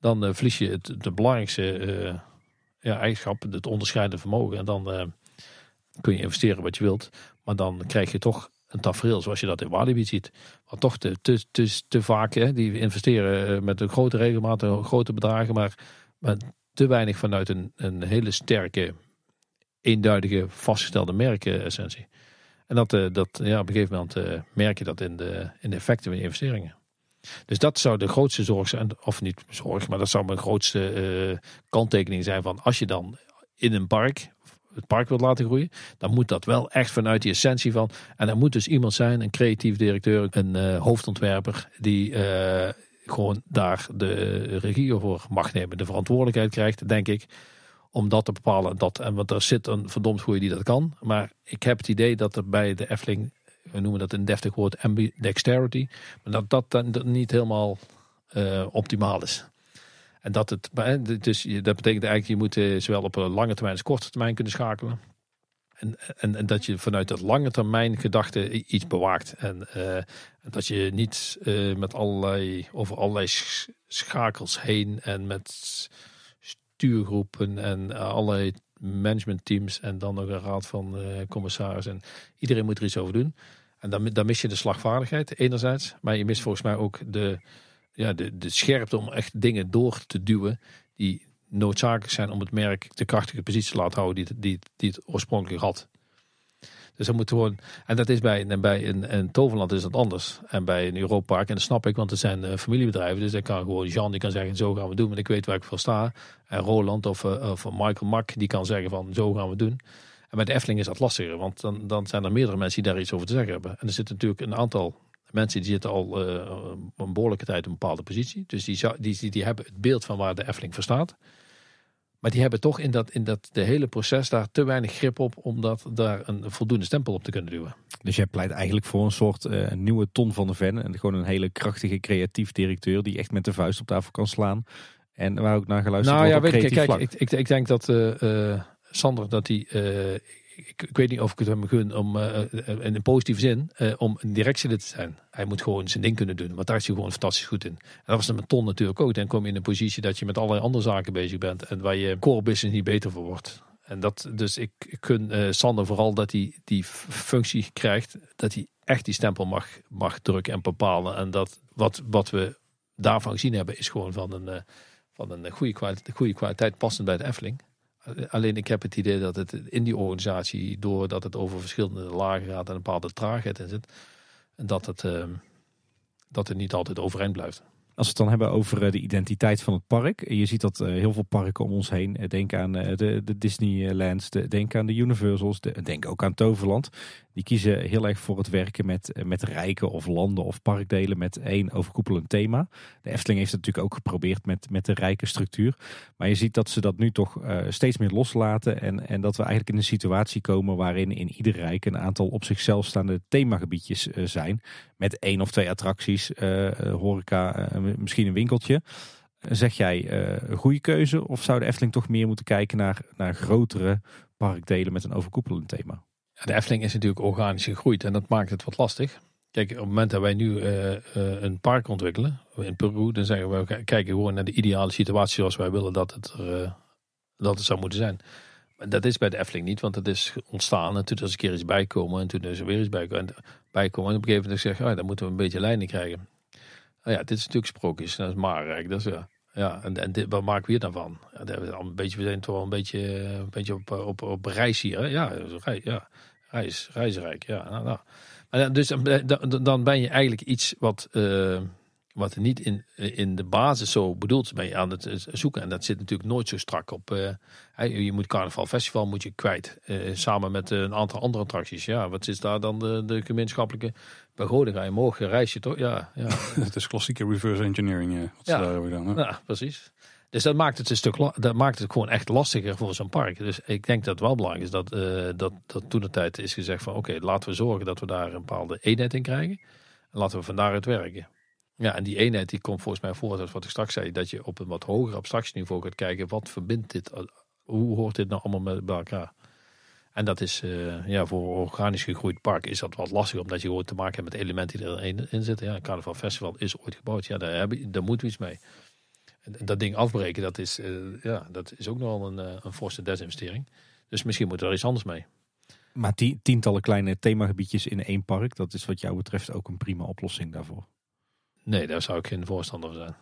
Dan verlies je het, de belangrijkste uh, ja, eigenschap. Het onderscheidende vermogen. En dan kun je investeren wat je wilt. Maar dan krijg je toch een tafereel zoals je dat in Walibi ziet. Wat toch te, te, te, vaak, hè, die investeren eh, met een grote regelmaat, grote bedragen, maar, maar te weinig vanuit een, een hele sterke, eenduidige, vastgestelde merkessentie. En dat, eh, dat, ja, op een gegeven moment merk je dat in de, in de effecten van je investeringen. Dus dat zou de grootste zorg zijn, of niet zorg, maar dat zou mijn grootste kanttekening zijn van als je dan in een park het park wilt laten groeien, dan moet dat wel echt vanuit die essentie van. En er moet dus iemand zijn, een creatief directeur, een uh, hoofdontwerper, die uh, gewoon daar de regie over mag nemen, de verantwoordelijkheid krijgt, denk ik. Om dat te bepalen. Dat, en want er zit een verdomd goeie die dat kan. Maar ik heb het idee dat er bij de Efteling, we noemen dat een deftig woord, ambidexterity. Maar dat dat dan niet helemaal uh, optimaal is. En dat het, dus dat betekent eigenlijk, je moet eh, zowel op lange termijn als korte termijn kunnen schakelen. En, en, en dat je vanuit dat lange termijn gedachte iets bewaakt. En uh, dat je niet uh, met allerlei, over allerlei schakels heen en met stuurgroepen en allerlei managementteams en dan nog een raad van uh, commissarissen. En iedereen moet er iets over doen. En dan, dan mis je de slagvaardigheid enerzijds. Maar je mist volgens mij ook de, ja, de, de scherpte om echt dingen door te duwen. Die noodzakelijk zijn om het merk de krachtige positie te laten houden die, het- die, die het oorspronkelijk had. Dus dat moet gewoon. En dat is bij, bij een, een Toverland is dat anders. En bij een Europark, en dat snap ik, want het zijn eh, familiebedrijven. Dus dan kan gewoon Jean die kan zeggen: zo gaan we doen, want ik weet waar ik voor sta. En Roland of, eh, of Michael Mak die kan zeggen: van zo gaan we doen. En bij de Efteling is dat lastiger, want dan, dan zijn er meerdere mensen die daar iets over te zeggen hebben. En er zitten natuurlijk een aantal mensen die zitten al eh, een behoorlijke tijd op een bepaalde positie. Dus die, die, die, die hebben het beeld van waar de Efteling voor staat. Maar die hebben toch in dat, in dat de hele proces daar te weinig grip op om dat, daar een voldoende stempel op te kunnen duwen. Dus jij pleit eigenlijk voor een soort eh, nieuwe ton van de Ven. En gewoon een hele krachtige creatief directeur die echt met de vuist op tafel kan slaan. En waar ook naar geluisterd nou wordt ja, op weet ik, kijk, ik, ik, ik denk dat eh, Sander, dat hij, eh, ik, weet niet of ik het hem gun om eh, eh, in een positieve zin, eh, om een directielid te zijn. Hij moet gewoon zijn ding kunnen doen, want daar is hij gewoon fantastisch goed in. En dat was met Ton natuurlijk ook. Dan kom je in een positie dat je met allerlei andere zaken bezig bent en waar je core business niet beter voor wordt. En dat, dus ik, ik gun Sander vooral dat hij die functie krijgt, dat hij echt die stempel mag, mag drukken en bepalen. En dat wat, wat we daarvan gezien hebben, is gewoon van een, van een goede kwaliteit, goede kwaliteit passend bij de Efteling. Alleen ik heb het idee dat het in die organisatie, doordat het over verschillende lagen gaat en een bepaalde traagheid in zit, dat het, eh, dat het niet altijd overeind blijft. Als we het dan hebben over eh, de identiteit van het park. Je ziet dat eh, heel veel parken om ons heen. eh, Denk aan eh, de, de Disneylands, de, denk aan de Universals, de, denk ook aan Toverland. Die kiezen heel erg voor het werken met, eh, met rijken of landen of parkdelen met één overkoepelend thema. De Efteling heeft het natuurlijk ook geprobeerd met, met de rijke structuur. Maar je ziet dat ze dat nu toch eh, steeds meer loslaten. En, en dat we eigenlijk in een situatie komen waarin in ieder rijk een aantal op zichzelf staande themagebiedjes eh, zijn. Met één of twee attracties, horeca, misschien een winkeltje. Zeg jij een goede keuze of zou de Efteling toch meer moeten kijken naar, naar grotere parkdelen met een overkoepelend thema? Ja, De Efteling is natuurlijk organisch gegroeid en dat maakt het wat lastig. Kijk, op het moment dat wij nu eh, eh, een park ontwikkelen in Peru, dan zeggen we, kijken gewoon naar de ideale situatie zoals wij willen dat het, eh, dat het zou moeten zijn. Maar dat is bij de Efteling niet, want het is ontstaan en toen is er een keer iets bijkomen en toen is er weer iets bijkomen. En, bijkomen. en op een gegeven moment zeg je, oh, dan moeten we een beetje lijnen krijgen. Nou ja, dit is natuurlijk sprookjes, dat is Marenrijk, dat is ja. Ja, en, en dit, wat maken we hier dan van? Ja, we, al een beetje, we zijn toch wel een beetje, een beetje op, op, op reis hier. Hè? Ja, reis, ja, reis, reisrijk. Ja, nou, nou. Maar dus dan, dan- ben je eigenlijk iets wat, eh, wat niet in, in de basis zo bedoeld is, ben je aan het eh, zoeken. En dat zit natuurlijk nooit zo strak op. eh, je moet Carnaval Festival moet je kwijt. eh, samen met een aantal andere attracties. Ja, wat is daar dan de, de gemeenschappelijke begroting? Ga je morgen reis je toch? Ja, ja. Het is klassieke reverse engineering. eh, wat ze Ja. daar hebben gedaan. hè. Ja, precies. Dus dat maakt het een stuk dat maakt het gewoon echt lastiger voor zo'n park. Dus ik denk dat het wel belangrijk is dat, eh, dat, dat toen de tijd is gezegd van oké, laten we zorgen dat we daar een bepaalde eenheid in krijgen. En laten we van daaruit werken. Ja, en die eenheid die komt volgens mij voort uit wat ik straks zei. Dat je op een wat hoger abstractieniveau gaat kijken. Wat verbindt dit? Hoe hoort dit nou allemaal met bij elkaar? En dat is eh, ja, voor een organisch gegroeid park is dat wat lastig. Omdat je gewoon te maken hebt met elementen die erin in zitten. Ja, Carnaval Festival is ooit gebouwd. Ja, daar, heb je, daar moeten we iets mee. Dat ding afbreken, dat is, eh, ja, dat is ook nogal een, eh, een forse desinvestering. Dus misschien moet er iets anders mee. Maar ti- tientallen kleine themagebiedjes in één park, dat is wat jou betreft ook een prima oplossing daarvoor. Nee, daar zou ik geen voorstander van zijn.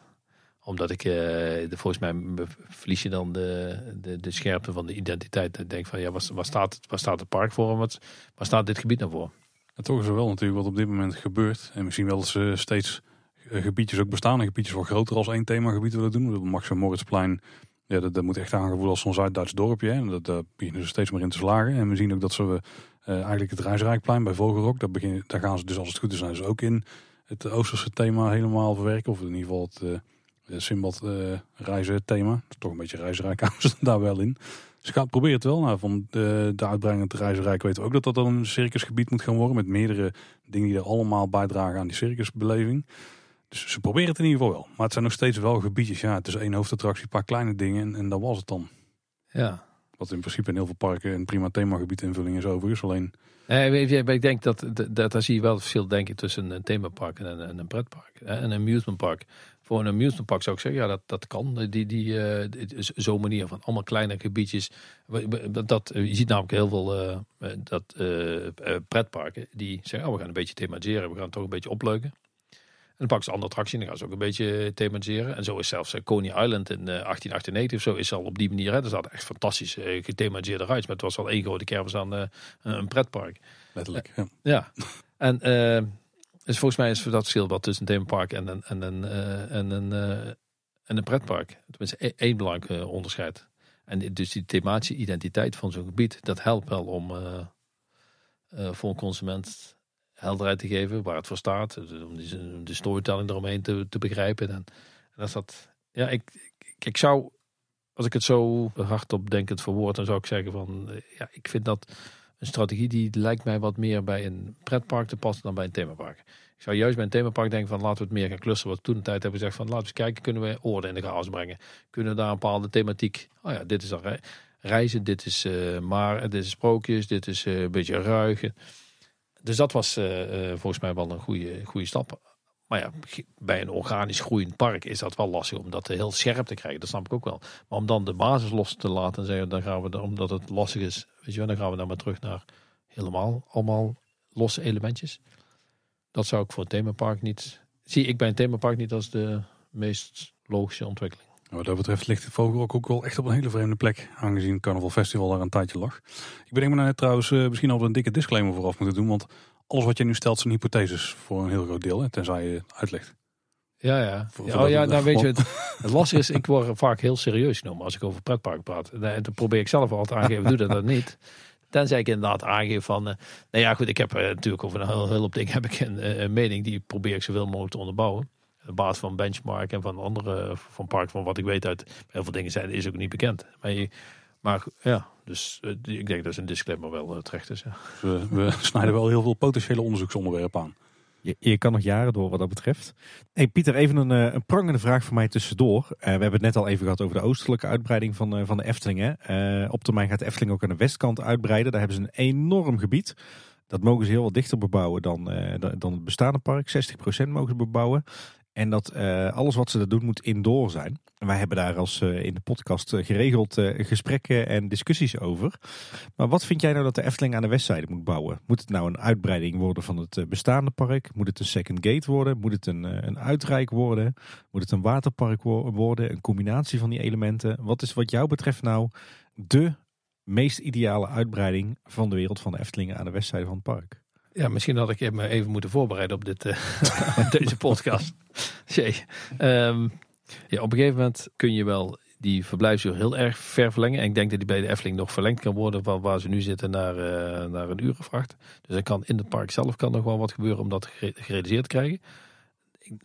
Omdat ik, eh, de, volgens mij verlies je dan de, de, de scherpte van de identiteit. Ik denk van, ja, waar, waar, staat, het, waar staat het park voor en wat, waar staat dit gebied nou voor? En toch is er wel natuurlijk wat op dit moment gebeurt. En misschien wel dat ze steeds eh, gebiedjes ook bestaan. En gebiedjes wel groter als één themagebied willen doen. Max en Moritzplein, ja, dat, dat moet echt aangevoeld als zo'n Zuid-Duits dorpje. En dat, daar beginnen ze steeds meer in te slagen. En we zien ook dat ze eh, eigenlijk het Reisrijkplein bij Vogelrok, daar, beginnen, daar gaan ze dus als het goed is, zijn ze ook in het Oosterse thema helemaal verwerken. Of in ieder geval het uh, eh, reizen thema. Dat is toch een beetje reisrijk houden ze daar wel in. Dus gaat proberen het wel. Nou, van de, de uitbreiding het reizenrijk weten we ook dat dat dan een circusgebied moet gaan worden. Met meerdere dingen die er allemaal bijdragen aan die circusbeleving. Dus ze proberen het in ieder geval wel. Maar het zijn nog steeds wel gebiedjes. Ja, het is één hoofdattractie, een paar kleine dingen en, en dat was het dan. Ja. Wat in principe in heel veel parken een prima themagebied invulling is overigens. Alleen, maar ik denk dat, dat, dat daar zie je wel het verschil denk ik tussen een themapark en een, en een pretpark. En een amusementpark. Voor een amusementpark zou ik zeggen, ja, dat, dat kan. Die, die, eh, is Zo'n manier van allemaal kleine gebiedjes. Dat, je ziet namelijk heel veel eh, eh, dat, eh, eh, pretparken die zeggen, oh, we gaan een beetje thematiseren. We gaan het toch een beetje opleuken. En dan pakken ze een andere attractie en dan gaan ze ook een beetje thematiseren. En zo is zelfs eh, Coney Island in eh, 1898 of zo is al op die manier. Hè. Er zaten echt fantastisch eh, gethematiseerde rides. Maar het was wel één grote kermis aan eh, een pretpark. Letterlijk. Ja. Ja, en eh, dus volgens mij is dat verschil wat tussen een themapark en een, en een, eh, en een, eh, en een pretpark. Tenminste, één- één belangrijk eh, onderscheid. En dus die thematische identiteit van zo'n gebied, dat helpt wel om eh, eh, voor een consument helderheid te geven waar het voor staat. Dus Om die- de storytelling eromheen te, te begrijpen. En, en als dat, ja, ik, ik, zou, als ik het zo hardop denkend verwoord, dan zou ik zeggen van, eh, ja, ik vind dat een strategie die lijkt mij wat meer bij een pretpark te passen dan bij een themapark. Ik zou juist bij een themapark denken van laten we het meer gaan clusteren. Wat toen een tijd hebben gezegd van laten we eens kijken, kunnen we orde in de chaos brengen? Kunnen we daar een bepaalde thematiek? Oh ja, dit is rei- reizen, dit is eh, maar, dit is sprookjes, dit is eh, een beetje ruigen. Dus dat was eh, eh, volgens mij wel een goede, goede stap. Maar ja, bij een organisch groeiend park is dat wel lastig om dat heel scherp te krijgen. Dat snap ik ook wel. Maar om dan de basis los te laten en zeggen, dan gaan we, omdat het lastig is, weet je wel, dan gaan we dan maar terug naar helemaal allemaal losse elementjes. Dat zou ik voor een themapark niet, zie ik bij een themapark niet als de meest logische ontwikkeling. Wat dat betreft ligt de vogel ook, wel echt op een hele vreemde plek. Aangezien het Carnaval Festival daar een tijdje lag. Ik bedenk me nou net trouwens eh, misschien al een dikke disclaimer vooraf moeten doen. Want alles wat je nu stelt zijn hypotheses voor een heel groot deel. Hè, tenzij je uitlegt. Ja, ja. Voor- ja, voor oh, ja nou weet je, het, het lastige is, ik word vaak heel serieus genomen als ik over pretpark praat. En dan probeer ik zelf altijd aangeven, doe dat, dat niet. Tenzij ik inderdaad aangeef van, eh, nou ja goed, ik heb eh, natuurlijk over een heel, heel hoop dingen heb ik een, eh, een mening, die probeer ik zoveel mogelijk te onderbouwen. Op basis van benchmark en van andere, van park, van wat ik weet uit heel veel dingen zijn, is ook niet bekend. Maar, je, maar ja, dus eh, ik denk dat een disclaimer wel eh, terecht is. Ja. Dus we, we snijden wel heel veel potentiële onderzoeksonderwerpen aan. Je, je kan nog jaren door wat dat betreft. Hey Pieter, even een, eh, een prangende vraag voor mij tussendoor. Eh, we hebben het net al even gehad over de oostelijke uitbreiding van, eh, van de Efteling. Hè. Eh, op termijn gaat de Efteling ook aan de westkant uitbreiden. Daar hebben ze een enorm gebied. Dat mogen ze heel wat dichter bebouwen dan, eh, dan- dan het bestaande park. 60% mogen ze bebouwen. En dat eh, alles wat ze daar doen moet indoor zijn. En wij hebben daar als eh, in de podcast eh, geregeld gesprekken en discussies over. Maar wat vind jij nou dat de Efteling aan de westzijde moet bouwen? Moet het nou een uitbreiding worden van het bestaande park? Moet het een second gate worden? Moet het een, een uitrijk worden? Moet het een waterpark wo- worden? Een combinatie van die elementen? Wat is wat jou betreft nou de meest ideale uitbreiding van de wereld van de Efteling aan de westzijde van het park? Ja, misschien had ik me even moeten voorbereiden op, dit, eh, deze podcast. Ehm, ja, op een gegeven moment kun je wel die verblijfsuur heel erg ver verlengen. En ik denk dat die bij de Efteling nog verlengd kan worden van waar ze nu zitten naar, eh, naar een urenvracht. Dus er kan in het park zelf kan nog wel wat gebeuren om dat gere- gerealiseerd te krijgen.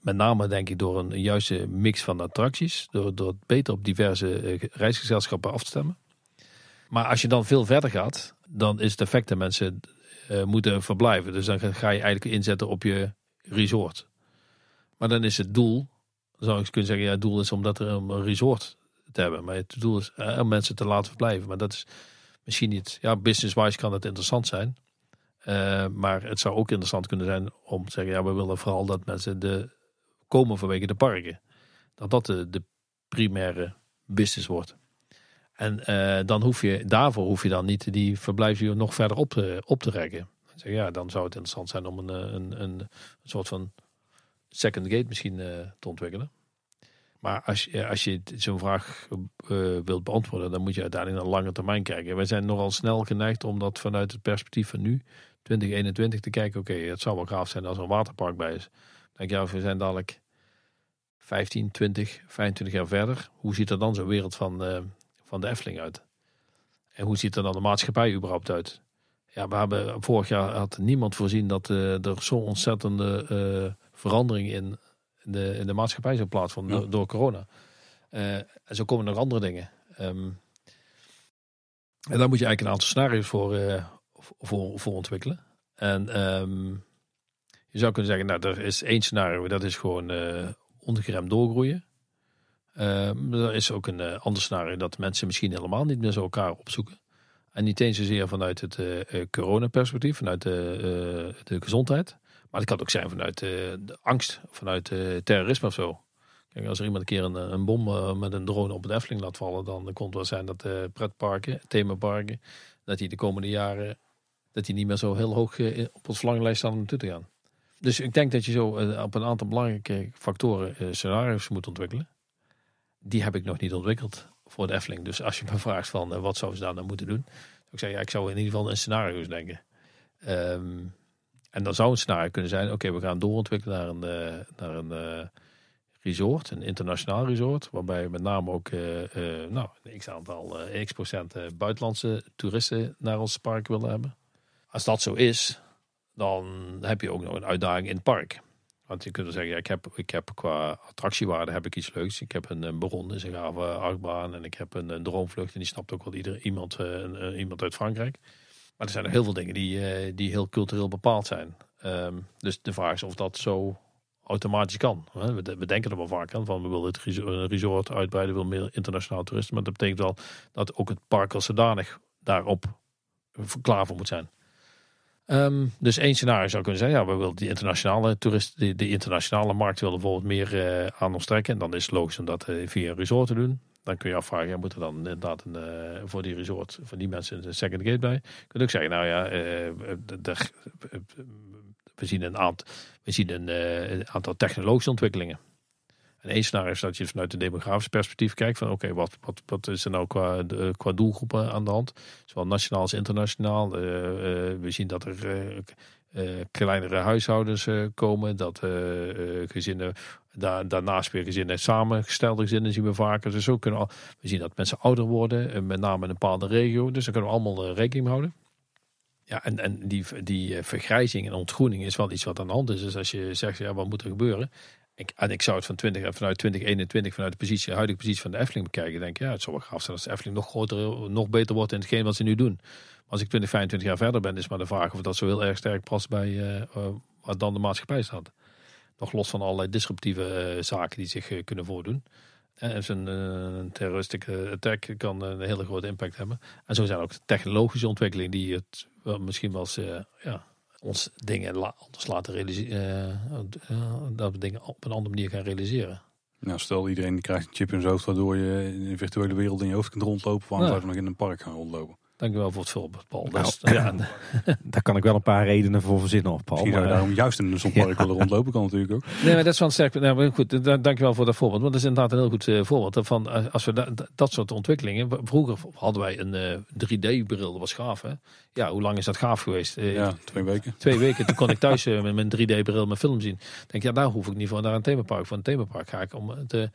Met name denk ik door een, juiste mix van attracties. Door, door het beter op diverse eh, reisgezelschappen af te stemmen. Maar als je dan veel verder gaat, dan is het effect dat mensen moeten verblijven. Dus dan ga je eigenlijk inzetten op je resort. Maar dan is het doel, zou ik kunnen zeggen, ja, het doel is om dat er een resort te hebben. Maar het doel is eh, om mensen te laten verblijven. Maar dat is misschien niet, ja, business-wise kan het interessant zijn. Eh, maar het zou ook interessant kunnen zijn om te zeggen, ja, we willen vooral dat mensen de, komen vanwege de parken. Dat dat de, de primaire business wordt. En eh, dan hoef je, daarvoor hoef je dan niet die verblijfsuur nog verder op te, op te rekken. Je, ja, dan zou het interessant zijn om een, eh, een, een, soort van second gate misschien eh, te ontwikkelen. Maar als, je- als je zo'n vraag eh, wilt beantwoorden, dan moet je uiteindelijk naar lange termijn kijken. Wij zijn nogal snel geneigd om dat vanuit het perspectief van nu, 2021, te kijken. Oké, het zou wel gaaf zijn als er een waterpark bij is. Dan denk je, ja, we zijn dadelijk 15, 20, 25 jaar verder. Hoe ziet er dan zo'n wereld van, eh, van de Efteling uit? En hoe ziet er dan de maatschappij überhaupt uit? Ja, we hebben vorig jaar had niemand voorzien dat eh, er zo'n ontzettende eh, verandering in de, in de maatschappij zou plaatsvinden Ja. door, door corona. Eh, en zo komen er nog andere dingen. Ehm, en daar moet je eigenlijk een aantal scenario's voor, voor, voor ontwikkelen. En ehm, je zou kunnen zeggen, nou, er is één scenario, dat is gewoon ongeremd doorgroeien. Ehm, er is ook een eh, ander scenario dat mensen misschien helemaal niet meer zo elkaar opzoeken. En niet eens zozeer vanuit het eh eh, coronaperspectief, vanuit de, de gezondheid. Maar het kan ook zijn vanuit de angst, vanuit terrorisme of zo. Kijk, als er iemand een keer een, een bom met een drone op het Efteling laat vallen, dan kon het wel zijn dat pretparken, themaparken, dat die de komende jaren dat die niet meer zo heel hoog op ons verlanglijst staan om naartoe te gaan. Dus ik denk dat je zo op een aantal belangrijke factoren scenario's moet ontwikkelen. Die heb ik nog niet ontwikkeld voor de Efteling. Dus als je me vraagt van eh, wat zou ze daar nou moeten doen. zou Ik zeg ja, ik zou in ieder geval in scenario's denken. Ehm, en dan zou een scenario kunnen zijn, oké, we gaan doorontwikkelen naar een, eh, naar een eh, resort, een internationaal resort. Waarbij met name ook nou, een x-aantal, x procent buitenlandse toeristen naar ons park willen hebben. Als dat zo is, dan heb je ook nog een uitdaging in het park. Want je kunt wel zeggen, ik, heb, ik heb qua attractiewaarde heb ik iets leuks. Ik heb een, een Baron, een gave achtbaan. En ik heb een, droomvlucht. En die snapt ook wel ieder, iemand, eh, een- iemand uit Frankrijk. Maar er zijn nog heel veel dingen die, eh, die heel cultureel bepaald zijn. Ehm, dus de vraag is of dat zo automatisch kan. We, denken er wel vaak aan van we willen het resort uitbreiden, we willen meer internationaal toeristen. Maar dat betekent wel dat ook het park als zodanig daarop klaar voor moet zijn. Ehm, dus één scenario zou kunnen zijn, ja, we willen die internationale toeristen, die, internationale markt willen bijvoorbeeld meer eh, aan ons trekken. En dan is het logisch om dat eh, via een resort te doen. Dan kun je afvragen, ja, moet er dan inderdaad een, eh, voor die resort, voor die mensen een second gate bij? Je kunt ook zeggen, nou ja, we zien een aantal, we zien een aantal technologische ontwikkelingen. En één scenario is dat je vanuit een demografisch perspectief kijkt van oké, wat, wat, wat is er nou qua, de, qua doelgroepen aan de hand? Zowel nationaal als internationaal. Eh, eh, we zien dat er eh, kleinere huishoudens komen, dat gezinnen, daar, daarnaast weer gezinnen, samengestelde gezinnen zien we vaker. Dus we, zien dat mensen ouder worden, met name in een bepaalde regio. Dus daar kunnen we allemaal rekening houden. Ja, en, en die, die vergrijzing en ontgroening is wel iets wat aan de hand is. Dus als je zegt, ja, wat moet er gebeuren? Ik, en ik zou het van 20, vanuit 2021, vanuit de, positie, huidige positie van de Efteling bekijken. Denk ja, het zou wel gaaf zijn als de nog groter, nog beter wordt in hetgeen wat ze nu doen. Maar als ik 20, 25 jaar verder ben, is maar de vraag of dat zo heel erg sterk past bij eh, eh, waar dan de maatschappij staat. Nog los van allerlei disruptieve eh, zaken die zich kunnen voordoen. En een terroristische attack kan een hele grote impact hebben. En zo zijn ook technologische ontwikkelingen die het misschien wel eens ja, ons dingen la- anders laten realiseren. eh, dat we dingen op een andere manier gaan realiseren. Nou, stel iedereen krijgt een chip in zijn hoofd waardoor je in de virtuele wereld in je hoofd kunt rondlopen. Waarom Ja. zou je nog in een park gaan rondlopen? Dankjewel voor het voorbeeld, Paul. Nou, Dus, ja, Daar kan ik wel een paar redenen voor verzinnen op, Paul. Misschien Maar, daarom juist in zo'n park willen rondlopen. Kan natuurlijk ook. Nee, maar dat is wel een sterk. Nou, maar goed, da- dankjewel voor dat voorbeeld. Want dat is inderdaad een heel goed eh, voorbeeld. Van, eh, als we da- da- dat soort ontwikkelingen. Vroeger hadden wij een eh, 3D-bril, dat was gaaf. Hè? Ja, hoe lang is dat gaaf geweest? Eh, Ja, twee weken. Twee weken, toen kon ik thuis eh, met mijn 3D-bril mijn film zien. Ik denk, ja, daar hoef ik niet voor naar een themapark. Voor een themapark ga ik om te,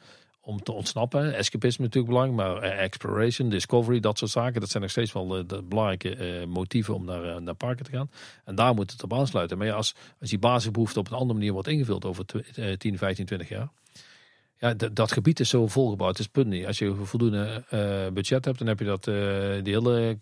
om te ontsnappen. Escapisme natuurlijk belangrijk, maar eh, exploration, discovery, dat soort zaken. Dat zijn nog steeds wel de belangrijke eh, motieven om naar, eh, naar parken te gaan. En daar moet het op aansluiten. Maar ja, als, als die basisbehoefte op een andere manier wordt ingevuld over tw- eh, 10, 15, 20 jaar. Ja, dat gebied is zo volgebouwd. Het is punt niet. Als je voldoende budget hebt, dan heb je dat, eh, die hele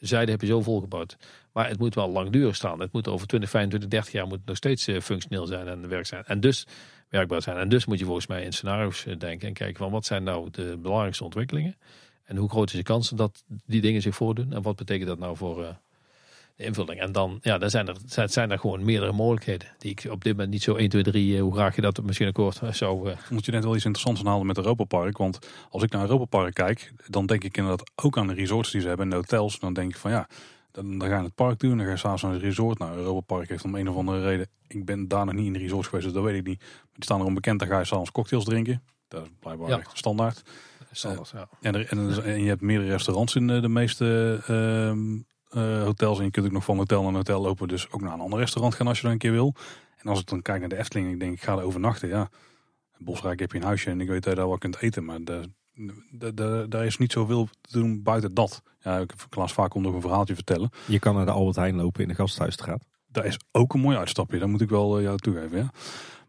zijde heb je zo volgebouwd. Maar het moet wel langdurig staan. Het moet over 20, 25, 30 jaar moet nog steeds functioneel zijn en werk zijn. En dus werkbaar zijn. En dus moet je volgens mij in scenario's eh, denken en kijken van wat zijn nou de belangrijkste ontwikkelingen. En hoe groot is de kans dat die dingen zich voordoen. En wat betekent dat nou voor eh, de invulling. En dan, ja, dan zijn er, zijn, er gewoon meerdere mogelijkheden. Die ik op dit moment niet zo 1, 2, 3, eh, hoe graag je dat misschien akkoord eh, zou... Moet je net wel iets interessants aanhalen met Europa Park. Want als ik naar Europa Park kijk, dan denk ik inderdaad ook aan de resorts die ze hebben en de hotels. Dan denk ik van ja, dan, dan ga je het park doen. Dan ga je s'avonds naar het resort. Nou, Europa Park heeft om een of andere reden. Ik ben daar nog niet in de resorts geweest, dus dat weet ik niet. Maar die staan erom bekend. Dan ga je s'avonds cocktails drinken. Dat is blijkbaar Ja. echt standaard. standaard, ja. En, er, en, en je hebt meerdere restaurants in de, de meeste ehm, eh, hotels. En je kunt ook nog van hotel naar hotel lopen. Dus ook naar een ander restaurant gaan als je dan een keer wil. En als ik dan kijk naar de Efteling, ik denk ik ga er overnachten. Ja, in Bosrijk heb je een huisje en ik weet dat je daar wel kunt eten. Maar de- daar is niet zoveel te doen buiten dat. Ja, ik heb Klaas vaak om nog een verhaaltje vertellen. Je kan naar de Albert Heijn lopen in de gasthuisstraat. Dat is ook een mooi uitstapje. Dat moet ik wel eh, jou toegeven. Ja.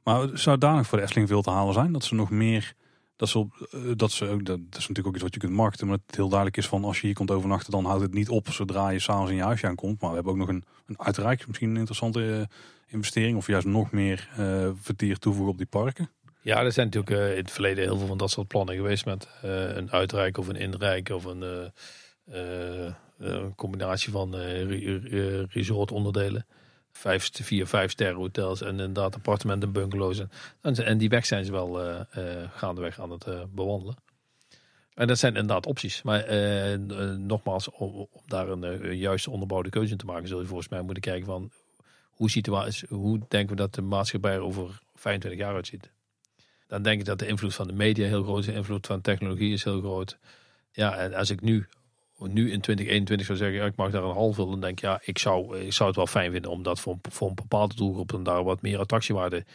Maar zou daar nog voor de Efteling veel te halen zijn? Dat ze nog meer... Dat, ze, eh, dat, ze ook, dat is natuurlijk ook iets wat je kunt marketen. Maar het heel duidelijk is van als je hier komt overnachten... dan houdt het niet op zodra je s'avonds in je huisje aankomt. Maar we hebben ook nog een, een uitrijk. Misschien een interessante eh, investering. Of juist nog meer vertier toevoegen op die parken. Ja, er zijn natuurlijk eh, in het verleden heel veel van dat soort plannen geweest met eh, een uitrijk of een inrijk of een eh, een combinatie van eh, re- re- resort onderdelen. vijf, vier, vijf sterren hotels en inderdaad appartementen, bungalows. En, en die weg zijn ze wel gaandeweg aan het bewandelen. En dat zijn inderdaad opties. Maar nogmaals, om, daar een juiste onderbouwde keuze te maken, zul je volgens mij moeten kijken van hoe, situatie, hoe denken we dat de maatschappij er over 25 jaar uitziet. Dan denk ik dat de invloed van de media heel groot is, de invloed van technologie is heel groot. Ja, en als ik nu nu in 2021 zou zeggen, ik mag daar een half dan denk ik, ja, ik zou, ik zou het wel fijn vinden om dat voor, voor een bepaalde doelgroep en daar wat meer attractiewaarde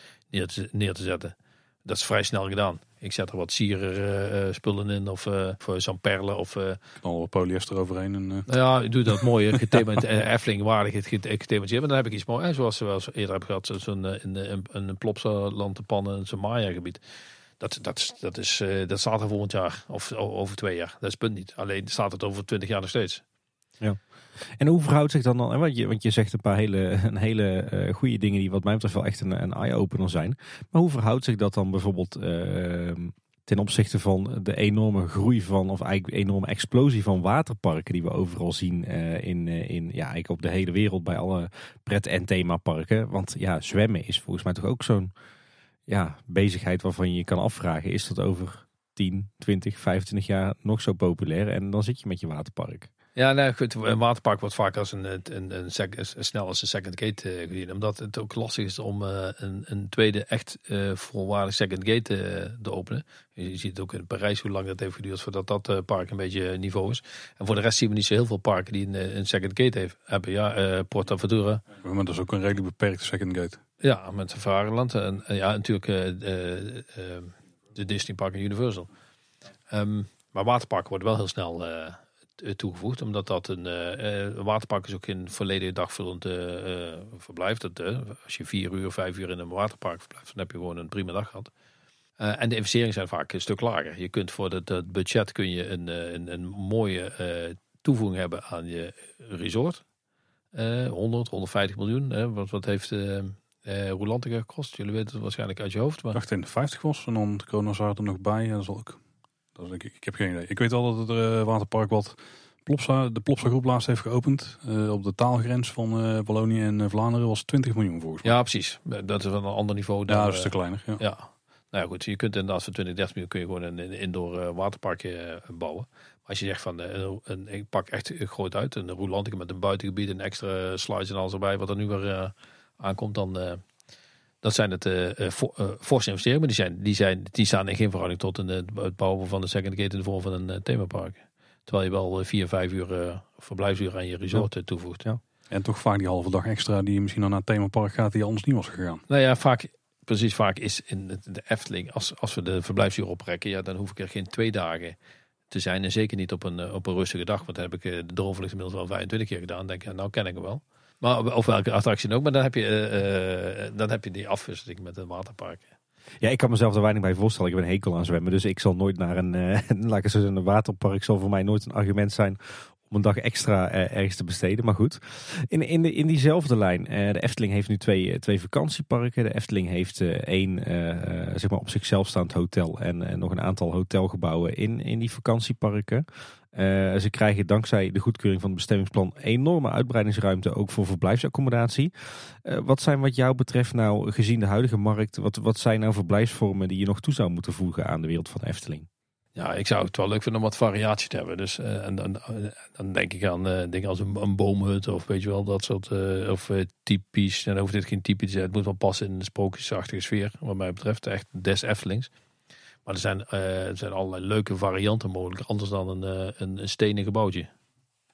neer te zetten. Dat is vrij snel gedaan. Ik zet er wat sierer uh, spullen in of uh, voor zo'n perlen of... Uh, Knal polyester overheen. En, uh... Ja, ik doe dat mooi. Gethematiseerd, Efteling waardig gethematiseerd. Maar dan heb ik iets mooi. Zoals we wel eerder hebben gehad, zo'n in, in, een Plopsaland te pannen, zo'n Maya gebied. Dat, dat, dat, is, uh, dat staat er volgend jaar of over twee jaar. Dat is punt niet. Alleen staat het over twintig jaar nog steeds. Ja. En hoe verhoudt zich dan dan, want je, want je zegt een paar hele, een hele uh, goede dingen die wat mij betreft wel echt een, een eye-opener zijn. Maar hoe verhoudt zich dat dan bijvoorbeeld uh, ten opzichte van de enorme groei van, of eigenlijk enorme explosie van waterparken die we overal zien uh, in, in, ja, eigenlijk op de hele wereld bij alle pret- en themaparken. Want ja, zwemmen is volgens mij toch ook zo'n ja, bezigheid waarvan je je kan afvragen, is dat over 10, 20, 25 jaar nog zo populair? En dan zit je met je waterpark. Ja, nou goed, een waterpark wordt vaak als een, een, een, een, snel als een second gate uh, gezien. Omdat het ook lastig is om uh, een, een tweede echt uh, volwaardig second gate te openen. Je ziet ook in Parijs hoe lang dat heeft geduurd voordat dat park een beetje niveau is. En voor de rest zien we niet zo heel veel parken die een, een second gate heeft, hebben. Ja, Porta Ventura. Maar dat is ook een redelijk beperkte second gate. Ja, met Safariland en, en ja, natuurlijk de Disney Park en Universal. Um, maar waterparken worden wel heel snel toegevoegd. Omdat dat een uh, waterpark is ook in volledige dagvullend uh, verblijf. Dat, als je vier uur, vijf uur in een waterpark verblijft, dan heb je gewoon een prima dag gehad. en de investeringen zijn vaak een stuk lager. Je kunt voor het, budget kun je een, een, een mooie toevoeging hebben aan je resort. 100, 150 miljoen. wat, wat heeft uh, gekost? Jullie weten het waarschijnlijk uit je hoofd. Maar... 50 was en dan de Kronosar er nog bij. Dat zal ik ik, ik heb geen idee. Ik weet wel dat het uh, waterpark wat Plopsa, de Plopsa groep laatst heeft geopend. Uh, op de taalgrens van uh, Wallonië en Vlaanderen was 20 miljoen volgens mij. Ja, precies. Dat is van een ander niveau. Dan, ja, dat is te kleiner. Ja. ja. Nou ja, goed. Je kunt inderdaad voor 20, 30 miljoen kun je gewoon een, indoor waterparkje bouwen. Maar als je zegt van, een, een, ik pak echt groot uit. Een roelantige met een buitengebied, een extra slides en alles erbij. Wat er nu weer aankomt, dan dat zijn het uh, forse investeringen, maar die, zijn, die, zijn, die staan in geen verhouding tot een, het bouwen van de second gate in de vorm van een themapark. Terwijl je wel vier, vijf uur verblijfsuur aan je resort toevoegt. Ja. En toch vaak die halve dag extra die je misschien dan naar het themapark gaat die anders niet was gegaan. Nou ja, vaak, precies vaak is in de Efteling, als, als we de verblijfsuur oprekken, ja, dan hoef ik er geen twee dagen te zijn. En zeker niet op een, op een rustige dag, want dan heb ik de droomvlucht inmiddels al 25 keer gedaan. denk ik, nou ken ik hem wel. Maar, of welke attractie ook. Maar dan heb je, uh, dan heb je die afwisseling met een waterpark. Ja, ik kan mezelf er weinig bij voorstellen. Ik ben een hekel aan zwemmen. Dus ik zal nooit naar een, uh, laat ik een waterpark zal voor mij nooit een argument zijn om een dag extra uh, ergens te besteden. Maar goed, in, in, de, in diezelfde lijn. Uh, de Efteling heeft nu twee, twee vakantieparken. De Efteling heeft één zeg maar op zichzelf staand hotel en nog een aantal hotelgebouwen in, in die vakantieparken. Uh, ze krijgen dankzij de goedkeuring van het bestemmingsplan enorme uitbreidingsruimte ook voor verblijfsaccommodatie. Uh, wat zijn wat jou betreft nou, gezien de huidige markt, wat, wat zijn nou verblijfsvormen die je nog toe zou moeten voegen aan de wereld van Efteling? Ja, ik zou het wel leuk vinden om wat variatie te hebben. Dus uh, en, dan, dan denk ik aan dingen als een, een, boomhut of weet je wel, dat soort, of typisch. En dan hoeft dit geen typisch, het moet wel passen in de sprookjesachtige sfeer, wat mij betreft. Echt des Eftelings. Maar er zijn, uh, er zijn allerlei leuke varianten mogelijk, anders dan een, uh, een, een stenen gebouwtje.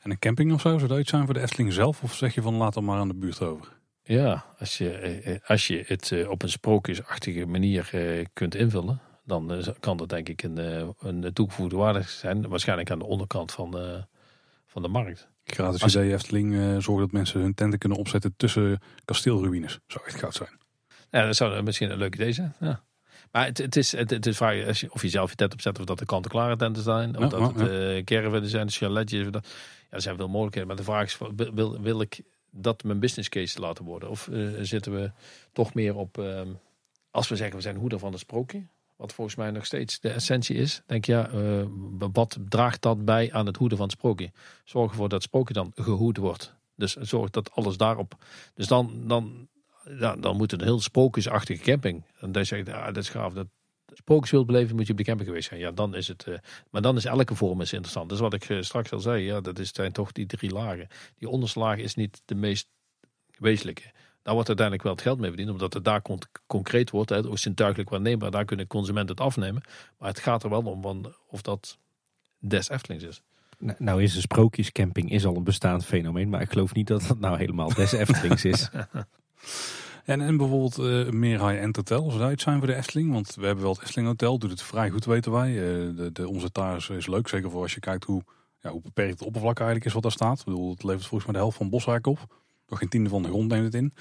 En een camping of zo, zou dat iets zijn voor de Efteling zelf? Of zeg je van laat er maar aan de buurt over? Ja, als je, eh, als je het op een sprookjesachtige manier kunt invullen, dan kan dat denk ik een, een toegevoegde waarde zijn. Waarschijnlijk aan de onderkant van, van de markt. Gratis als... idee Efteling zorgen dat mensen hun tenten kunnen opzetten tussen kasteelruïnes. Zou echt goud zijn. Ja, dat zou misschien een leuk idee zijn. Ja. Maar het, het is, het, het is vaak, als je, of je zelf je tent opzet, of dat de kant-en-klare tenten zijn, of dat het uh, caravans zijn, chaletjes. Dat, ja, er zijn veel mogelijkheden. Maar de vraag is, wil, wil ik dat mijn business case laten worden? Of uh, zitten we toch meer op, uh, als we zeggen we zijn hoeder van het sprookje, wat volgens mij nog steeds de essentie is, denk je, ja, uh, wat draagt dat bij aan het hoeden van het sprookje? Zorg ervoor dat het sprookje dan gehoed wordt Dus zorg dat alles daarop. Dus dan, dan, ja, dan moet het een heel sprookjesachtige camping. En dan zeg je, ja, dat is gaaf. Dat sprookjes wilt beleven, moet je op de camping geweest zijn. Ja, dan is het. eh, maar dan is elke vorm is interessant. Dus wat ik eh, straks al zei, ja, dat is, zijn toch die drie lagen. Die onderste laag is niet de meest wezenlijke. Daar wordt uiteindelijk wel het geld mee verdiend, omdat het daar con- concreet wordt. Hè, of zintuigelijk waarneembaar, daar kunnen consumenten het afnemen. Maar het gaat er wel om van of dat des Eftelings is. Nou, nou is een sprookjescamping is al een bestaand fenomeen, maar ik geloof niet dat dat nou helemaal des Eftelings is. En, en bijvoorbeeld eh, meer high-end hotel, zou zijn voor de Efteling? Want we hebben wel het Efteling Hotel, doet het vrij goed weten wij. Eh, de, de is, leuk, zeker voor als je kijkt hoe, ja, hoe beperkt het oppervlak eigenlijk is wat daar staat. Ik bedoel, het levert volgens mij de helft van Bosrijk op. Nog geen tiende van de grond neemt het in.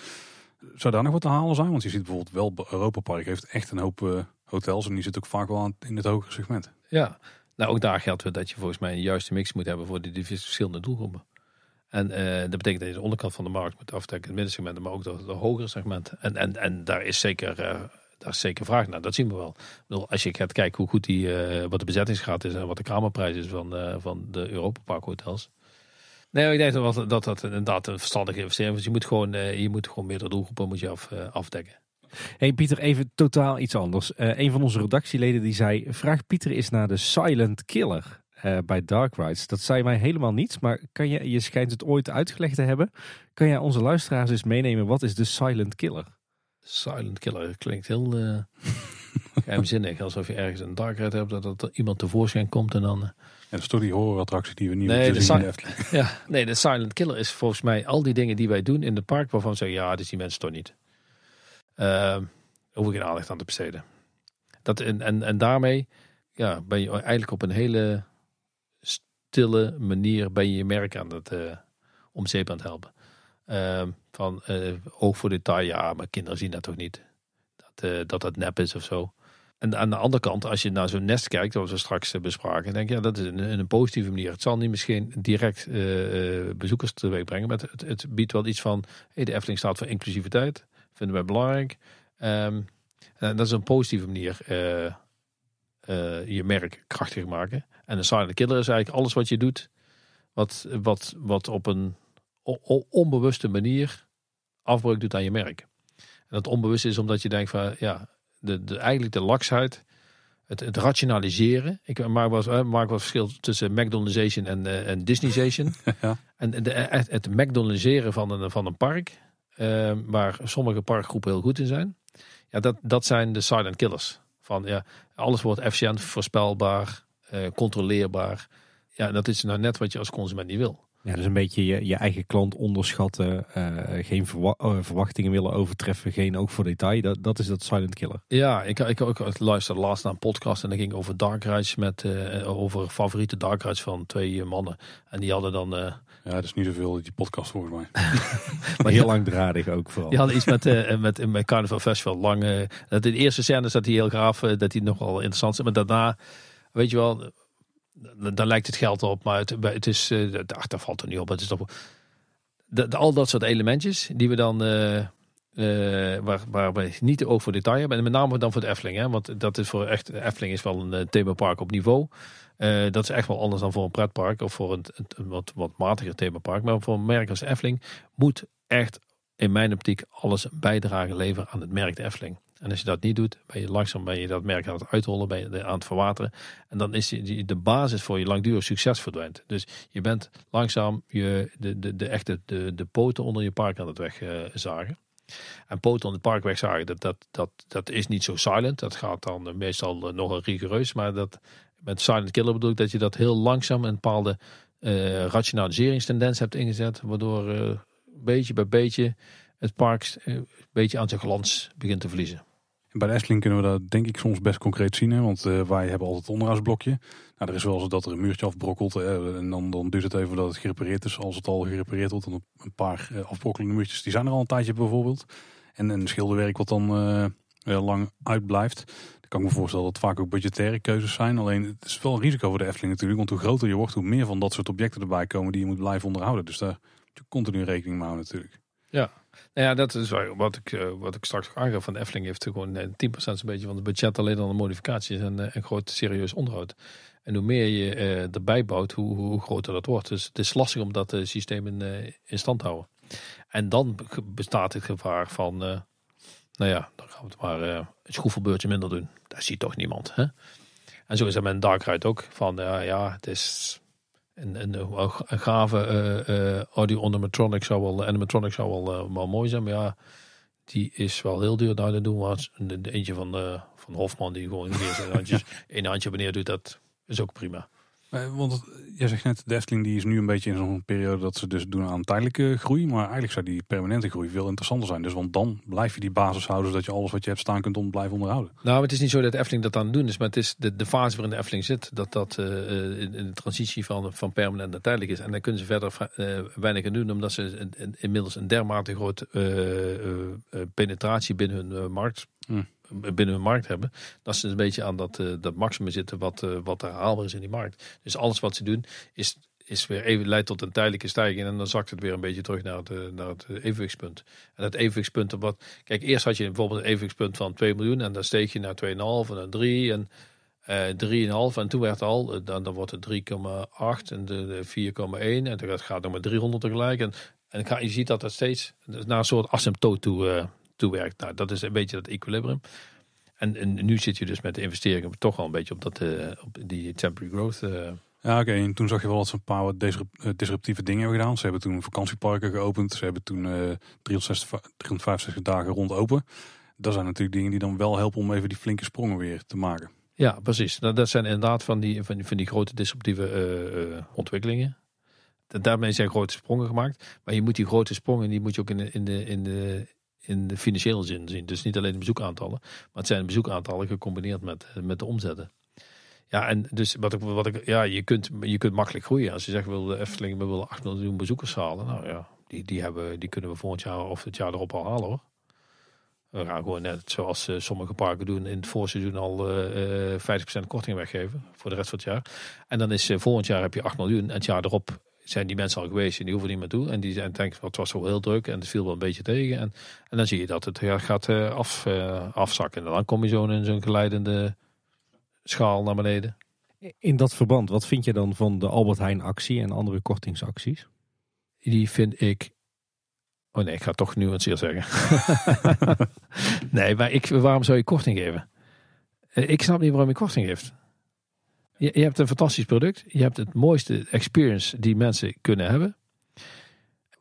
Zou daar nog wat te halen zijn? Want je ziet bijvoorbeeld wel, Europa Park heeft echt een hoop eh, hotels en die zitten ook vaak wel aan, in het hogere segment. Ja, nou ook daar geldt dat je volgens mij een juiste mix moet hebben voor die verschillende doelgroepen. En eh, dat betekent dat je de onderkant van de markt moet afdekken, het middensegment, maar ook de, hogere segmenten. En, en, en daar is zeker, eh, daar is zeker vraag naar, dat zien we wel. Bedoel, als je gaat kijken hoe goed die, eh, wat de bezettingsgraad is en wat de kamerprijs is van, van de Europa. Nee, ik denk dat dat, dat, inderdaad een verstandige investering is. Je moet gewoon, je moet gewoon meerdere doelgroepen moet je af, afdekken. Hey Pieter, even totaal iets anders. Eh een van onze redactieleden die zei, vraag Pieter eens naar de Silent Killer eh, bij Dark Rides. Dat zei mij helemaal niets, maar kan je, je schijnt het ooit uitgelegd te hebben. Kan jij onze luisteraars eens meenemen, wat is de Silent Killer? Silent Killer klinkt heel eh geheimzinnig. Alsof je ergens een dark ride hebt, dat er iemand tevoorschijn komt en dan... eh, En dat is toch die horrorattractie die we niet Nee, de zien si-. Ja, nee, de Silent Killer is volgens mij al die dingen die wij doen in het park waarvan we zeggen, ja, dat is die mensen toch niet. Ehm hoef ik geen aandacht aan te besteden. Dat, en, en, en daarmee ja, ben je eigenlijk op een hele manier ben je je merk aan het eh om zeep aan het helpen. Ehm, van eh, oog voor detail, ja, maar kinderen zien dat toch niet. Dat eh, dat, dat nep is of zo. En aan de andere kant, als je naar zo'n nest kijkt, wat we straks bespraken, denk je, ja, dat is een, een positieve manier. Het zal niet misschien direct bezoekers teweeg brengen, maar het, het biedt wel iets van, hey, de Efteling staat voor inclusiviteit, vinden wij belangrijk. Ehm, en dat is een positieve manier je merk krachtiger maken. En een silent killer is eigenlijk alles wat je doet, wat, wat, wat op een onbewuste manier afbreuk doet aan je merk. En dat onbewust is omdat je denkt van, ja, de, de, eigenlijk de laksheid, het, het rationaliseren. Ik maak wat, eh, maak wat verschil tussen McDonaldization en, eh, en Disneyzation. Ja. En de, het, het McDonaldiseren van een, van een park, eh, waar sommige parkgroepen heel goed in zijn. Ja, dat, dat zijn de silent killers. Van ja, alles wordt efficiënt, voorspelbaar, eh, controleerbaar. Ja, dat is nou net wat je als consument niet wil. Ja, dus een beetje je, je eigen klant onderschatten, eh, geen verwa- eh, verwachtingen willen overtreffen, geen oog voor detail. Dat, dat is dat Silent Killer. Ja, ik, ik, ik, ik luisterde laatst naar een podcast en dat ging over dark rides met eh, over favoriete dark rides van twee mannen. En die hadden dan eh, Ja, dat is niet zoveel die podcast volgens mij. Maar heel langdradig ook vooral. die hadden iets met, eh met, met Carnival Festival. Lang, dat de eerste scène is dat hij heel gaaf, dat hij nogal interessant is. Maar daarna, weet je wel, dan, lijkt het geld op. Maar het, is, eh, ach, daar valt er niet op. Het is de, al dat soort elementjes die we dan, eh, eh, waar, waar we niet de oog voor detail hebben. En met name dan voor de Efteling. Hè? Want dat is voor echt, Efteling is wel een themapark op niveau. Dat is echt wel anders dan voor een pretpark of voor een, wat, wat matiger themapark. Maar voor een merk als Efteling moet echt in mijn optiek alles een bijdrage leveren aan het merk de Efteling. En als je dat niet doet, ben je langzaam ben je dat merk aan het uitrollen, ben aan het verwateren. En dan is die- de basis voor je langdurig succes verdwijnt. Dus je bent langzaam je, de, de, de, echte de, de poten onder je park aan het wegzagen. En poten onder het park wegzagen, dat, dat, dat, dat is niet zo silent. Dat gaat dan eh, meestal eh, nogal rigoureus. Maar dat, met silent killer bedoel ik dat je dat heel langzaam een bepaalde eh, rationaliseringstendens hebt ingezet. Waardoor eh, beetje bij beetje het park eh, een beetje aan zijn glans begint te verliezen. En bij de Efteling kunnen we dat denk ik soms best concreet zien. Hè? Want eh, wij hebben altijd het onderhoudsblokje. Nou, er is wel eens dat er een muurtje afbrokkelt. hè, en dan, dan duurt het even dat het gerepareerd is. Als het al gerepareerd wordt, dan een paar eh, afbrokkelende muurtjes. Die zijn er al een tijdje bijvoorbeeld. En een schilderwerk wat dan eh, lang uitblijft. Dan kan ik me voorstellen dat het vaak ook budgettaire keuzes zijn. Alleen het is wel een risico voor de Efteling natuurlijk. Want hoe groter je wordt, hoe meer van dat soort objecten erbij komen die je moet blijven onderhouden. Dus daar moet je continu rekening mee houden natuurlijk. Nou ja, dat is wat ik, eh, wat ik straks aangaf van de Efteling heeft gewoon eh, 10% een beetje van het budget alleen aan de modificaties en eh, een groot serieus onderhoud. En hoe meer je eh, erbij bouwt, hoe, hoe groter dat wordt. Dus het is lastig om dat eh, systeem in, eh, in stand te houden. En dan be- bestaat het gevaar van, eh, nou ja, dan gaan we het maar eh, een schroefelbeurtje minder doen. Dat ziet toch niemand. Hè? En zo is dat met een Darkride ook. Van ja, het is een, een, een gave eh, eh, audio animatronic zou wel, animatronic zou wel, eh, wel mooi zijn. Maar ja, die is wel heel duur. Nou, dan doen we een, een eentje van, eh, van Hofman die gewoon zijn handjes, een handje wanneer doet. Dat is ook prima. Eh, Want jij zegt net, de Efteling die is nu een beetje in zo'n periode dat ze dus doen aan tijdelijke groei. Maar eigenlijk zou die permanente groei veel interessanter zijn. Dus want dan blijf je die basis houden zodat je alles wat je hebt staan kunt om blijven onderhouden. Nou, het is niet zo dat Efteling dat aan het doen is, maar het is de, de fase waarin de Efteling zit, dat dat eh, eh, in, in de transitie van, van permanent naar tijdelijk is. En dan kunnen ze verder weinig aan doen, omdat ze inmiddels een dermate groot eh, penetratie binnen hun markt. Hmm. Binnen hun markt hebben, dat ze een beetje aan dat, eh, dat maximum zitten wat, eh, wat er haalbaar is in die markt. Dus alles wat ze doen is, is weer even leidt tot een tijdelijke stijging en dan zakt het weer een beetje terug naar het, eh, naar het evenwichtspunt. En dat evenwichtspunt, wat, kijk, eerst had je bijvoorbeeld een evenwichtspunt van 2 miljoen en dan steeg je naar 2,5 en dan 3 en eh 3,5 en toen werd al, dan, dan wordt het 3,8 en de, de 4,1 en dan gaat het nog met 300 tegelijk. En, en je ziet dat dat steeds naar een soort asymptoot toe, toe werkt. Nou, dat is een beetje dat equilibrium. En, en nu zit je dus met de investeringen toch wel een beetje op, dat, eh, op die temporary growth. eh. Ja, oké. En toen zag je wel dat ze een paar eh, disruptieve dingen hebben gedaan. Ze hebben toen vakantieparken geopend. Ze hebben toen eh 360, 365 dagen rond open. Dat zijn natuurlijk dingen die dan wel helpen om even die flinke sprongen weer te maken. Ja, precies. Nou, dat zijn inderdaad van die, van die, van die grote disruptieve ontwikkelingen. Da- Daarmee zijn grote sprongen gemaakt. Maar je moet die grote sprongen, die moet je ook in de, in de, in de, in de financiële zin zien. Dus niet alleen de bezoekaantallen, maar het zijn bezoekaantallen gecombineerd met, eh, met de omzetten. Ja, en dus wat ik, wat ik, ja, je kunt, je kunt makkelijk groeien. Als je zegt, wil de Efteling, we willen 8 miljoen bezoekers halen. Nou ja, die, die, hebben, die kunnen we volgend jaar of het jaar erop al halen hoor. We gaan gewoon net zoals eh, sommige parken doen in het voorseizoen al eh, eh, 50% korting weggeven voor de rest van het jaar. En dan is eh, volgend jaar heb je 8 miljoen en het jaar erop zijn die mensen al geweest en die hoeven niet meer toe. En die zijn denken, het was wel heel druk en het viel wel een beetje tegen. En, en dan zie je dat het gaat eh, af, eh, afzakken. En dan kom je zo in zo'n geleidende schaal naar beneden. In dat verband, wat vind je dan van de Albert Heijn actie en andere kortingsacties? Die vind ik. Oh nee, ik ga toch nuanceer zeggen. nee, maar ik, waarom zou je korting geven? Eh, Ik snap niet waarom je korting geeft. Je, je hebt een fantastisch product. Je hebt het mooiste experience die mensen kunnen hebben.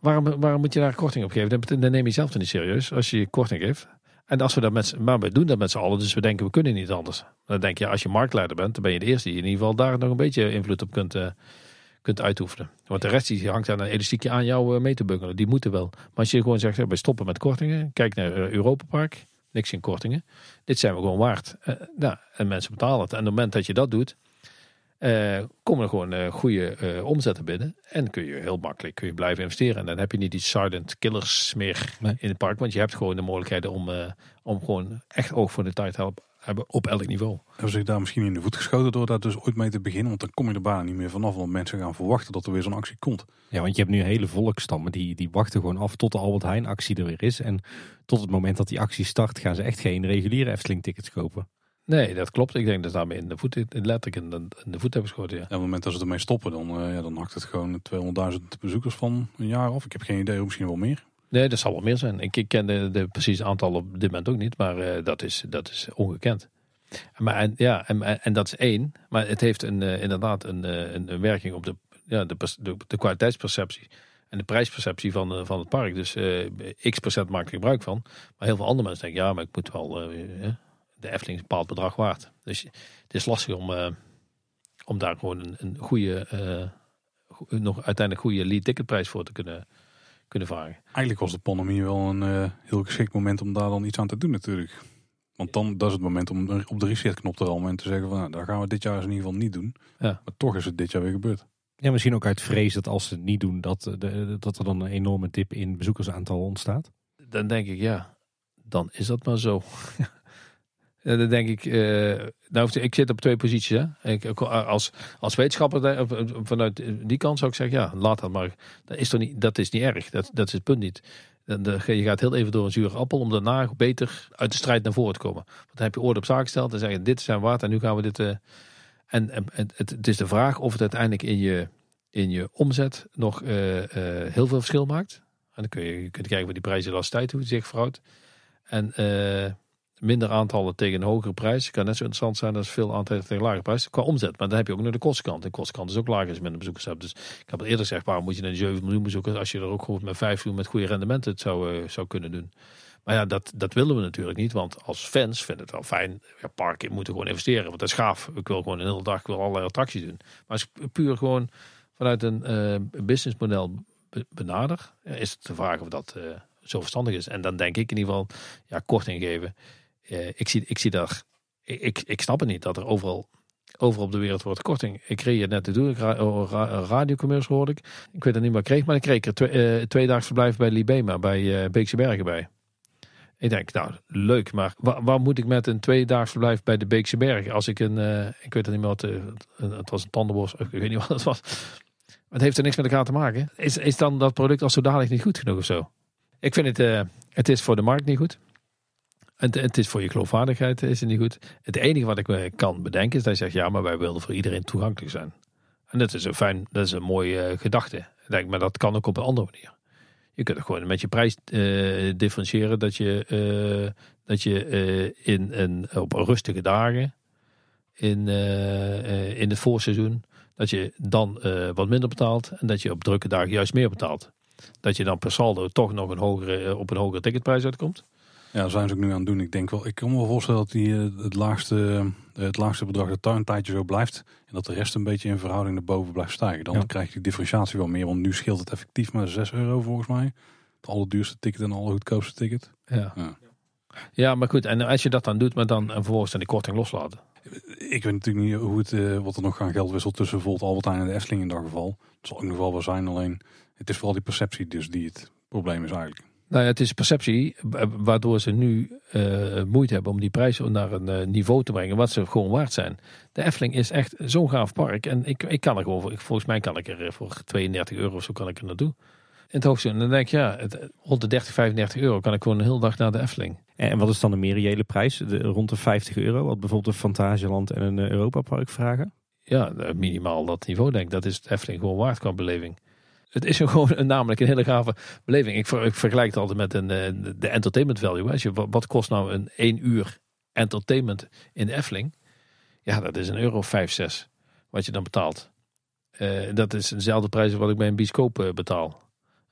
Waarom, waarom moet je daar korting op geven? Dan, neem je zelf niet serieus als je korting geeft. En als we dat met, maar we doen dat met z'n allen, dus we denken we kunnen niet anders. Dan denk je, als je marktleider bent, dan ben je de eerste die in ieder geval daar nog een beetje invloed op kunt, eh, kunt uitoefenen. Want de rest die hangt aan een elastiekje aan jou eh, mee te bungelen. Die moeten wel. Maar als je gewoon zegt, ja, wij stoppen met kortingen. Kijk naar eh, Europa Park. Niks in kortingen. Dit zijn we gewoon waard. Eh, nou, en mensen betalen het. En op het moment dat je dat doet, eh, komen er gewoon eh, goede eh, omzetten binnen. En kun je heel makkelijk kun je blijven investeren. En dan heb je niet die silent killers meer Nee. in het park. Want je hebt gewoon de mogelijkheden om, eh, om gewoon echt oog voor de tijd te help- hebben op elk niveau. Hebben ze zich daar misschien in de voet geschoten door daar dus ooit mee te beginnen? Want dan kom je er bijna niet meer vanaf. Want mensen gaan verwachten dat er weer zo'n actie komt. Ja, want je hebt nu hele volkstammen die, die wachten gewoon af tot de Albert Heijn actie er weer is. En tot het moment dat die actie start gaan ze echt geen reguliere Efteling tickets kopen. Nee, dat klopt. Ik denk dat ze daarmee in de voet, in- letterlijk in de, in de voet hebben geschoten. Ja. En op het moment dat ze ermee stoppen, dan, eh, ja, dan hakt het gewoon 200.000 bezoekers van een jaar af. Ik heb geen idee, misschien wel meer. Nee, dat zal wel meer zijn. Ik, ik ken de, de precieze aantallen op dit moment ook niet, maar eh, dat, is, dat is ongekend. Maar, en, ja, en, en, dat is één, maar het heeft een, eh, inderdaad een, een, een werking op de, ja, de, de, de kwaliteitsperceptie en de prijsperceptie van, van het park. Dus x procent maakt er gebruik van. Maar heel veel andere mensen denken, ja, maar ik moet wel de Efteling een bepaald bedrag waard. Dus het is lastig om, eh, om daar gewoon een, een goede, eh, go- nog uiteindelijk goede lead ticketprijs voor te kunnen, kunnen vragen. Eigenlijk was de pandemie wel een eh, heel geschikt moment om daar dan iets aan te doen natuurlijk. Want dan dat is het moment om op de resetknop te rammen en te zeggen van nou, daar gaan we dit jaar in ieder geval niet doen. Ja. Maar toch is het dit jaar weer gebeurd. Ja, misschien ook uit vrees dat als ze het niet doen, dat, de, dat er dan een enorme dip in bezoekersaantal ontstaat. dan denk ik, ja, dan is dat maar zo. En dan denk ik, eh, nou, ik zit op twee posities. Hè. Ik, als, als wetenschapper daar- vanuit die kant zou ik zeggen, ja, laat dat maar. Dat is, toch niet, dat is niet erg, dat, dat is het punt niet. Je gaat heel even door een zure appel om daarna beter uit de strijd naar voren te komen. Want dan heb je orde op zaak gesteld en zeggen dit zijn waard en nu gaan we dit... En, en het, het, is de vraag of het uiteindelijk in je, in je omzet nog heel veel verschil maakt. En dan kun je, kunt kijken waar die tijd hoe zich verhoudt. En minder aantallen tegen een hogere prijs kan net zo interessant zijn als veel aantallen tegen lagere prijs qua omzet. Maar dan heb je ook nog de kostkant. De kostkant is ook lager als je minder bezoekers hebt. Dus ik heb al eerder gezegd, waarom moet je naar 7 miljoen bezoekers als je er ook gewoon met 5 miljoen met goede rendementen het zou, uh, zou kunnen doen. Maar ja, dat, dat willen we natuurlijk niet. Want als fans vinden het wel fijn. Ja, parken moeten gewoon investeren. Want dat is gaaf. Ik wil gewoon een hele dag ik wil allerlei attracties doen. Maar als ik puur gewoon vanuit een uh, businessmodel benader, is het de vraag of dat uh, zo verstandig is. En dan denk ik in ieder geval, ja, korting geven uh, ik, zie, ik zie daar, ik, ik snap het niet dat er overal, overal op de wereld wordt korting. Ik kreeg het net te doen, ra, radiocommercial hoorde ik. Ik weet het niet meer kreeg, maar ik kreeg er twee, uh, twee dagen verblijf bij Libema, bij uh, Beekse Bergen bij. Ik denk, nou, leuk, maar waar, moet ik met een tweedaags verblijf bij de Beekse Bergen? Als ik een, ik weet het niet meer wat, het was een tandenbos, ik weet niet wat het was. Het heeft er niks met elkaar te maken. Is, is dan dat product als zodanig niet goed genoeg of zo? Ik vind het, het is voor de markt niet goed. Het, het is voor je geloofwaardigheid is het niet goed. Het enige wat ik me kan bedenken is dat je zegt, ja, maar wij willen voor iedereen toegankelijk zijn. En dat is een fijn, dat is een mooie uh, gedachte. Denk, maar dat kan ook op een andere manier. Je kunt het gewoon met je prijs uh, differentiëren dat je, dat je in een, op rustige dagen in, in het voorseizoen, dat je dan wat minder betaalt en dat je op drukke dagen juist meer betaalt. Dat je dan per saldo toch nog een hogere, op een hogere ticketprijs uitkomt. Ja, zijn ze ook nu aan het doen. Ik denk wel, ik kan me wel voorstellen dat die, eh, het, laagste, eh, het laagste bedrag de tuin een tijdje zo blijft. En dat de rest een beetje in verhouding naar boven blijft stijgen. Dan krijg je die differentiatie wel meer. Want nu scheelt het effectief maar 6 euro volgens mij. Het allerduurste ticket en alle goedkoopste ticket. Ja. ja. Ja, maar goed. En als je dat dan doet, maar dan en vervolgens dan die korting loslaten. Ik weet natuurlijk niet hoe het, uh, wat er nog gaan geld wisselt tussen bijvoorbeeld Albert en de Efteling in dat geval. Het zal ook nog wel wel zijn, alleen het is vooral die perceptie dus die het probleem is eigenlijk. Nou ja, het is perceptie waardoor ze nu uh, moeite hebben om die prijzen naar een uh, niveau te brengen wat ze gewoon waard zijn. De Efteling is echt zo'n gaaf park en ik, ik kan er gewoon, ik, volgens mij kan ik er voor 32 euro of zo kan ik er naartoe. In het hoogste. En dan denk ik, ja, het, rond de 30, 35 euro kan ik gewoon een hele dag naar de Efteling. En wat is dan de meer reële prijs? De, rond de 50 euro, wat bijvoorbeeld een Fantasieland en een Europa Park vragen? Ja, minimaal dat niveau denk ik. Dat is het Efteling gewoon waard qua beleving. Het is gewoon een, namelijk een hele gave beleving. Ik, ik vergelijk het altijd met een, eh, de entertainment value. Als je, wat kost nou een 1 uur entertainment in de Efteling? Ja, dat is een euro 5, 6 wat je dan betaalt. Uh, dat is dezelfde prijs wat ik bij een bioscoop uh, betaal.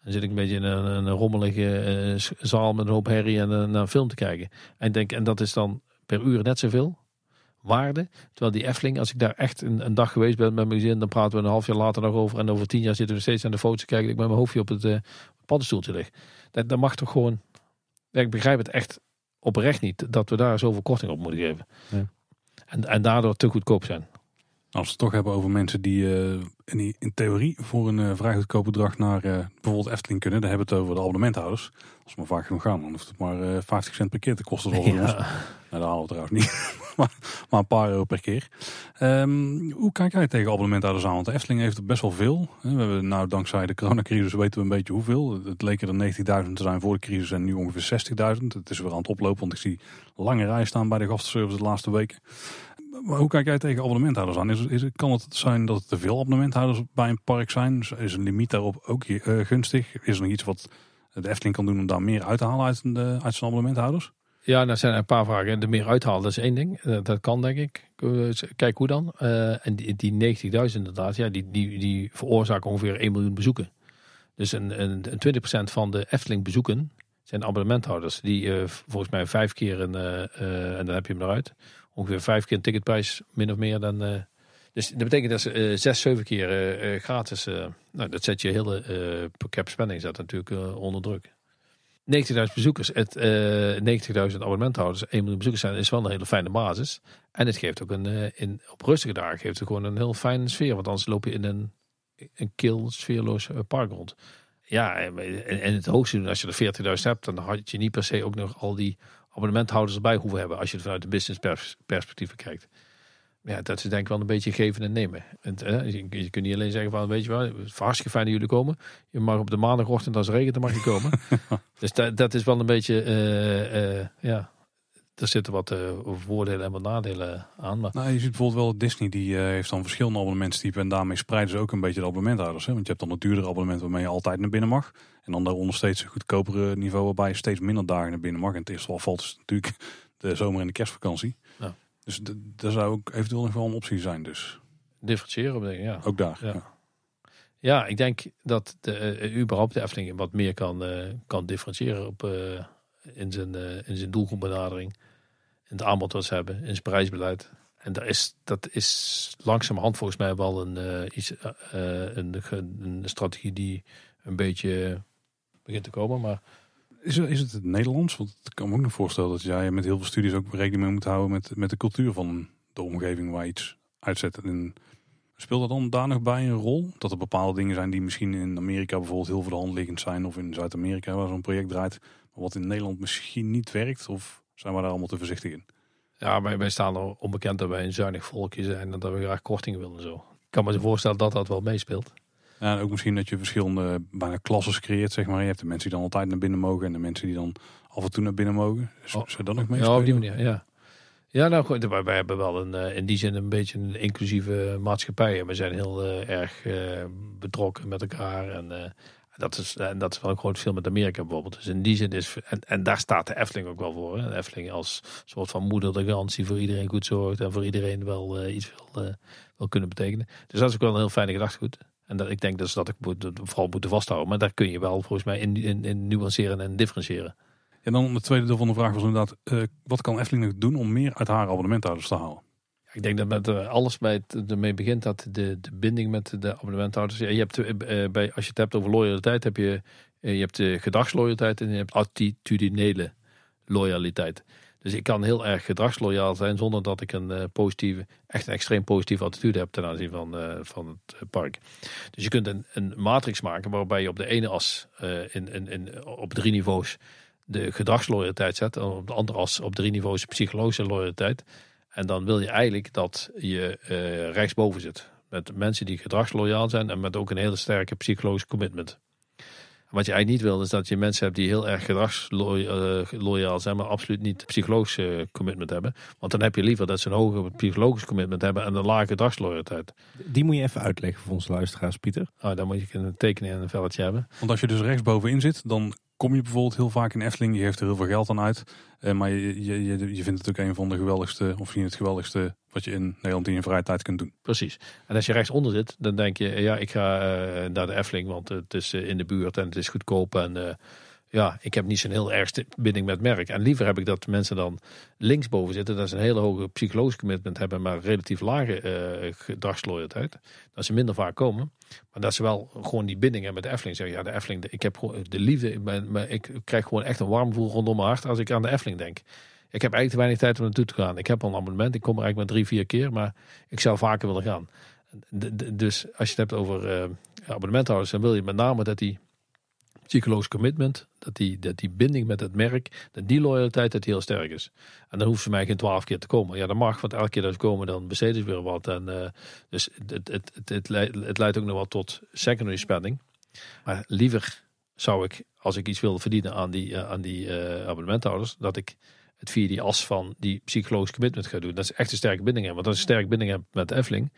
Dan zit ik een beetje in een, een rommelige zaal met een hoop herrie en naar een film te kijken. En, denk, en dat is dan per uur net zoveel waarde. Terwijl die Efteling, als ik daar echt een, een, dag geweest ben met mijn gezin, dan praten we een half jaar later nog over. En over tien jaar zitten we steeds aan de foto's kijken. Ik met mijn hoofdje op het uh, paddenstoeltje lig. Dat, dat mag toch gewoon. ik begrijp het echt oprecht niet dat we daar zoveel korting op moeten geven. Ja. En, en daardoor te goedkoop zijn. Als we het toch hebben over mensen die uh, in, in, theorie voor een uh, vrij goedkoop bedrag naar uh, bijvoorbeeld Efteling kunnen, dan hebben we het over de abonnementhouders. Als we maar vaak genoeg gaan, dan hoeft het maar 50 cent per keer te kosten. Ja. Nou, dat halen we trouwens niet. maar, een paar euro per keer. Um, hoe kijk jij tegen abonnementhouders aan? Want de Efteling heeft er best wel veel. We hebben nou dankzij de coronacrisis weten we een beetje hoeveel. Het leek er 90.000 te zijn voor de crisis en nu ongeveer 60.000. Het is weer aan het oplopen, want ik zie lange rijen staan bij de gastenservice de laatste weken. Maar hoe kijk jij tegen abonnementhouders aan? Is, is, kan het zijn dat er te veel abonnementhouders bij een park zijn? Is een limiet daarop ook uh, gunstig? Is er nog iets wat de Efteling kan doen om daar meer uit te halen uit, de, uit zijn abonnementhouders? Ja, nou zijn er een paar vragen. De meer uithalen, dat is één ding. Eh, dat kan, denk ik. Kijk hoe dan. Uh, en die, die 90.000 inderdaad, ja, die, die, die veroorzaken ongeveer 1 miljoen bezoeken. Dus een, een, een 20% van de Efteling bezoeken zijn abonnementhouders. Die uh, volgens mij vijf keer, een, en dan heb je hem eruit, ongeveer vijf keer een ticketprijs, min of meer. Dan, uh, dus dat betekent dat ze uh, zes, zeven keer uh, gratis. nou, dat zet je hele per cap spending zet natuurlijk onder druk. 90.000 bezoekers, het 90.000 abonnementhouders, 1 miljoen bezoekers zijn, is wel een hele fijne basis. En het geeft ook een, in, op rustige dagen geeft het gewoon een heel fijne sfeer. Want anders loop je in een, een kil, sfeerloos park rond. Ja, en, en het hoogste als je er 40.000 hebt, dan had je niet per se ook nog al die abonnementhouders erbij hoeven hebben als je het vanuit de business perspectief kijkt. Ja, dat is denk ik wel een beetje geven en nemen. En, eh, je, je kunt niet alleen zeggen van, weet je wel, is hartstikke fijn dat jullie komen. Je mag op de maandagochtend als het regent, dan mag je komen. dus dat, dat is wel een beetje, eh, eh, ja, er zitten wat eh, voordelen en wat nadelen aan. Maar Nou, je ziet bijvoorbeeld wel Disney die heeft dan verschillende abonnementstypen en daarmee spreiden ze ook een beetje de abonnementhouders. Hè? Want je hebt dan een duurdere abonnement waarmee je altijd naar binnen mag. En dan daaronder steeds een goedkopere niveau waarbij je steeds minder dagen naar binnen mag. En het eerste wat valt is natuurlijk de zomer- en de kerstvakantie. Dus daar zou ook eventueel nog wel een optie zijn. Dus differentiëren, denk ik, ja. ook daar. Ja. Ja. Ja, ik denk dat de, eh, überhaupt de Efteling wat meer kan, eh, kan differentiëren op, eh, in, zijn, in zijn doelgroepbenadering. In het aanbod wat ze hebben, in zijn prijsbeleid. En dat is, dat is langzamerhand volgens mij wel een, iets, een, een strategie die een beetje begint te komen. Maar Is, het- het Nederlands? Want ik kan me ook nog voorstellen dat jij met heel veel studies ook rekening mee moet houden met, met de cultuur van de omgeving waar je iets uitzet. En speelt dat dan daar nog bij een rol? Dat er bepaalde dingen zijn die misschien in Amerika bijvoorbeeld heel voor de hand liggend zijn. Of in Zuid-Amerika waar zo'n project draait. Maar wat in Nederland misschien niet werkt? Of zijn we daar allemaal te voorzichtig in? ja, wij, wij staan er onbekend dat wij een zuinig volkje zijn en dat we graag kortingen willen en zo. Ik kan me voorstellen dat dat wel meespeelt. Ja, en ook misschien dat je verschillende bijna klassen creëert, zeg maar. Je hebt de mensen die dan altijd naar binnen mogen en de mensen die dan af en toe naar binnen mogen. Dus Oh. zou dat nog mee Ja, op die manier, ja. Ja, nou goed, wij, wij hebben wel een, eh, in die zin een beetje een inclusieve maatschappij. En we zijn heel eh, erg eh, betrokken met elkaar. En dat, is, en dat is wel een groot verschil met Amerika bijvoorbeeld. Dus in die zin is, en, en daar staat de Efteling ook wel voor. Hè? De Efteling als soort van moeder de gans die voor iedereen goed zorgt. En voor iedereen wel iets wil, wil kunnen betekenen. Dus dat is ook wel een heel fijne gedachtegoed. En dat, ik denk dat ze dat ook moet, vooral moeten vasthouden. Maar daar kun je wel volgens mij in, in, in nuanceren en differentiëren. En dan het tweede deel van de vraag was inderdaad, eh, wat kan Efteling nog doen om meer uit haar abonnementhouders te halen? Ik denk dat met eh, alles bij het, ermee begint dat de, de binding met de abonnementhouders. Ja, je hebt eh, bij, als je het hebt over loyaliteit, heb je, je hebt de gedragsloyaliteit en je hebt attitudinele loyaliteit. Dus ik kan heel erg gedragsloyaal zijn zonder dat ik een eh, positieve, echt een extreem positieve attitude heb ten aanzien van, eh, van het eh, park. Dus je kunt een, een matrix maken waarbij je op de ene as in, in, in, op drie niveaus de gedragsloyaliteit zet. En op de andere as op drie niveaus de psychologische loyaliteit. En dan wil je eigenlijk dat je rechtsboven zit. Met mensen die gedragsloyaal zijn en met ook een hele sterke psychologische commitment. Wat je eigenlijk niet wil, is dat je mensen hebt die heel erg gedragsloyaal zijn, maar absoluut niet psychologisch eh, commitment hebben. Want dan heb je liever dat ze een hoger psychologisch commitment hebben en een lage gedragsloyaliteit. Die moet je even uitleggen voor onze luisteraars, Pieter. Ah, dan moet je een tekening en een velletje hebben. Want als je dus rechtsbovenin zit, dan kom je bijvoorbeeld heel vaak in Efteling. Je geeft er heel veel geld aan uit. Eh, maar je, je, je, vindt het ook een van de geweldigste, of niet het geweldigste, wat je in Nederland in je vrije tijd kunt doen. Precies. En als je rechtsonder zit, dan denk je, ja, ik ga eh, naar de Efteling, want het is eh, in de buurt en het is goedkoop. En ja, ik heb niet zo'n heel erg binding met merk. En liever heb ik dat mensen dan linksboven zitten, dat ze een hele hoge psychologische commitment hebben, maar relatief lage eh gedragsloyaliteit. Dat ze minder vaak komen. Maar dat ze wel gewoon die binding hebben met de Efteling. Zeggen, ja, de Efteling, ik heb gewoon de liefde, maar ik krijg gewoon echt een warm gevoel rondom mijn hart als ik aan de Efteling denk. Ik heb eigenlijk te weinig tijd om naartoe te gaan. Ik heb al een abonnement. Ik kom er eigenlijk maar drie, vier keer. Maar ik zou vaker willen gaan. Dus als je het hebt over eh, abonnementhouders, dan wil je met name dat die psychologisch commitment, dat die, dat die binding met het merk, dat die loyaliteit dat heel sterk is. En dan hoeven ze mij geen twaalf keer te komen. Ja, dat mag, want elke keer dat ze komen, dan besteden ze weer wat. En, eh, dus het, het, het, het, leidt, het leidt ook nog wel tot secondary spending. Maar liever zou ik, als ik iets wil verdienen aan die, eh, aan die eh, abonnementhouders, dat ik het via die as van die psychologische commitment ga doen. Dat is echt een sterke binding hebben. Want als ik een sterke binding heb met de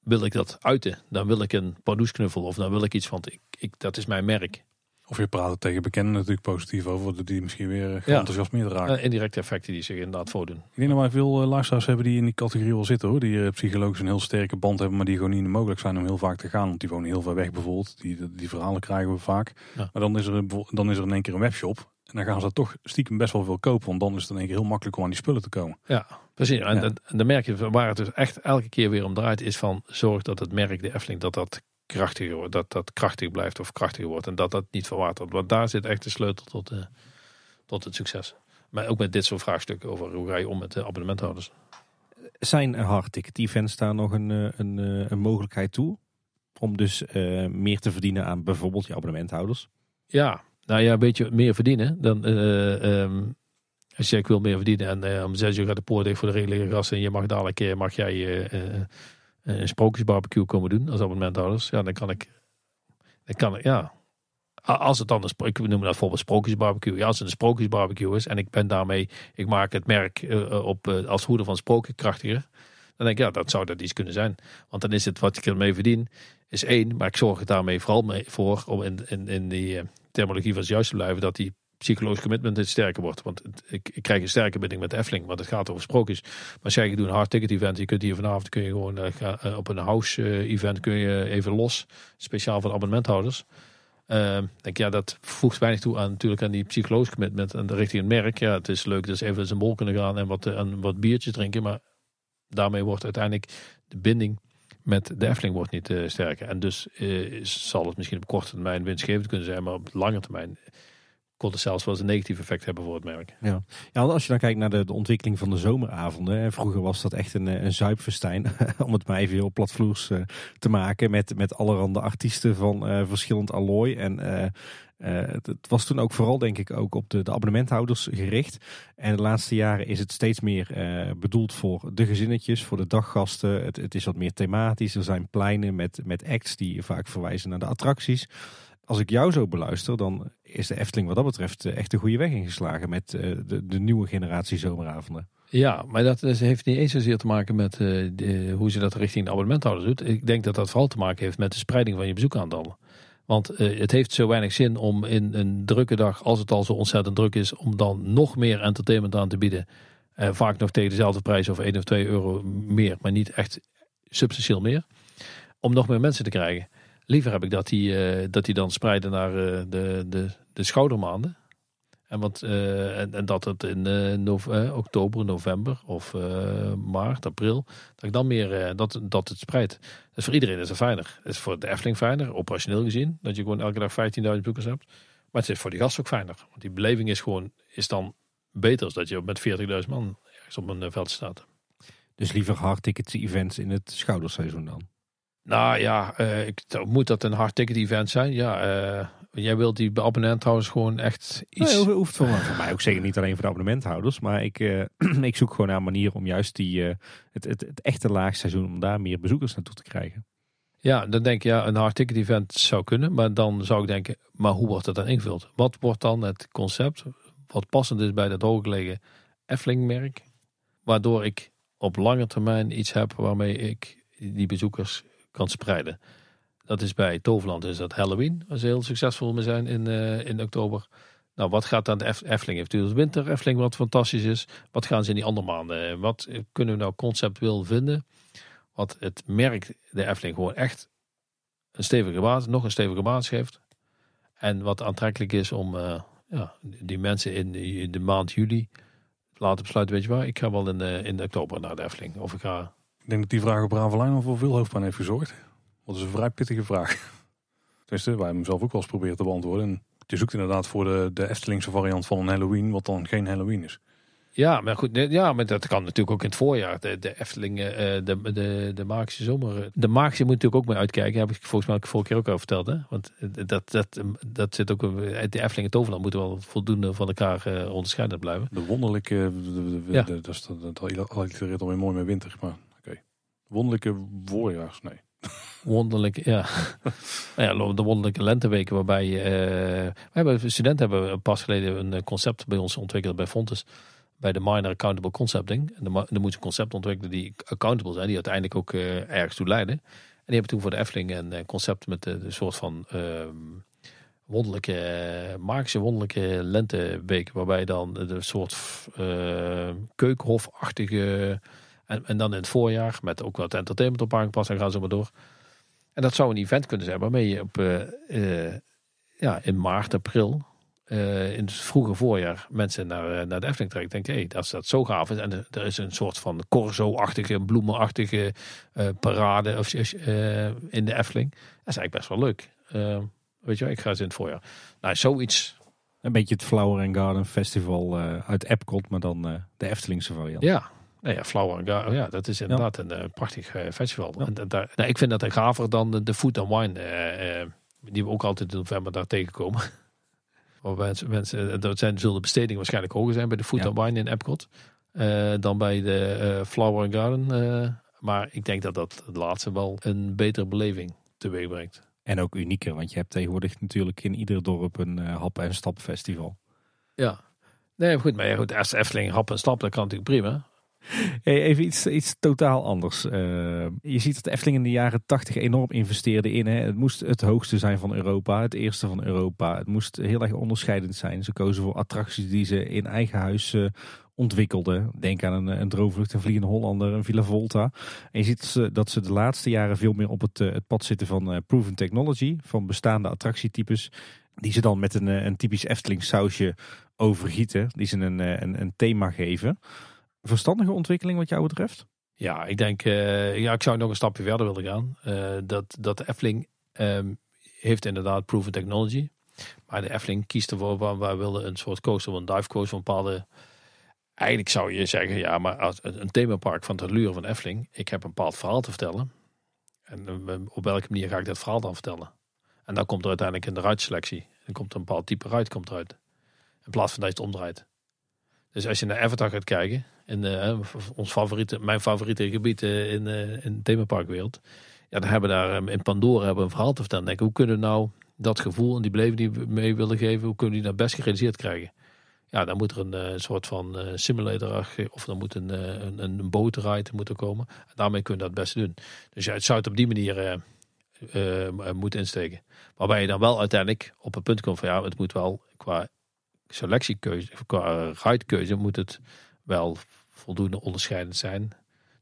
wil ik dat uiten. Dan wil ik een pardoesknuffel of dan wil ik iets van, ik, ik, dat is mijn merk. Of je praat er tegen bekenden natuurlijk positief over, die misschien weer eh, geenthousiasmeerd raken. Uh, indirecte effecten die zich inderdaad voordoen. Ik denk dat wij veel uh, luisteraars hebben die in die categorie wel zitten hoor. Die uh, psychologisch een heel sterke band hebben, maar die gewoon niet mogelijk zijn om heel vaak te gaan. Want die wonen heel ver weg bijvoorbeeld. Die, die verhalen krijgen we vaak. Ja. Maar dan is, er, dan is er in één keer een webshop. En dan gaan ze toch stiekem best wel veel kopen. Want dan is het in één keer heel makkelijk om aan die spullen te komen. Ja, precies. En, ja. en dan merk je waar het dus echt elke keer weer om draait. Is van zorg dat het merk, de Efteling, dat dat krachtiger wordt. Dat dat krachtig blijft of krachtiger wordt. En dat dat niet verwatert. Want daar zit echt de sleutel tot, uh, tot het succes. Maar ook met dit soort vraagstukken over hoe ga je om met de abonnementhouders. Zijn hardticket events daar nog een, eh, een, een mogelijkheid toe? Om dus uh, meer te verdienen aan bijvoorbeeld je abonnementhouders? Ja, nou ja, een beetje meer verdienen. Dan, uh, um, Als je ik wil meer verdienen en eh, om zes uur gaat de poort dicht voor de reguliere gasten en je mag dadelijk mag jij een sprookjesbarbecue komen doen als abonnementhouder. Ja, dan kan ik, dan kan ik, ja. Als het dan een, ik noem dat bijvoorbeeld sprookjesbarbecue. Ja, als het een sprookjesbarbecue is en ik ben daarmee, ik maak het merk op als hoeder van sprookje krachtiger. Dan denk ik, ja, dat zou dat iets kunnen zijn. Want dan is het wat ik ermee verdien, is één. Maar ik zorg er daarmee vooral mee voor om in, in, in die terminologie van het juist te blijven, dat die psychologisch commitment het sterker wordt. Want ik, krijg een sterke binding met Efteling, want het gaat over sprookjes. Maar als jij doet een hard ticket event, je kunt hier vanavond kun je gewoon uh, op een house uh, event kun je even los, speciaal voor abonnementhouders. Uh, denk ja, dat voegt weinig toe aan natuurlijk aan die psychologische commitment en de richting het merk. Ja, het is leuk dus even een bol kunnen gaan en wat, en wat biertjes drinken, maar daarmee wordt uiteindelijk de binding met de Efteling wordt niet sterker. En dus zal het misschien op korte termijn winstgevend kunnen zijn, maar op lange termijn kon het zelfs wel eens een negatief effect hebben voor het merk. Ja, ja als je dan kijkt naar de, de ontwikkeling van de zomeravonden. Vroeger was dat echt een, eh, een zuipfestijn. om het maar even heel platvloers uh, te maken. Met, met allerhande artiesten van uh, verschillend allooi. En het, het, was toen ook vooral denk ik ook op de, de abonnementhouders gericht. En de laatste jaren is het steeds meer bedoeld voor de gezinnetjes, voor de daggasten. Het, het is wat meer thematisch. Er zijn pleinen met, met acts die vaak verwijzen naar de attracties als ik jou zo beluister, dan is de Efteling wat dat betreft eh, echt de goede weg ingeslagen met eh, de, de nieuwe generatie zomeravonden. Ja, maar dat heeft niet eens zozeer te maken met de, hoe ze dat richting de abonnementhouders doet. Ik denk dat dat vooral te maken heeft met de spreiding van je bezoekaantallen. Want het heeft zo weinig zin om in een drukke dag, als het al zo ontzettend druk is, om dan nog meer entertainment aan te bieden. Uh, vaak nog tegen dezelfde prijs of 1 of 2 euro meer, maar niet echt substantieel meer. Om nog meer mensen te krijgen. Liever heb ik dat die, dat die dan spreiden naar de, de, de schoudermaanden. En, wat, uh, en, en, dat het in nove oktober, november of maart, april, dat ik dan meer dat, dat het spreidt. Dus voor iedereen is het fijner. Het is voor de Efteling fijner, operationeel gezien, dat je gewoon elke dag 15.000 bezoekers hebt. Maar het is voor die gast ook fijner. Want die beleving is gewoon is dan beter als dat je met 40.000 man ergens op een veld staat. Dus liever hard tickets events in het schouderseizoen dan? Nou ja, uh, ik, moet dat een hard ticket event zijn? Ja, uh, jij wilt die abonnementhouders gewoon echt iets... Nee, hoeft voor, voor mij ook zeker niet alleen voor de abonnementhouders. Maar ik, uh, ik zoek gewoon naar een manier om juist die, het, het, het echte laagseizoen, om daar meer bezoekers naartoe te krijgen. Ja, dan denk je, ja, een hard ticket event zou kunnen. Maar dan zou ik denken, maar hoe wordt dat dan ingevuld? Wat wordt dan het concept wat passend is bij dat hooggelegen Efteling merk? Waardoor ik op lange termijn iets heb waarmee ik die bezoekers kan spreiden. Dat is bij Toverland is dat Halloween, waar ze heel succesvol mee zijn in, uh, in oktober. Nou, wat gaat dan de Efteling? Heeft u het winter Efteling wat fantastisch is? Wat gaan ze in die andere maanden? Wat kunnen we nou conceptueel vinden? Wat het merk de Efteling gewoon echt een stevige basis, nog een stevige basis geeft. En wat aantrekkelijk is om uh, ja, die mensen in, in, de maand juli laten besluiten, weet je waar, ik ga wel in, uh, in oktober naar de Efteling. Of ik ga ik denk dat die vraag op Ravelijn voor veel hoofdpijn heeft gezorgd. Dat is een vrij pittige vraag. Tenminste, wij hebben hem zelf ook wel eens proberen te beantwoorden. En je zoekt inderdaad voor de, de Eftelingse variant van een Halloween, wat dan geen Halloween is. Ja, maar goed, ja, maar dat kan natuurlijk ook in het voorjaar. De, de Efteling, uh, de, de, de magische zomer. De magische moet natuurlijk ook mee uitkijken. Heb ik volgens mij vorige keer ook al verteld. Hè? Want dat, dat, dat zit ook. De Efteling en Toverland moeten wel voldoende van elkaar onderscheiden blijven. De wonderlijke. De, de, ja. dat, dat, dat allitereert alweer mooi met winter. Maar Wonderlijke voorjaars, nee. Wonderlijk, ja. nou ja. De wonderlijke lenteweken waarbij... Uh, we hebben, studenten hebben pas geleden een eh, concept bij ons ontwikkeld bij Fontes. Bij de Minor Accountable Concepting. En dan moet je een concept ontwikkelen die accountable zijn. Die uiteindelijk ook uh, ergens toe leiden. En die hebben toen voor de Efteling een concept met de soort van... Uh, wonderlijke, magische wonderlijke lenteweek. Waarbij dan de soort keukenhofachtige en, en dan in het voorjaar met ook wat entertainment op aangepast en gaan ze maar door. En dat zou een event kunnen zijn waarmee je op, uh, ja, in maart, april, uh, in het vroege voorjaar mensen naar, naar de Efteling trekt. Denk hé, hey, dat dat zo gaaf is. En er is een soort van corso-achtige, bloemenachtige parade of, in de Efteling. Dat is eigenlijk best wel leuk. weet je wel, ik ga eens in het voorjaar. Nou, zoiets een beetje het Flower and Garden Festival uit Epcot, maar dan de Eftelingse variant. Ja, nou ja, Flower oh ja, dat is inderdaad een uh, prachtig uh, festival. En, daar, nou, ik vind dat gaver dan de, de Food and Wine, uh, die we ook altijd in november daar tegenkomen. Mensen, mensen, dat zijn, zullen de bestedingen waarschijnlijk hoger zijn bij de Food and Wine in Epcot. eh, dan bij de eh, Flower and Garden. eh. maar ik denk dat dat het laatste wel een betere beleving teweeg brengt. En ook unieker, want je hebt tegenwoordig natuurlijk in ieder dorp een eh, hap- en stapfestival. Ja. Nee, goed, maar ja, goed, als Efteling hap en stap, dat kan natuurlijk prima. Even iets, iets totaal anders. Eh, je ziet dat de Efteling in de jaren 80 enorm investeerde in. Hè. Het moest het hoogste zijn van Europa, het eerste van Europa. Het moest heel erg onderscheidend zijn. Ze kozen voor attracties die ze in eigen huis eh, ontwikkelden. Denk aan een, een droomvlucht, een vliegende Hollander, een Villa Volta. En je ziet dat ze, de laatste jaren veel meer op het, eh, pad zitten van proven technology. Van bestaande attractietypes. Die ze dan met een, een typisch Efteling sausje overgieten. Die ze een, een thema geven. Verstandige ontwikkeling wat jou betreft? Ja, ik denk, eh, ja, ik zou nog een stapje verder willen gaan. Eh, dat, dat de Efteling ehm, heeft inderdaad proven technology. Maar de Efteling kiest ervoor, waar wij willen een soort coaster, een dive coaster, een bepaalde... Eigenlijk zou je zeggen, ja, maar als een, een themapark van het allure van Efteling. Ik heb een bepaald verhaal te vertellen. En eh, op welke manier ga ik dat verhaal dan vertellen? En dan komt er uiteindelijk in de ruitselectie. Dan komt er een bepaald type ruit komt eruit. In plaats van dat je het omdraait. Dus als je naar Avatar gaat kijken, in eh, ons favoriete, mijn favoriete gebied eh, in, eh, in themaparkwereld. Ja, dan hebben we daar eh, in Pandora hebben een verhaal te vertellen. Denk, hoe kunnen we nou dat gevoel en die beleving die we mee willen geven, hoe kunnen we die nou best gerealiseerd krijgen? Ja, dan moet er een soort van simulator of dan moet een, een, een bootride moeten komen. En daarmee kunnen we dat best doen. Dus ja, het zou het op die manier eh, eh, eh, moeten insteken. Waarbij je dan wel uiteindelijk op een punt komt van ja, het moet wel qua selectiekeuze, qua ridekeuze moet het wel voldoende onderscheidend zijn.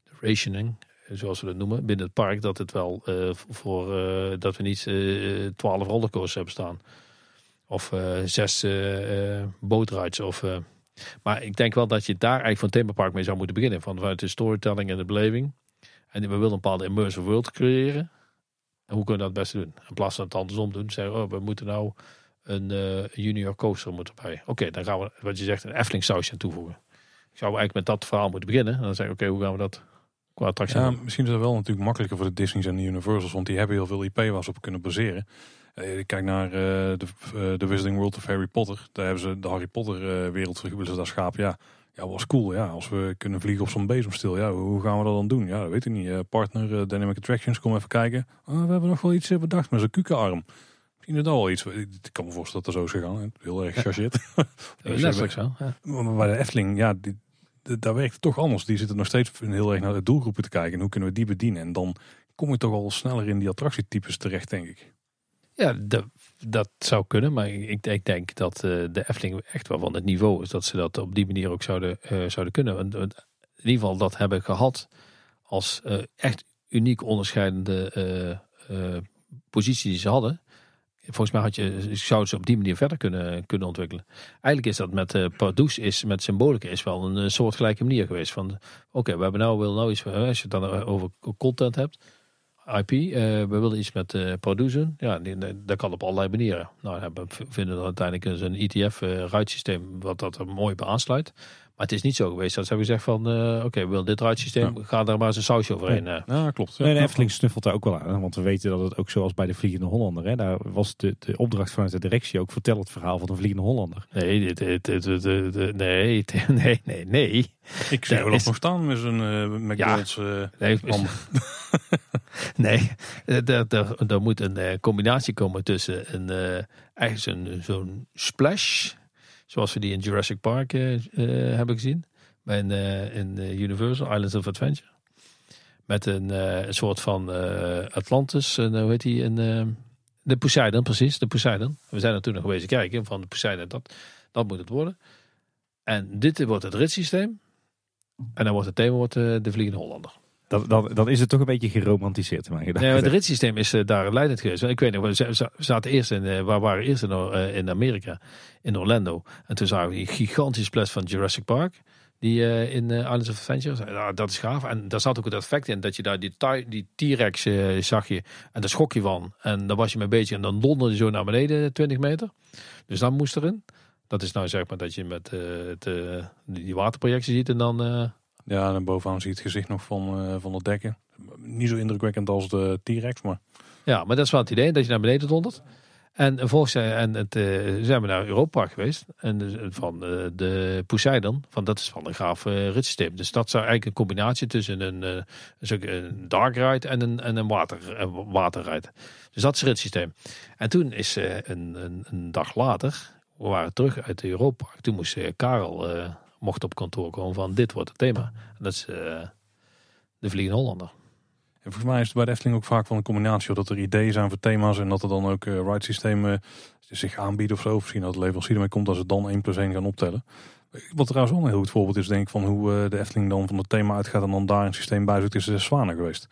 De rationing, zoals we dat noemen, binnen het park, dat het wel eh, voor eh, dat we niet eh, twaalf rollercoasters hebben staan. Of zes bootrides. Of, maar ik denk wel dat je daar eigenlijk van themapark mee zou moeten beginnen. Van, vanuit de storytelling en de beleving. En we willen een bepaalde immersive world creëren. En hoe kunnen we dat het beste doen? In plaats van het andersom doen, zeggen oh, we moeten nou een junior coaster moeten bij. Oké, dan gaan we, wat je zegt, een Efteling sausje aan toevoegen. Zou eigenlijk met dat verhaal moeten beginnen. En dan zeggen oké, hoe gaan we dat qua attractie Ja, misschien is dat wel natuurlijk makkelijker voor de Disney's en de Universals, want die hebben heel veel IP waar ze op kunnen baseren. Eh, Ik kijk naar eh, de, de Wizarding World of Harry Potter. Daar hebben ze de Harry Potter eh, wereld willen ze daar schapen. Ja, ja, was cool. Ja, als we kunnen vliegen op zo'n bezemstil, ja, hoe gaan we dat dan doen? Ja, dat weet ik niet. Partner Dynamic Attractions, kom even kijken. Oh, we hebben nog wel iets bedacht met zo'n kukenarm. Misschien is dat wel iets. Ik kan me voorstellen dat dat zo is gegaan. Heel erg gechargeerd. Netflix wel. Ja. Maar bij de Efteling, ja, die, daar werkt het toch anders. Die zitten nog steeds heel erg naar de doelgroepen te kijken. En hoe kunnen we die bedienen? En dan kom je toch al sneller in die attractietypes terecht, denk ik. Ja, dat, dat zou kunnen. Maar ik, ik denk dat eh, de Efteling echt wel van het niveau is. Dat ze dat op die manier ook zouden, eh, zouden kunnen. In ieder geval dat hebben gehad als eh, echt uniek onderscheidende positie die ze hadden. Volgens mij had je, zouden ze op die manier verder kunnen, kunnen ontwikkelen. Eigenlijk is dat met uh, Pardoes, is met symbolica, is wel een uh, soortgelijke manier geweest. Van oké, we hebben nou, willen nou iets, als je het dan over content hebt, IP, we willen iets met uh, Pardoes doen. Ja, die, dat kan op allerlei manieren. Nou, we vinden uiteindelijk een ETF-ruitsysteem wat dat er mooi bij aansluit. Maar het is niet zo geweest dat ze hebben gezegd van, uh, oké, okay, we willen dit ruitsysteem, ja. ga daar maar eens een sausje overheen. Ja, ja klopt. Ja. Nee, de Efteling snuffelt daar ook wel aan. Want we weten dat het ook zoals bij de Vliegende Hollander, hè, daar was de, de opdracht vanuit de directie ook, vertel het verhaal van de Vliegende Hollander. Nee, dit, dit, dit, dit, nee, nee, nee, nee. Ik zie wel is... nog staan met zijn uh, McDonald's ja, nee, nee, er moet een combinatie komen tussen een, uh, eigenlijk zo'n zo'n splash Zoals we die in Jurassic Park uh, uh, hebben gezien. In, uh, in Universal Islands of Adventure. Met een, een soort van Atlantis. En, hoe heet die? Een, de Poseidon, precies. De Poseidon. We zijn er toen nog geweest kijken. Van de Poseidon, dat, dat moet het worden. En dit wordt het ritssysteem. En dan wordt het thema wordt, de Vliegende Hollander. Dan, dan, dan is het toch een beetje geromantiseerd in mijn gedachten. Nee, het ritssysteem is uh, daar leidend geweest. Ik weet nog, we zaten eerst in, uh, we waren eerst in, uh, in Amerika, in Orlando. En toen zagen we die gigantische splash van Jurassic Park. Die in Islands of Adventure. Dat is gaaf. En daar zat ook het effect in dat je daar die, T-Rex zag je. En daar schrok je van. En dan was je mee bezig. En dan donderde je zo naar beneden 20 meter. Dus dan moest erin. Dat is nou zeg maar dat je met die waterprojectie ziet. En dan ja, en bovenaan zie je het gezicht nog van, uh, van het dekken. Niet zo indrukwekkend als de T-Rex, maar... Ja, maar dat is wel het idee, dat je naar beneden dondert. En vervolgens zijn, en het, eh, zijn we naar Europa geweest. En dus, eh, van eh, de Poseidon. Van, dat is van een gaaf uh. Dus dat zou eigenlijk een combinatie tussen een, uh, een, een dark ride en een, en een water, uh, waterride. Dus dat is het ritssysteem. En toen is een, een, een, dag later, we waren terug uit Europa. Toen moest Karel, mocht op kantoor komen van dit wordt het thema. En dat is de Vliegende Hollander. En volgens mij is het bij de Efteling ook vaak van een combinatie. Dat er ideeën zijn voor thema's en dat er dan ook uh, ride systemen zich aanbieden of zo. Misschien dat de leverancier ermee komt als ze dan 1 plus 1 gaan optellen. Wat trouwens wel een heel goed voorbeeld is, denk ik, van hoe de Efteling dan van het thema uitgaat en dan daar een systeem bij zoekt, is de Zwanen geweest.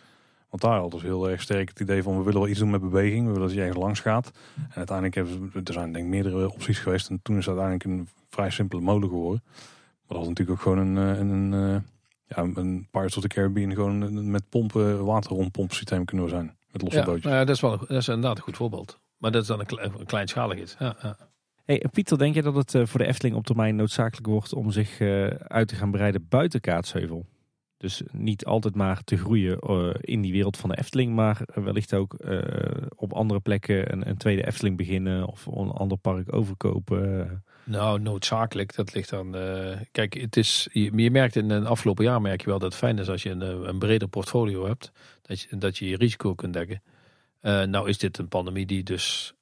Want daar hadden dus heel erg sterk het idee van we willen wel iets doen met beweging, we willen dat je ergens langs gaat. En uiteindelijk hebben ze, er zijn denk ik meerdere opties geweest en toen is het uiteindelijk een vrij simpele molen geworden. Maar dat had natuurlijk ook gewoon een, een, een ja, een Pirates of the Caribbean gewoon met pompen, waterrondpompsysteem kunnen zijn. Met losse ja, bootjes. Nou ja, dat is, wel, dat is inderdaad een goed voorbeeld. Maar dat is dan een, een kleinschalig iets. Ja, ja. Hey, Pieter, denk je dat het uh, voor de Efteling op termijn noodzakelijk wordt om zich uit te gaan breiden buiten Kaatsheuvel? Dus niet altijd maar te groeien in die wereld van de Efteling, maar wellicht ook op andere plekken een, een, tweede Efteling beginnen of een ander park overkopen. Nou, noodzakelijk. Dat ligt dan. Uh, kijk, het is. Je, merkt in het afgelopen jaar merk je wel dat het fijn is als je een, eh, een breder portfolio hebt. Dat je, dat je je risico kunt dekken. Uh, nou is dit een pandemie die dus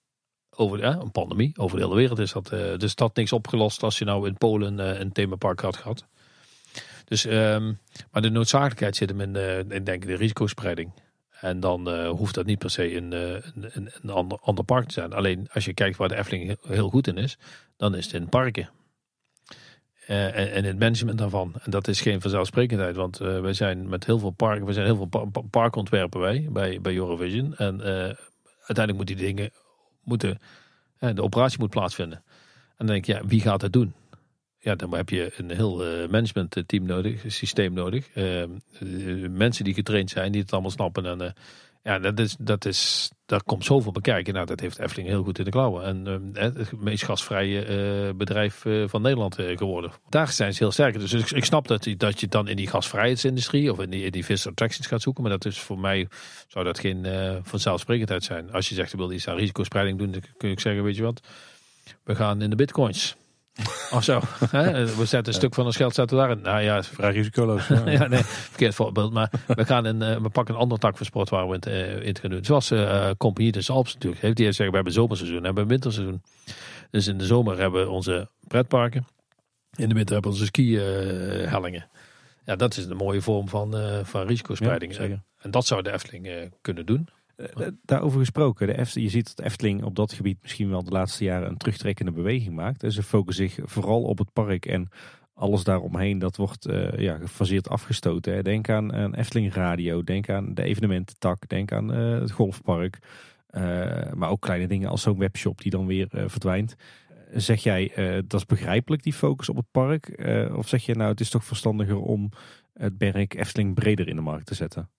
over uh, een pandemie over de hele wereld is dat. Uh, dus dat niks opgelost als je nou in Polen een themapark had gehad. Dus, um, maar de noodzakelijkheid zit hem in, in denk ik de risicospreiding. En dan uh, hoeft dat niet per se een, een, een ander, ander park te zijn. Alleen als je kijkt waar de Efteling heel goed in is, dan is het in parken. Uh, en, en het management daarvan. En dat is geen vanzelfsprekendheid, want uh, wij zijn met heel veel parken, we zijn heel veel pa parkontwerpen wij, bij, bij Eurovision. En uiteindelijk moeten die dingen, moeten, de operatie moet plaatsvinden. En dan denk je, ja, wie gaat het doen? Ja, dan heb je een heel uh, managementteam nodig, een systeem nodig. Uh, mensen die getraind zijn, die het allemaal snappen. En ja, dat is, dat is, daar komt zoveel bekijken. Nou, dat heeft Efteling heel goed in de klauwen. En het meest gasvrije bedrijf van Nederland geworden. Daar zijn ze heel sterk. Dus ik, ik snap dat, dat je dan in die gasvrijheidsindustrie of in die, in die vis attractions gaat zoeken. Maar dat is voor mij, zou dat geen vanzelfsprekendheid zijn. Als je zegt, je wil iets aan risicospreiding doen, dan kun je zeggen, weet je wat, we gaan in de bitcoins. Of zo. We zetten een stuk van ons geld zetten daarin. Nou ja, vrij risicoloos. Ja, ja nee, verkeerd voorbeeld. Maar we, gaan een, we pakken een andere tak van sport waar we het uh, in gaan doen. Zoals uh, Compagnie des Alps natuurlijk heeft. Die zeggen, we hebben zomerseizoen en we hebben winterseizoen. Dus in de zomer hebben we onze pretparken. In de winter hebben we onze ski-hellingen. ja, dat is een mooie vorm van, van risicospreiding. Ja, en dat zou de Efteling kunnen doen. Uh, daarover gesproken, de je ziet dat Efteling op dat gebied misschien wel de laatste jaren een terugtrekkende beweging maakt. Ze focussen zich vooral op het park en alles daaromheen, dat wordt uh, ja, gefaseerd afgestoten. Hè. Denk aan een Efteling Radio, denk aan de evenemententak, denk aan het golfpark. maar ook kleine dingen als zo'n webshop die dan weer verdwijnt. Zeg jij, dat is begrijpelijk die focus op het park? of zeg je nou, het is toch verstandiger om het merk Efteling breder in de markt te zetten?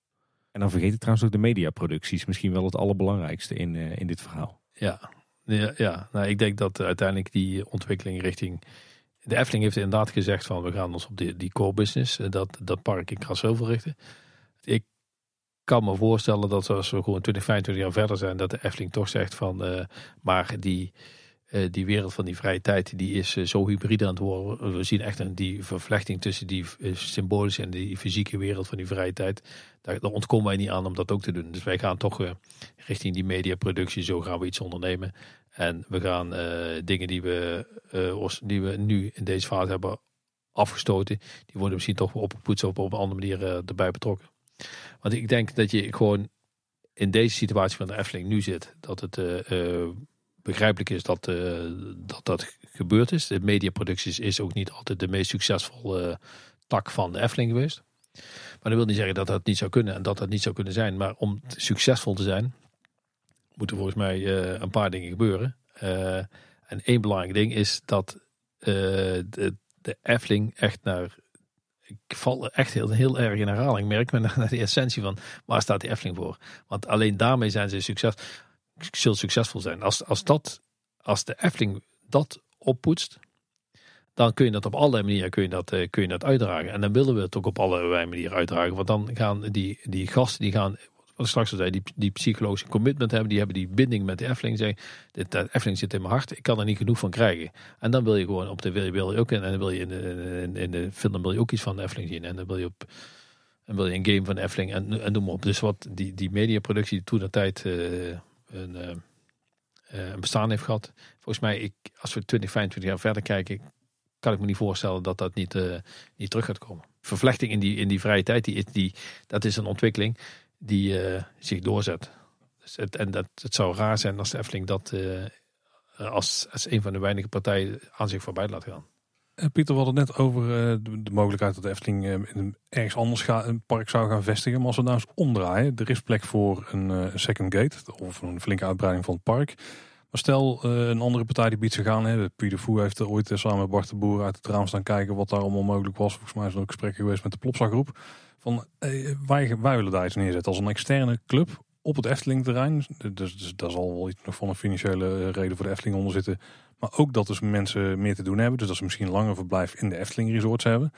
En dan vergeet ik trouwens ook de mediaproducties. Misschien wel het allerbelangrijkste in, uh, in dit verhaal. Ja, ja, ja. Nou, ik denk dat uiteindelijk die ontwikkeling richting... De Efteling heeft inderdaad gezegd van we gaan ons op die, die core business, dat, dat park in Krasheuvel richten. Ik kan me voorstellen dat als we gewoon 20, 25 jaar verder zijn, dat de Efteling toch zegt van uh, maar die uh, die wereld van die vrije tijd die is uh, zo hybride aan het worden. We zien echt een, die vervlechting tussen die uh, symbolische en die fysieke wereld van die vrije tijd. Daar, daar ontkomen wij niet aan om dat ook te doen. Dus wij gaan toch richting die mediaproductie, zo gaan we iets ondernemen. En we gaan dingen die we, die we nu in deze fase hebben afgestoten, die worden misschien toch opgepoetst of op een andere manier erbij betrokken. Want ik denk dat je gewoon in deze situatie van de Efteling nu zit, dat het begrijpelijk is dat, uh, dat dat gebeurd is. De mediaproducties is ook niet altijd de meest succesvolle uh, tak van de Efteling geweest. Maar dat wil niet zeggen dat dat niet zou kunnen en dat dat niet zou kunnen zijn. Maar om succesvol te zijn, moeten volgens mij uh, een paar dingen gebeuren. en één belangrijk ding is dat de, de echt naar ik val echt heel, heel erg in herhaling. Merk me naar de essentie van waar staat die Efteling voor? Want alleen daarmee zijn ze succes zult succesvol zijn. Als, als, dat, als de Efteling dat oppoetst, dan kun je dat op allerlei manieren kun je dat, uh, kun je dat uitdragen. En dan willen we het ook op allerlei manieren uitdragen. Want dan gaan die, die gasten die gaan wat straks al zei, die, die psychologische commitment hebben. Die hebben die binding met de Efteling. Zeggen, dit, dat Efteling zit in mijn hart. Ik kan er niet genoeg van krijgen. En dan wil je gewoon op de wil je, wil je ook en dan wil je in de, in, in de film wil je ook iets van de Efteling zien. En dan wil je op en wil je een game van de Efteling en, en noem maar op. Dus wat die, die mediaproductie toen de tijd uh, een, uh, een bestaan heeft gehad. Volgens mij, ik, als we 20, 25 jaar verder kijken, kan ik me niet voorstellen dat dat niet, uh, niet terug gaat komen. Vervlechting in die, in die vrije tijd, die, die, dat is een ontwikkeling die zich doorzet. Dus het, en dat, het zou raar zijn als de Efteling dat als, als een van de weinige partijen aan zich voorbij laat gaan. Eh, Pieter, we hadden het net over eh, de, mogelijkheid dat de Efteling eh, ergens anders een park zou gaan vestigen. Maar als we nou eens omdraaien, er is plek voor een second gate of een flinke uitbreiding van het park. Maar stel, een andere partij die biedt zich aan. Hè, Puy de Fou heeft ooit samen met Bart de Boer uit het raam staan kijken wat daar allemaal mogelijk was. Volgens mij is er ook gesprekken geweest met de Plopsa groep. Van, wij, wij willen daar iets neerzetten als een externe club op het Efteling terrein. Dus, dus daar zal wel iets van een financiële reden voor de Efteling onder zitten. Maar ook dat dus mensen meer te doen hebben. Dus dat ze misschien langer verblijf in de Efteling resorts hebben.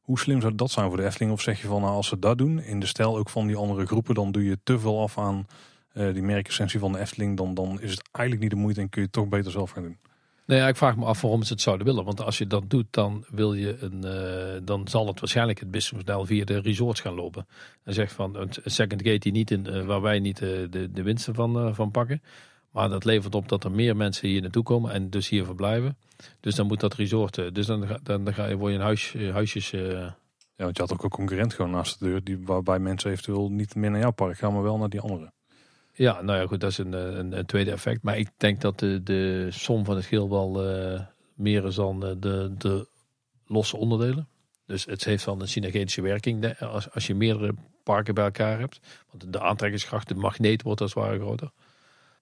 Hoe slim zou dat zijn voor de Efteling? Of zeg je van nou als ze dat doen, in de stijl ook van die andere groepen, dan doe je te veel af aan uh, die merkessentie van de Efteling. Dan, dan is het eigenlijk niet de moeite en kun je het toch beter zelf gaan doen. Nee, ik vraag me af waarom ze het zouden willen. Want als je dat doet, dan, wil je een, uh, dan zal het waarschijnlijk het businessmodel via de resorts gaan lopen. En zegt van een second gate die niet in, uh, waar wij niet uh, de, de winsten van, van pakken. Maar dat levert op dat er meer mensen hier naartoe komen en dus hier verblijven. Dus dan moet dat resort, eh, dus dan, dan, dan ga je, word je een huis, eh, huisjes... Ja, want je had ook een concurrent gewoon naast de deur, die, waarbij mensen eventueel niet meer naar jouw park gaan, maar wel naar die andere. Ja, nou ja, goed, dat is een, een, een tweede effect. Maar ik denk dat de, de som van het geheel wel meer is dan de, de losse onderdelen. Dus het heeft wel een synergetische werking als, als je meerdere parken bij elkaar hebt. Want de aantrekkingskracht, de magneet wordt als het ware groter.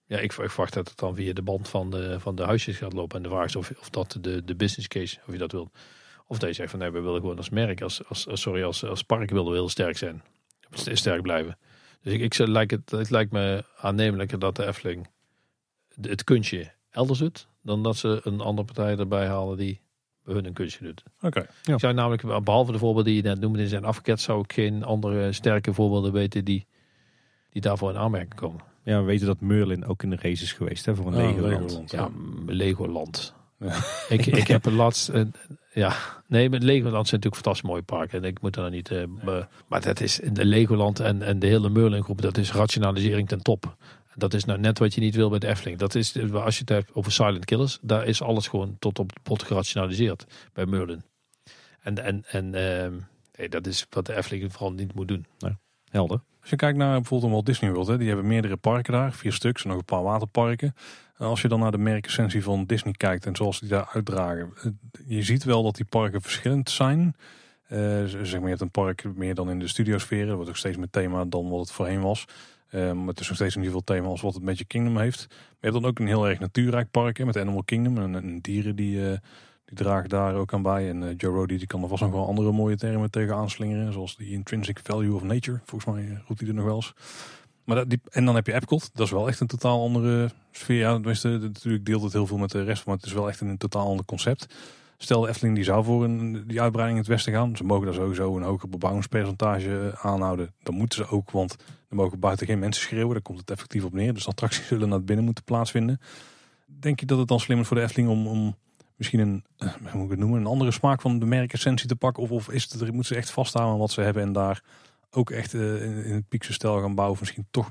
Ja, ik, verwacht dat het dan via de band van de, van de huisjes gaat lopen. En de vraag is of, of dat de, de business case, of je dat wilt. Of dat je zegt van nee, we willen gewoon als merk, als, als, sorry, als, als park willen we heel sterk zijn. Sterk blijven. Dus ik, ik lijkt het, het lijkt me aannemelijker dat de Efteling het kunstje elders doet. Dan dat ze een andere partij erbij halen die hun een kunstje doet. Oké. ja. Ik zou namelijk, behalve de voorbeelden die je net noemde in zijn afgeketst, zou ik geen andere sterke voorbeelden weten die, die daarvoor in aanmerking komen. Ja, we weten dat Merlin ook in de race is geweest hè, voor een oh, Legoland. Ja, Legoland. Ja. ik, ik heb een laatst... ja, nee, met Legoland zijn natuurlijk fantastisch mooie parken. En ik moet er niet... Uh, maar dat is in de Legoland en, en de hele Merlin groep, dat is rationalisering ten top. Dat is nou net wat je niet wil bij de Efteling. Dat is, als je het hebt over Silent Killers, daar is alles gewoon tot op het pot gerationaliseerd bij Merlin. En, en, en uh, nee, dat is wat de Efteling vooral niet moet doen. helder. Als je kijkt naar bijvoorbeeld Walt Disney World, hè, die hebben meerdere parken daar, vier stuks en nog een paar waterparken. Als je dan naar de merkessentie van Disney kijkt en zoals die daar uitdragen, eh, je ziet wel dat die parken verschillend zijn. Uh, zeg maar, je hebt een park meer dan in de studiosfeer, dat wordt ook steeds meer thema dan wat het voorheen was. Maar het is nog steeds niet veel thema als wat het Magic Kingdom heeft. Maar je hebt dan ook een heel erg natuurrijk park met Animal Kingdom en, en dieren die, die dragen daar ook aan bij. En Joe Rody die kan er vast nog wel andere mooie termen tegen aanslingeren. Zoals die intrinsic value of nature. Volgens mij eh, roept hij er nog wel eens. Maar dat, die, en dan heb je Epcot. Dat is wel echt een totaal andere sfeer. Ja, tenminste, natuurlijk deelt het heel veel met de rest. Maar het is wel echt een, totaal ander concept. Stel de Efteling die zou voor een, die uitbreiding in het westen gaan. Ze mogen daar sowieso een hoger bebouwingspercentage aanhouden. Dan moeten ze ook, want er mogen buiten geen mensen schreeuwen. Daar komt het effectief op neer. Dus attracties zullen naar binnen moeten plaatsvinden. Denk je dat het dan slim is voor de Efteling om, om misschien een, eh, hoe moet ik het noemen, een andere smaak van de merkessentie te pakken? Of, of is het, moeten ze echt vasthouden aan wat ze hebben en daar ook echt uh, in, in het piekse stijl gaan bouwen? Of misschien toch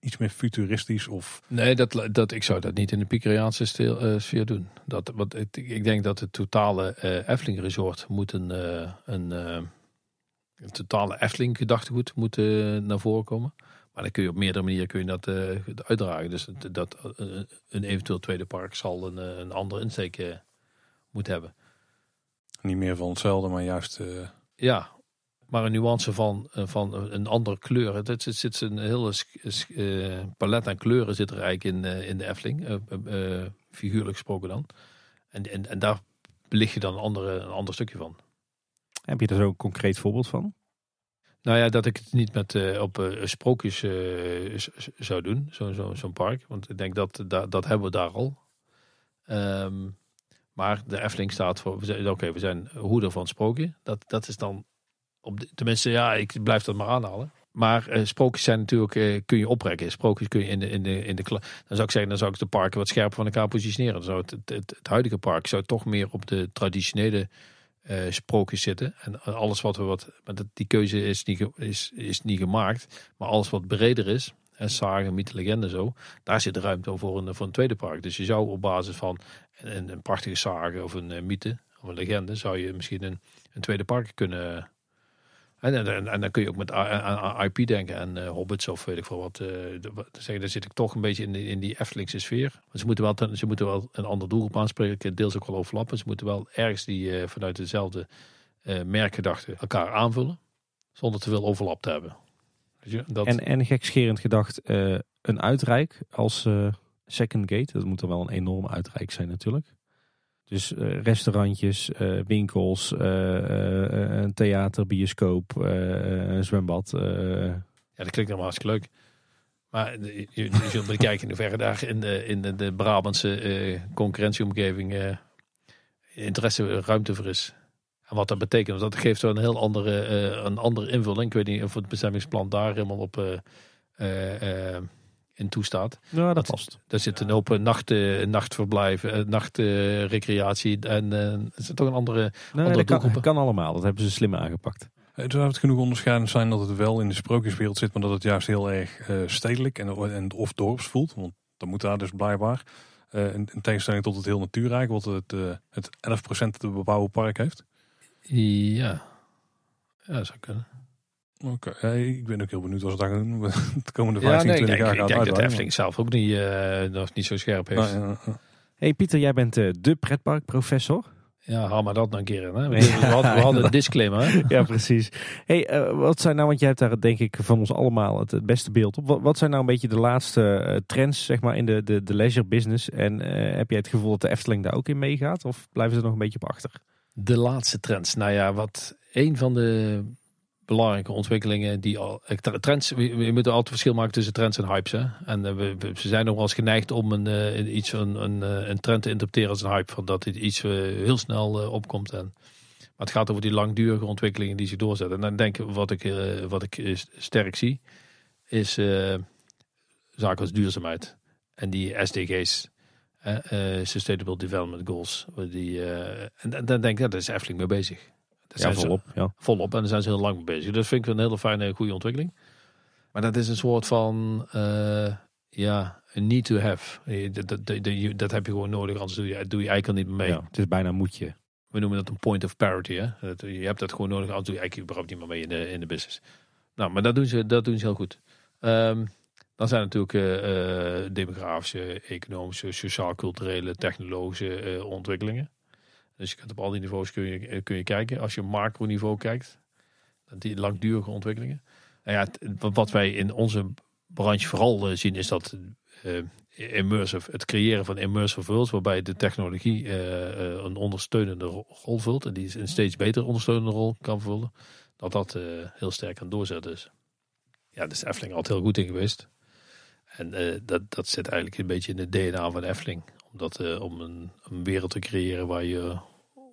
iets meer futuristisch? Of... Nee, dat, dat, ik zou dat niet in de Piekeriaanse uh, sfeer doen. Dat, wat, ik, ik denk dat het totale uh, Efteling Resort moet een, een, een, totale Efteling gedachtegoed moet naar voren komen. Maar dan kun je op meerdere manieren kun je dat uitdragen. Dus dat, een eventueel tweede park zal een, een andere insteek moet hebben. Niet meer van hetzelfde, maar juist... Ja, maar een nuance van, eh, van een andere kleur. Het zit, zit een hele uh, palet aan kleuren zit er eigenlijk in, in de Efteling. figuurlijk gesproken dan. En, en, en daar belicht je dan een, andere, een ander stukje van. Heb je er zo een concreet voorbeeld van? Nou ja, dat ik het niet met op sprookjes zou doen, zo'n zo, zo'n park. Want ik denk dat dat, dat hebben we daar al. Um, maar de Efteling staat voor, oké, okay, we zijn hoeder van sprookje. Dat, dat is dan, op de, tenminste ja, ik blijf dat maar aanhalen. Maar eh, sprookjes zijn natuurlijk, eh, kun je oprekken. Sprookjes kun je in de, in de, in de Dan zou ik zeggen, dan zou ik de parken wat scherper van elkaar positioneren. Dan zou het, het, huidige park zou toch meer op de traditionele eh, sprookjes zitten. En alles wat we wat, maar die keuze is niet, is, is niet gemaakt. Maar alles wat breder is, en zagen, mythe, legende zo, daar zit ruimte voor een, voor een tweede park. Dus je zou op basis van een, een prachtige sage of een mythe of een legende, zou je misschien een, een tweede park kunnen... En, dan kun je ook met IP denken en eh, Hobbits of weet ik veel wat. eh, wat- zeggen, daar zit ik toch een beetje in, de, in die Eftelingse sfeer. Ze moeten, wel, ze moeten wel een ander doelgroep aanspreken. Deels ook wel overlappen. Ze moeten wel ergens die eh, vanuit dezelfde eh merkgedachte elkaar aanvullen. Zonder te veel overlap te hebben. Dat, En, en gekscherend gedacht, eh, een uitrijk als eh, second gate. Dat moet er wel een enorm uitrijk zijn natuurlijk. Dus eh, restaurantjes, eh, winkels, eh, een theater, bioscoop, een zwembad. Ja, dat klinkt helemaal hartstikke leuk. Maar je, je zult bekijken in hoeverre daar in de, in de, Brabantse concurrentieomgeving interesse ruimte voor is. En wat dat betekent, want dat geeft wel een heel andere, een andere invulling. Ik weet niet of het bestemmingsplan daar helemaal op in toestaat. Ja, dat Dat- past. Daar zit een open nacht, eh, nachtverblijven, eh, nachtrecreatie en eh, het is toch een andere... Nee, andere dat kan, kan allemaal. Dat hebben ze slim aangepakt. Het zou het genoeg onderscheidend zijn dat het wel in de sprookjeswereld zit, maar dat het juist heel erg eh, stedelijk en, en of dorps voelt. Want dat moet daar dus blijkbaar. eh, in, in tegenstelling tot het heel natuurrijk, wat het, eh, het 11% te bebouwen park heeft. Ja, ja dat zou kunnen. Oké, ik ben ook heel benieuwd wat ze daar gaan doen. De komende Ja, 15, nee, ik 20 denk, jaar ik denk dat de. Efteling zelf ook niet, eh, nog niet zo scherp heeft. Nou, ja, ja. Hey Pieter, jij bent eh, de pretparkprofessor. Ja, haal maar dat nou een keer in. Hè? We, hadden, we hadden een disclaimer. Hè? Ja, precies. Hey, eh, wat zijn nou, want jij hebt daar denk ik van ons allemaal het, het beste beeld op. Wat, wat zijn nou een beetje de laatste eh, trends zeg maar, in de, de, de leisure business? En eh, heb jij het gevoel dat de Efteling daar ook in meegaat? Of blijven ze er nog een beetje op achter? De laatste trends. Nou ja, wat een van de belangrijke ontwikkelingen die al. eh, Trends, we, moeten altijd verschil maken tussen trends en hypes. Hè? En eh, we, ze zijn nog wel eens geneigd om een, eh, iets, een, een, trend te interpreteren als een hype. Van dat iets heel snel opkomt. En, maar het gaat over die langdurige ontwikkelingen die zich doorzetten. En dan denk ik, wat ik, wat ik sterk zie, is zaken als duurzaamheid. En die SDG's. Sustainable Development Goals. Die, en, en dan denk ik, ja, daar is Efteling mee bezig. Ja, ze- volop. Ja. volop en daar zijn ze heel lang mee bezig. Dat vind ik een hele fijne, goede ontwikkeling. Maar dat is een soort van, eh, ja, een need to have. Eh, Dat, dat, dat, dat- heb je gewoon nodig, anders doe je, doe je eigenlijk al niet meer mee. Ja, het is bijna moet je. We noemen dat een point of parity. Hè? Dat, je hebt dat gewoon nodig, anders doe je eigenlijk überhaupt niet meer mee in de, in de business. Nou, maar dat doen ze, dat doen ze heel goed. Ehm, dan zijn natuurlijk eh, demografische, economische, sociaal-culturele, technologische ontwikkelingen. Dus je kunt op al die niveaus kun je, eh, kun je kijken. Als je op macroniveau kijkt, die langdurige ontwikkelingen. Nou ja, het- wat- wij in onze branche vooral eh, zien is dat eh, immersive, het creëren van immersive worlds, waarbij de technologie een ondersteunende ro- rol vult en die een steeds beter ondersteunende rol kan vullen, dat dat heel sterk aan doorzetten is. Ja, daar is Efteling altijd heel goed in geweest. En dat, dat zit eigenlijk een beetje in het DNA van Efteling. Omdat, eh, om een, een wereld te creëren waar je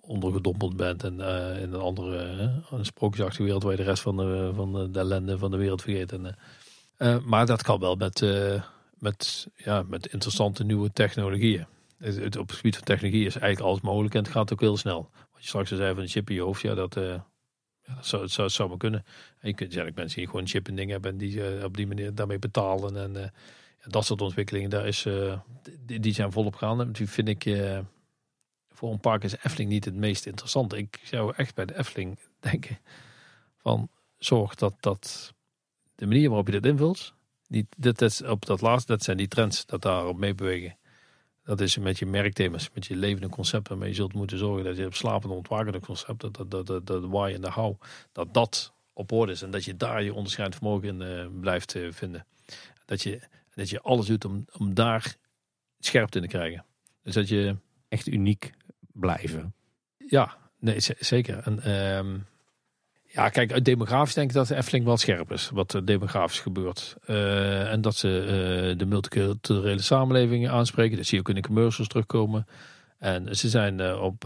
ondergedompeld bent en eh, in een andere, eh, een sprookjesachtige wereld waar je de rest van de, van de, de ellende van de wereld vergeet. En, maar dat kan wel met, met, ja, met interessante nieuwe technologieën. Het, op het gebied van technologie is eigenlijk alles mogelijk en het gaat ook heel snel. Wat je straks al zei van een chip in je hoofd, ja, dat, ja, dat zou, het zou, het zou maar kunnen. En je kunt ook mensen die gewoon chip en ding hebben en die op die manier daarmee betalen. En dat soort ontwikkelingen, daar is, eh, die, die zijn volop gaande. Die vind ik, eh, voor een park is Efteling niet het meest interessante. Ik zou echt bij de Efteling denken van zorg dat, dat de manier waarop je dit invult, die, dit is op dat laatste, dat zijn die trends dat daarop meebewegen. Dat is met je merkthema's, met je levende concepten. Maar je zult moeten zorgen dat je op slapende ontwakende concept, dat, dat, dat, dat, dat why en de how, dat dat op orde is. En dat je daar je onderscheidend vermogen in eh, blijft vinden. Dat je, dat je alles doet om, om daar scherpte in te krijgen. Dus dat je, Echt uniek blijven. ja, nee, zeker. En, ehm, ja, kijk, uit demografisch denk ik dat de Efteling wel scherp is. Wat er demografisch gebeurt. Eh, en dat ze eh, de multiculturele samenleving aanspreken. Dat zie je ook in de commercials terugkomen. En ze zijn eh, op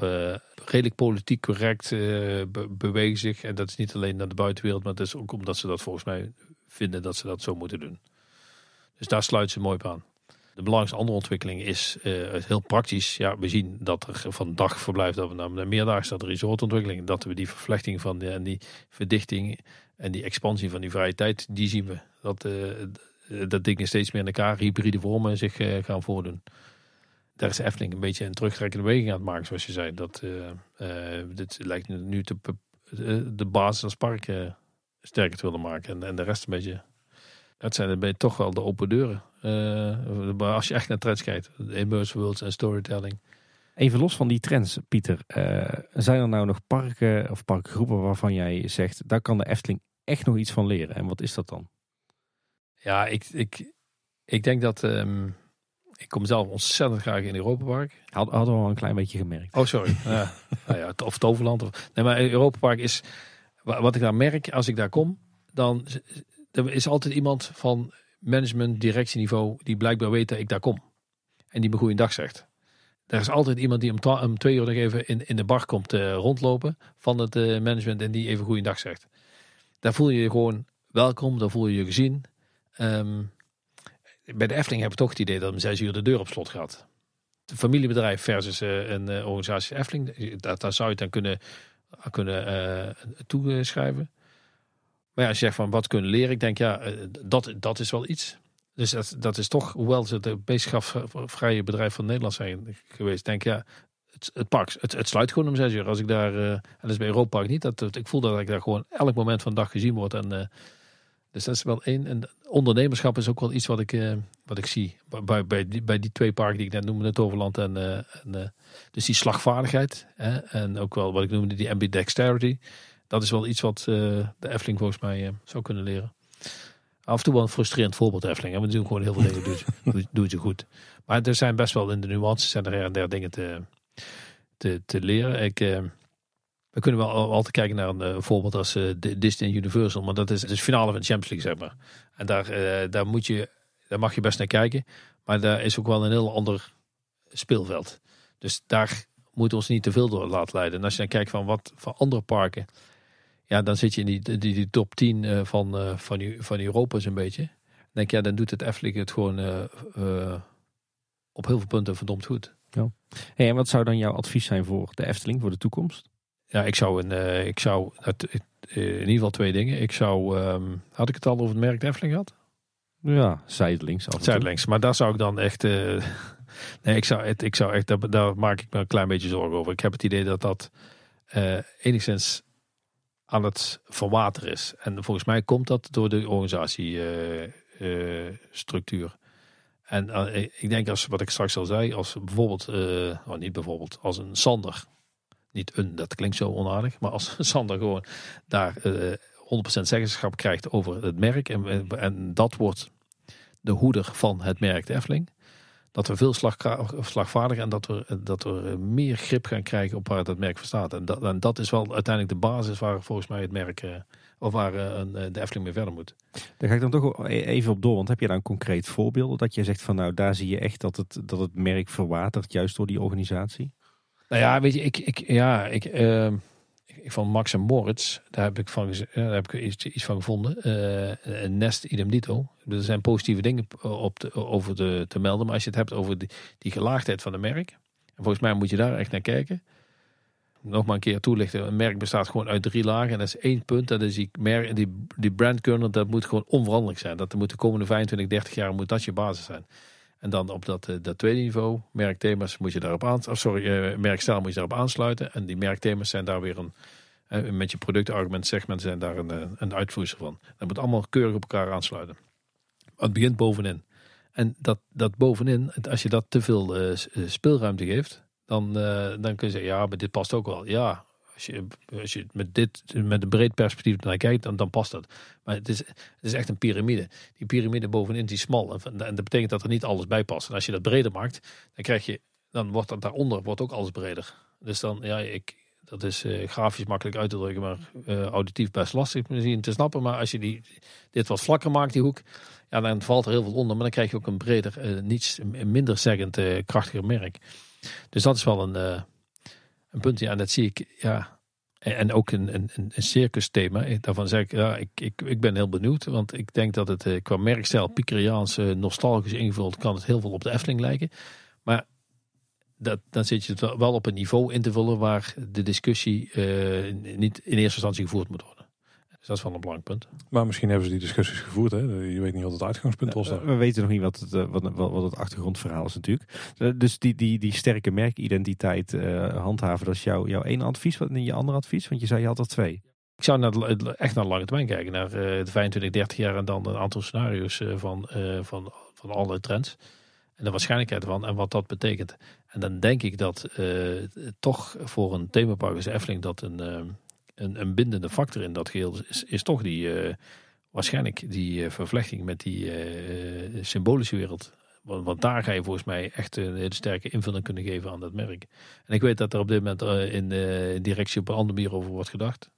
redelijk politiek correct be- bewegen zich. En dat is niet alleen naar de buitenwereld, maar het is ook omdat ze dat volgens mij vinden dat ze dat zo moeten doen. Dus daar sluiten ze mooi op aan. De belangrijkste andere ontwikkeling is eh, heel praktisch. Ja, we zien dat er van dagverblijf dat we naar meerdaagse dat resortontwikkeling, dat we die vervlechting van de, en die verdichting en die expansie van die vrije tijd, die zien we. Dat, eh, dat dingen steeds meer in elkaar hybride vormen zich eh, gaan voordoen. Daar is Efteling een beetje een terugtrekkende beweging aan het maken, zoals je zei. Dat, dit lijkt nu te, de, basis als park sterker te willen maken. En, en de rest een beetje. Het zijn beetje toch wel de open deuren. Eh, maar als je echt naar trends kijkt. Immersive worlds en storytelling. Even los van die trends, Pieter. eh, zijn er nou nog parken of parkgroepen waarvan jij zegt, daar kan de Efteling echt nog iets van leren? En wat is dat dan? Ja, ik, ik, ik denk dat... ehm, ik kom zelf ontzettend graag in Europa Park. Had, hadden we al een klein beetje gemerkt. Oh, sorry. ja. Nou ja, of Toverland. Of, nee, maar Europa Park is... wa- Wat ik daar merk als ik daar kom, dan er is altijd iemand van management, directieniveau, die blijkbaar weet dat ik daar kom. En die me goeiedag zegt. Er is altijd iemand die om, twee uur nog even in, in de bar komt eh, rondlopen van het eh, management en die even goeiedag zegt. Daar voel je je gewoon welkom, daar voel je je gezien. Ehm, bij de Efteling heb ik toch het idee dat om zes uur de deur op slot gaat. Het familiebedrijf versus eh, een organisatie Efteling, daar zou je het dan kunnen, kunnen toeschrijven. Maar ja, als je zegt van wat kunnen leren, ik denk ja, eh, dat, dat is wel iets. Dus dat, dat is toch, hoewel ze het beestschapvrije bedrijf van Nederland zijn geweest, denk ja, het, het park, het, het sluit gewoon om zes uur. Als ik daar, eh, en dat is bij Europa niet, dat, ik voel dat ik daar gewoon elk moment van de dag gezien word. En, eh, dus dat is wel één. En ondernemerschap is ook wel iets wat ik, wat ik zie bij- bij, die, bij die twee parken die ik net noemde, het Overland en, en dus die slagvaardigheid. Hè, en ook wel wat ik noemde die ambidexterity. Dat is wel iets wat eh, de Efteling volgens mij eh, zou kunnen leren. Af en toe wel een frustrerend voorbeeld Efteling. Hè, die doen gewoon heel veel dingen, doet, doet ze goed. Maar er zijn best wel in de nuances en er en der dingen te, te, te leren. Ik, eh, we kunnen wel al- altijd kijken naar een voorbeeld als de Disney Universal. Maar dat is de finale van de Champions League, zeg maar. En daar, daar, moet je, daar mag je best naar kijken. Maar daar is ook wel een heel ander speelveld. Dus daar moeten we ons niet te veel door laten leiden. En als je dan kijkt van wat van andere parken. Ja, dan zit je in die, die, die top 10 eh, van, eh, van, van Europa zo'n beetje. Dan denk ja, dan doet het Efteling het gewoon eh, op heel veel punten verdomd goed. Hey, en wat zou dan jouw advies zijn voor de Efteling, voor de toekomst? Ja, ik zou, een, ik zou eh, in ieder geval twee dingen. Ik zou, ehm, had ik het al over het merk Efteling gehad? Ja, zijdelings af. Zuidlinks. Maar daar zou ik dan echt. nee, ik zou, het, ik zou echt. Daar, daar maak ik me een klein beetje zorgen over. Ik heb het idee dat dat enigszins aan het verwateren is. En volgens mij komt dat door de organisatiestructuur. en eh, ik denk als wat ik straks al zei, als bijvoorbeeld, eh, oh, niet bijvoorbeeld, als een Sander, niet een, dat klinkt zo onaardig, maar als Sander gewoon daar eh 100% zeggenschap krijgt over het merk en, en dat wordt de hoeder van het merk de. Dat we veel slagvaardiger en dat we, dat we meer grip gaan krijgen op waar dat merk voor staat. En dat, en dat is wel uiteindelijk de basis waar volgens mij het merk, eh, of waar eh, eh, de Efteling mee verder moet. Daar ga ik dan toch e- even op door. Want heb je daar een concreet voorbeeld dat je zegt van nou daar zie je echt dat het, dat het merk verwatert juist door die organisatie? Nou ja, weet je, ik, ik, ja, ik, ehm, ik van Max en Moritz, daar heb ik, van, ja, daar heb ik iets, van gevonden. Eh, een Nest idem dito. Er zijn positieve dingen op te, over te, te melden. Maar als je het hebt over die, gelaagdheid van de merk. En volgens mij moet je daar echt naar kijken. Nog maar een keer toelichten. Een merk bestaat gewoon uit drie lagen. En dat is één punt. Dat is die, merk, die, die brandkernel. Dat moet gewoon onveranderlijk zijn. Dat moet de komende 25, 30 jaar moet dat je basis zijn. En dan op dat, eh, dat tweede niveau, merkthema's moet je daarop aan, of sorry, eh, merkstijl moet je daarop aansluiten. En die merkthema's zijn daar weer een, eh, met je productargument segment zijn daar een, een van. Dat moet allemaal keurig op elkaar aansluiten. Het begint bovenin. En dat, dat bovenin, als je dat te veel speelruimte geeft, dan, dan kun je zeggen, ja, maar dit past ook wel. Ja, als je, je met dit, met een breed perspectief naar kijkt, dan, dan past dat. Maar het is, het is echt een piramide. Die piramide bovenin is smal. En, en dat betekent dat er niet alles bij past. En als je dat breder maakt, dan krijg je, dan wordt dat daaronder wordt ook alles breder. Dus dan, ja, ik, dat is eh, grafisch makkelijk uit te drukken, maar eh, auditief best lastig misschien te snappen. Maar als je die, dit wat vlakker maakt, die hoek, ja, dan valt er heel veel onder. Maar dan krijg je ook een breder, eh, niets minder zeggend, krachtiger merk. Dus dat is wel een, een punt. Ja, en dat zie ik. Ja, en ook een, een, een circus thema. Daarvan zeg ik, ja, ik, ik, ik ben heel benieuwd. Want ik denk dat het qua merkstijl, Piekeriaans, nostalgisch ingevuld, kan het heel veel op de Efteling lijken. Maar dat, dan zit je het wel op een niveau in te vullen waar de discussie uh, niet in eerste instantie gevoerd moet worden. Dus dat is wel een belangrijk punt. Maar misschien hebben ze die discussies gevoerd. Hè? Je weet niet wat het uitgangspunt was. We weten nog niet wat het, eh, wat, wat, het achtergrondverhaal is natuurlijk. Eh, dus die, die, die sterke merkidentiteit uh, handhaven, dat is jouw, jouw ene advies. Wat is je andere advies? Want je zei je had er twee. Ik zou naar, echt naar de lange termijn kijken. Naar de 25, 30 jaar en dan een aantal scenario's van, van, van alle trends. En de waarschijnlijkheid van en wat dat betekent. En dan denk ik dat uh, toch voor een themapark als Efteling dat een, uh, een, een, bindende factor in dat geheel is, is toch die uh, waarschijnlijk die vervlechting met die symbolische wereld. Want, daar ga je volgens mij echt een sterke invulling kunnen geven aan dat merk. En ik weet dat er op dit moment in de directie op een andere manier over wordt gedacht.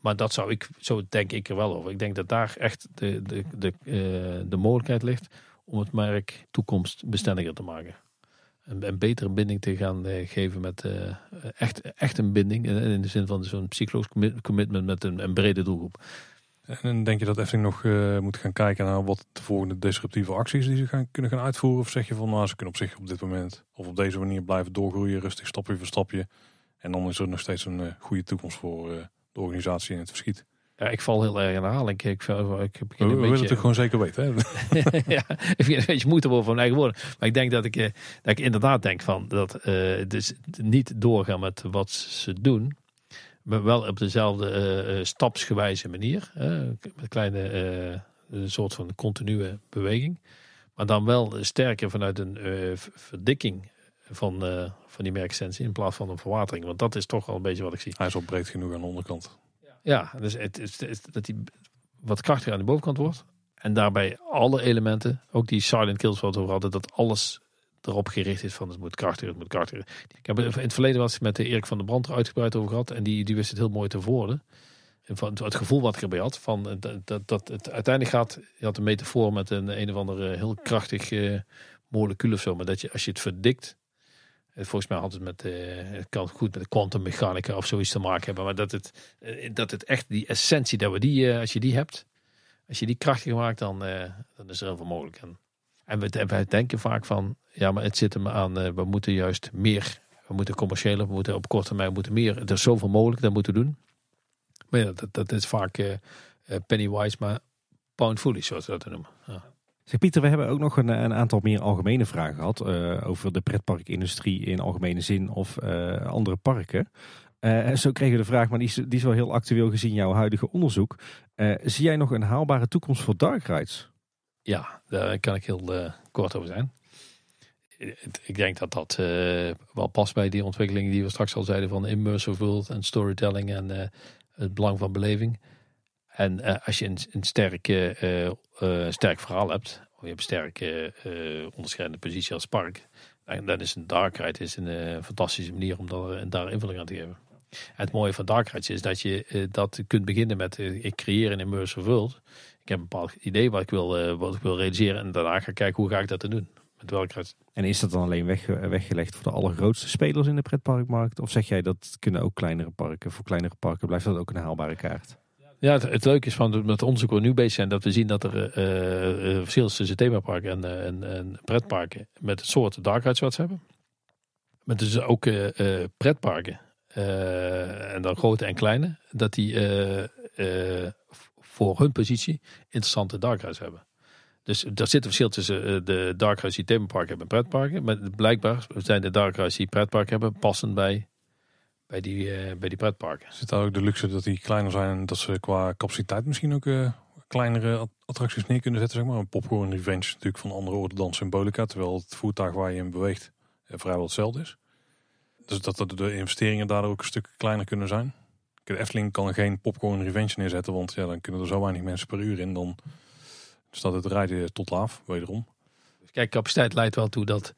maar dat zou ik, zo denk ik er wel over. Ik denk dat daar echt de, de, de, de mogelijkheid ligt om het merk toekomstbestendiger te maken. Een, een betere binding te gaan uh, geven met uh, echt, echt een binding. In, in de zin van zo'n psychologisch commitment met een, een, brede doelgroep. En denk je dat Efteling nog moet gaan kijken naar wat de volgende disruptieve acties die ze gaan, kunnen gaan uitvoeren? Of zeg je van nou, ze kunnen op zich op dit moment of op deze manier blijven doorgroeien, rustig stapje voor stapje. En dan is er nog steeds een goede toekomst voor de organisatie in het verschiet. Ja, ik val heel erg in herhaling. Ik, ik, ik begin we, we willen het gewoon zeker weten. Hè? ja, ik begin een beetje moeite worden van mijn eigen woorden. Maar ik denk dat ik, eh, dat ik inderdaad denk van dat uh, dus niet doorgaan met wat ze doen. Maar wel op dezelfde uh, stapsgewijze manier. met kleine een soort van continue beweging. Maar dan wel sterker vanuit een verdikking van, van die merksensie in plaats van een verwatering. Want dat is toch wel een beetje wat ik zie. Hij is al breed genoeg aan de onderkant. Ja, dus het, dat hij wat krachtiger aan de bovenkant wordt. En daarbij alle elementen, ook die silent kills wat we hadden, dat alles erop gericht is van het moet krachtiger, het moet krachtiger. Ik heb in het verleden was met de Erik van der Brand er uitgebreid over gehad. En die, die wist het heel mooi te woorden. Van het gevoel wat ik erbij had. Van dat, dat, het uiteindelijk gaat. Je had een metafoor met een een of andere heel krachtig uh, molecuul of zo. Maar dat je als je het verdikt. Eh, volgens mij had het met, uh, het kan goed met kwantummechanica of zoiets te maken hebben. Maar dat het, uh, dat het echt die essentie, dat we die, als je die hebt, als je die krachtig maakt, dan, dan is er heel veel mogelijk. En, en we, wij denken vaak van, ja, maar het zit er aan, we moeten juist meer, we moeten commerciële, we moeten op korte termijn, moeten meer. Er is zoveel mogelijk dat moeten doen. Maar ja, dat, dat is vaak pennywise, maar pound foolish, zoals we dat noemen. Ja. Zeg Pieter, we hebben ook nog een, een aantal meer algemene vragen gehad uh, over de pretparkindustrie in algemene zin of uh, andere parken. Uh, zo kregen we de vraag, maar die is, die is wel heel actueel gezien jouw huidige onderzoek. zie jij nog een haalbare toekomst voor dark rides? Ja, daar kan ik heel kort over zijn. Ik denk dat dat wel past bij die ontwikkelingen die we straks al zeiden van immersive world en storytelling en het belang van beleving. En als je een, een sterke, sterk verhaal hebt, of je hebt een sterke onderscheidende positie als park, dan, dan is een dark ride is een fantastische manier om daar, daar invulling aan te geven. En het mooie van dark rides is dat je dat kunt beginnen met ik creëer een immersive world. Ik heb een bepaald idee wat ik wil, wat ik wil realiseren en daarna ga ik kijken hoe ga ik dat dan doen. Met welke En is dat dan alleen weg, weggelegd voor de allergrootste spelers in de pretparkmarkt? Of zeg jij dat kunnen ook kleinere parken, voor kleinere parken blijft dat ook een haalbare kaart? Ja, het, leuke is van het onderzoek waar we nu bezig zijn, dat we zien dat er uh, verschil is tussen themaparken en, en, en, pretparken met het soort dark rides wat ze hebben. Maar dus ook pretparken, en dan grote en kleine, dat die voor hun positie interessante dark rides hebben. Dus daar zit een verschil tussen de dark rides die themaparken hebben en pretparken. Maar blijkbaar zijn de dark rides die pretparken hebben passend bij bij die, uh, bij die pretparken. Zit daar ook de luxe dat die kleiner zijn en dat ze qua capaciteit misschien ook uh, kleinere attracties neer kunnen zetten? Zeg maar. Een popcorn revenge natuurlijk van andere orde dan symbolica, terwijl het voertuig waar je in beweegt uh, vrijwel hetzelfde is. Dus dat de investeringen daardoor ook een stuk kleiner kunnen zijn. De Efteling kan geen popcorn revenge neerzetten, want ja, dan kunnen er zo weinig mensen per uur in. Dan staat het rijden tot laaf, wederom. Kijk, capaciteit leidt wel toe dat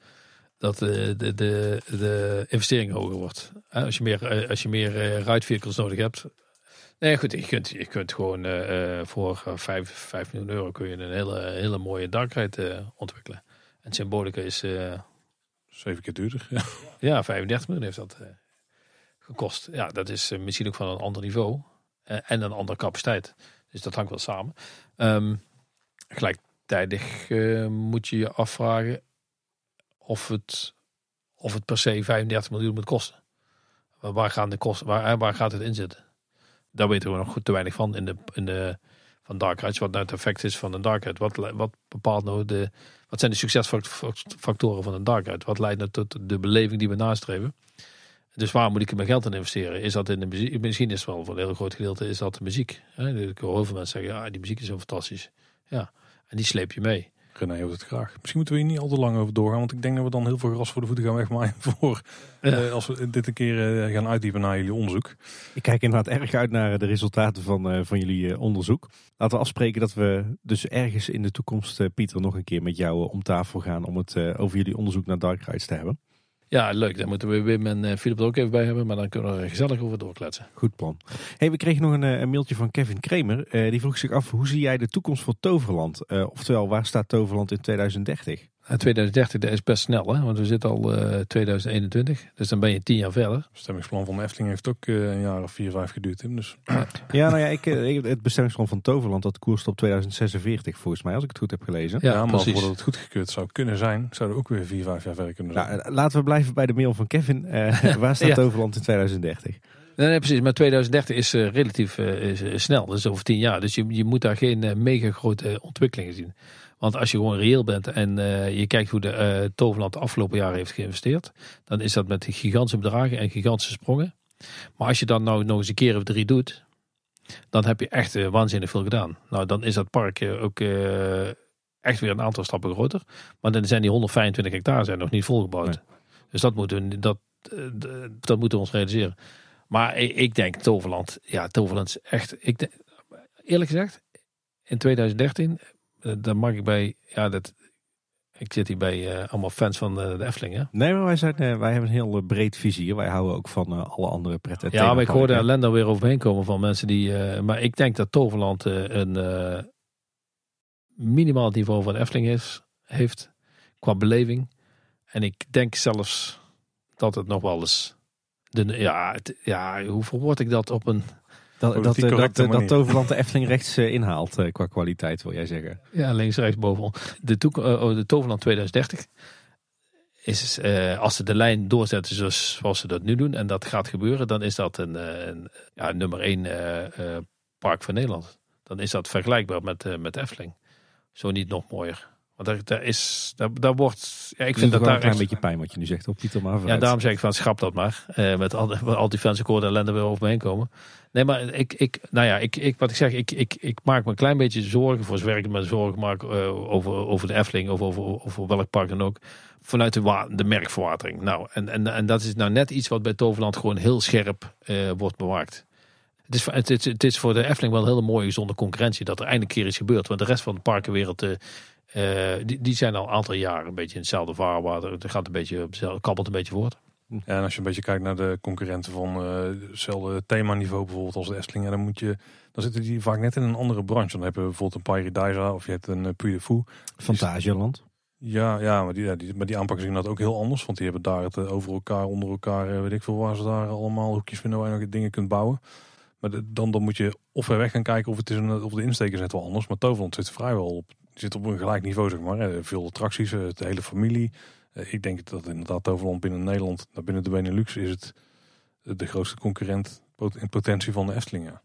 dat de, de, de, de investering hoger wordt. Als je meer, eh, als je meer eh, ride vehicles nodig hebt. Nee, goed, je kunt, je kunt gewoon uh, voor 5, 5 miljoen euro kun je een hele, hele mooie darkride uh, ontwikkelen. En Symbolica is Zeven keer duurder. Ja. Ja, 35 miljoen heeft dat eh, gekost. Ja, dat is eh, misschien ook van een ander niveau. eh, en een andere capaciteit. Dus dat hangt wel samen. Ehm, gelijktijdig eh, moet je je afvragen of het, of het per se 35 miljoen moet kosten. Waar- gaan de kosten, waar, waar gaat het in zitten? Daar weten we nog goed te weinig van in de, in de van Dark. Wat nou het effect is van een Dark. Wat, wat bepaalt nou de, wat zijn de succesfactoren van een Dark? Wat leidt nou tot de beleving die we nastreven? Dus waar moet ik mijn geld in investeren? Is dat in de muziek? Misschien is wel voor een heel groot gedeelte is dat de muziek. Ik hoor heel veel mensen zeggen, ja, die muziek is zo fantastisch. Ja, en die sleep je mee. René heeft het graag. Misschien moeten we hier niet al te lang over doorgaan. Want ik denk dat we dan heel veel gras voor de voeten gaan wegmaaien. Voor, Ja. eh, als we dit een keer eh, gaan uitdiepen naar jullie onderzoek. Ik kijk inderdaad erg uit naar de resultaten van, eh, van jullie eh, onderzoek. Laten we afspreken dat we dus ergens in de toekomst, eh, Pieter, nog een keer met jou eh, om tafel gaan om het eh, over jullie onderzoek naar Dark Rides te hebben. Ja, leuk. Daar moeten we Wim en eh, Philip er ook even bij hebben. Maar dan kunnen we er gezellig over doorkletsen. Goed plan. Hey, we kregen nog een, eh, mailtje van Kevin Kramer. Eh, die vroeg zich af, hoe zie jij de toekomst voor Toverland? Eh, oftewel, waar staat Toverland in 2030? En 2030 dat is best snel, hè? want we zitten al eh 2021. Dus dan ben je tien jaar verder. Het stemmingsplan van Efteling heeft ook eh, een jaar of vier, vijf geduurd. Tim. Dus Ja, nou ja, ik, eh, ik- het bestemmingsplan van Toverland, dat koerst op 2046 volgens mij, als ik het goed heb gelezen. Ja, ja, maar precies. voordat het goedgekeurd zou kunnen zijn, zouden we ook weer vier, vijf jaar verder kunnen zijn. Nou, eh, laten we blijven bij de mail van Kevin. Eh, waar staat Ja. Toverland in 2030? Nee, nee, precies. Maar 2030 is eh, relatief eh, is, eh, snel. Dat is over tien jaar. Dus je, je moet daar geen eh, mega grote ontwikkelingen zien. Want als je gewoon reëel bent en eh, je kijkt hoe de eh, Toverland de afgelopen jaren heeft geïnvesteerd, dan is dat met gigantische bedragen en gigantische sprongen. Maar als je dan nou nog eens een keer of drie doet, dan heb je echt eh, waanzinnig veel gedaan. Nou, dan is dat park ook echt weer een aantal stappen groter. Maar dan zijn die 125 hectare zijn nog niet volgebouwd. Nee. Dus dat moeten, we, dat, dat moeten we ons realiseren. Maar ik, ik denk Toverland. Ja, Toverland is echt. Ik denk, eerlijk gezegd, in 2013, eh, dan mag ik bij. Ja, dat. Ik zit hier bij eh, allemaal fans van eh, de Efteling. Hè? Nee, maar wij, zijn, wij hebben een heel breed vizier. Wij houden ook van alle andere pret- en Ja, maar ik hoorde ellende weer overheen komen van mensen die. maar ik denk dat Toverland een minimaal niveau van Efteling is, heeft qua beleving. En ik denk zelfs dat het nog wel eens. De, ja, het- ja, hoe verwoord ik dat op een. Dat, dat, eh, dat, eh, dat. Toverland de Efteling rechts eh, inhaalt qua kwaliteit, wil jij zeggen. Ja, links, rechts, bovenal. De, toek- oh, de Toverland 2030 is, eh, als ze de lijn doorzetten zoals, zoals ze dat nu doen, en dat gaat gebeuren, dan is dat een, eh, een ja, nummer één eh, eh, park van Nederland. Dan is dat vergelijkbaar met, eh met Efteling. Zo niet nog mooier. Want daar, daar is, daar, daar wordt, ja, ik vind dat daar een klein echt- beetje pijn wat je nu zegt op Pieter, maar ja, daarom zeg ik van schrap dat maar. Eh, met al, met al die fans, ik hoorde ellende weer over me heen komen. Nee, maar ik, ik, nou ja, ik, ik, wat ik zeg, ik, ik, ik maak me een klein beetje zorgen, voor zover ik me zorgen maak eh, over, over de Efteling of over, over welk park dan ook. Vanuit de, de merkverwatering. Nou, en, en, en dat is nou net iets wat bij Toverland gewoon heel scherp eh, wordt bewaakt. Het is, het, het is voor de Efteling wel een hele mooie gezonde concurrentie dat er eindelijk keer iets gebeurt. Want de rest van de parkenwereld, eh, die, die zijn al een aantal jaren een beetje in hetzelfde vaarwater. Het gaat een beetje, kabbelt een beetje voort. Ja, en als je een beetje kijkt naar de concurrenten van eh, hetzelfde themaniveau bijvoorbeeld als de Efteling, ja, dan moet je, dan zitten die vaak net in een andere branche. Dan heb je bijvoorbeeld een Paradise of je hebt een uh, Puy de Fou. Fantasieland. Ja, ja, maar die, ja, die, maar die aanpak is inderdaad ook heel anders, want die hebben daar het eh, over elkaar, onder elkaar, weet ik veel waar ze daar allemaal hoekjes vinden waar je nog dingen kunt bouwen. Maar de- dan, dan moet je of ver weg gaan kijken of, het is een, of de insteek is net wel anders. Maar Toverland zit vrijwel op, zit op een gelijk niveau, zeg maar. hè. Veel attracties, de hele familie. Eh, Ik denk dat inderdaad Toverland binnen Nederland, nou binnen de Benelux, is het eh, de grootste concurrent in potentie van de Efteling. Ja.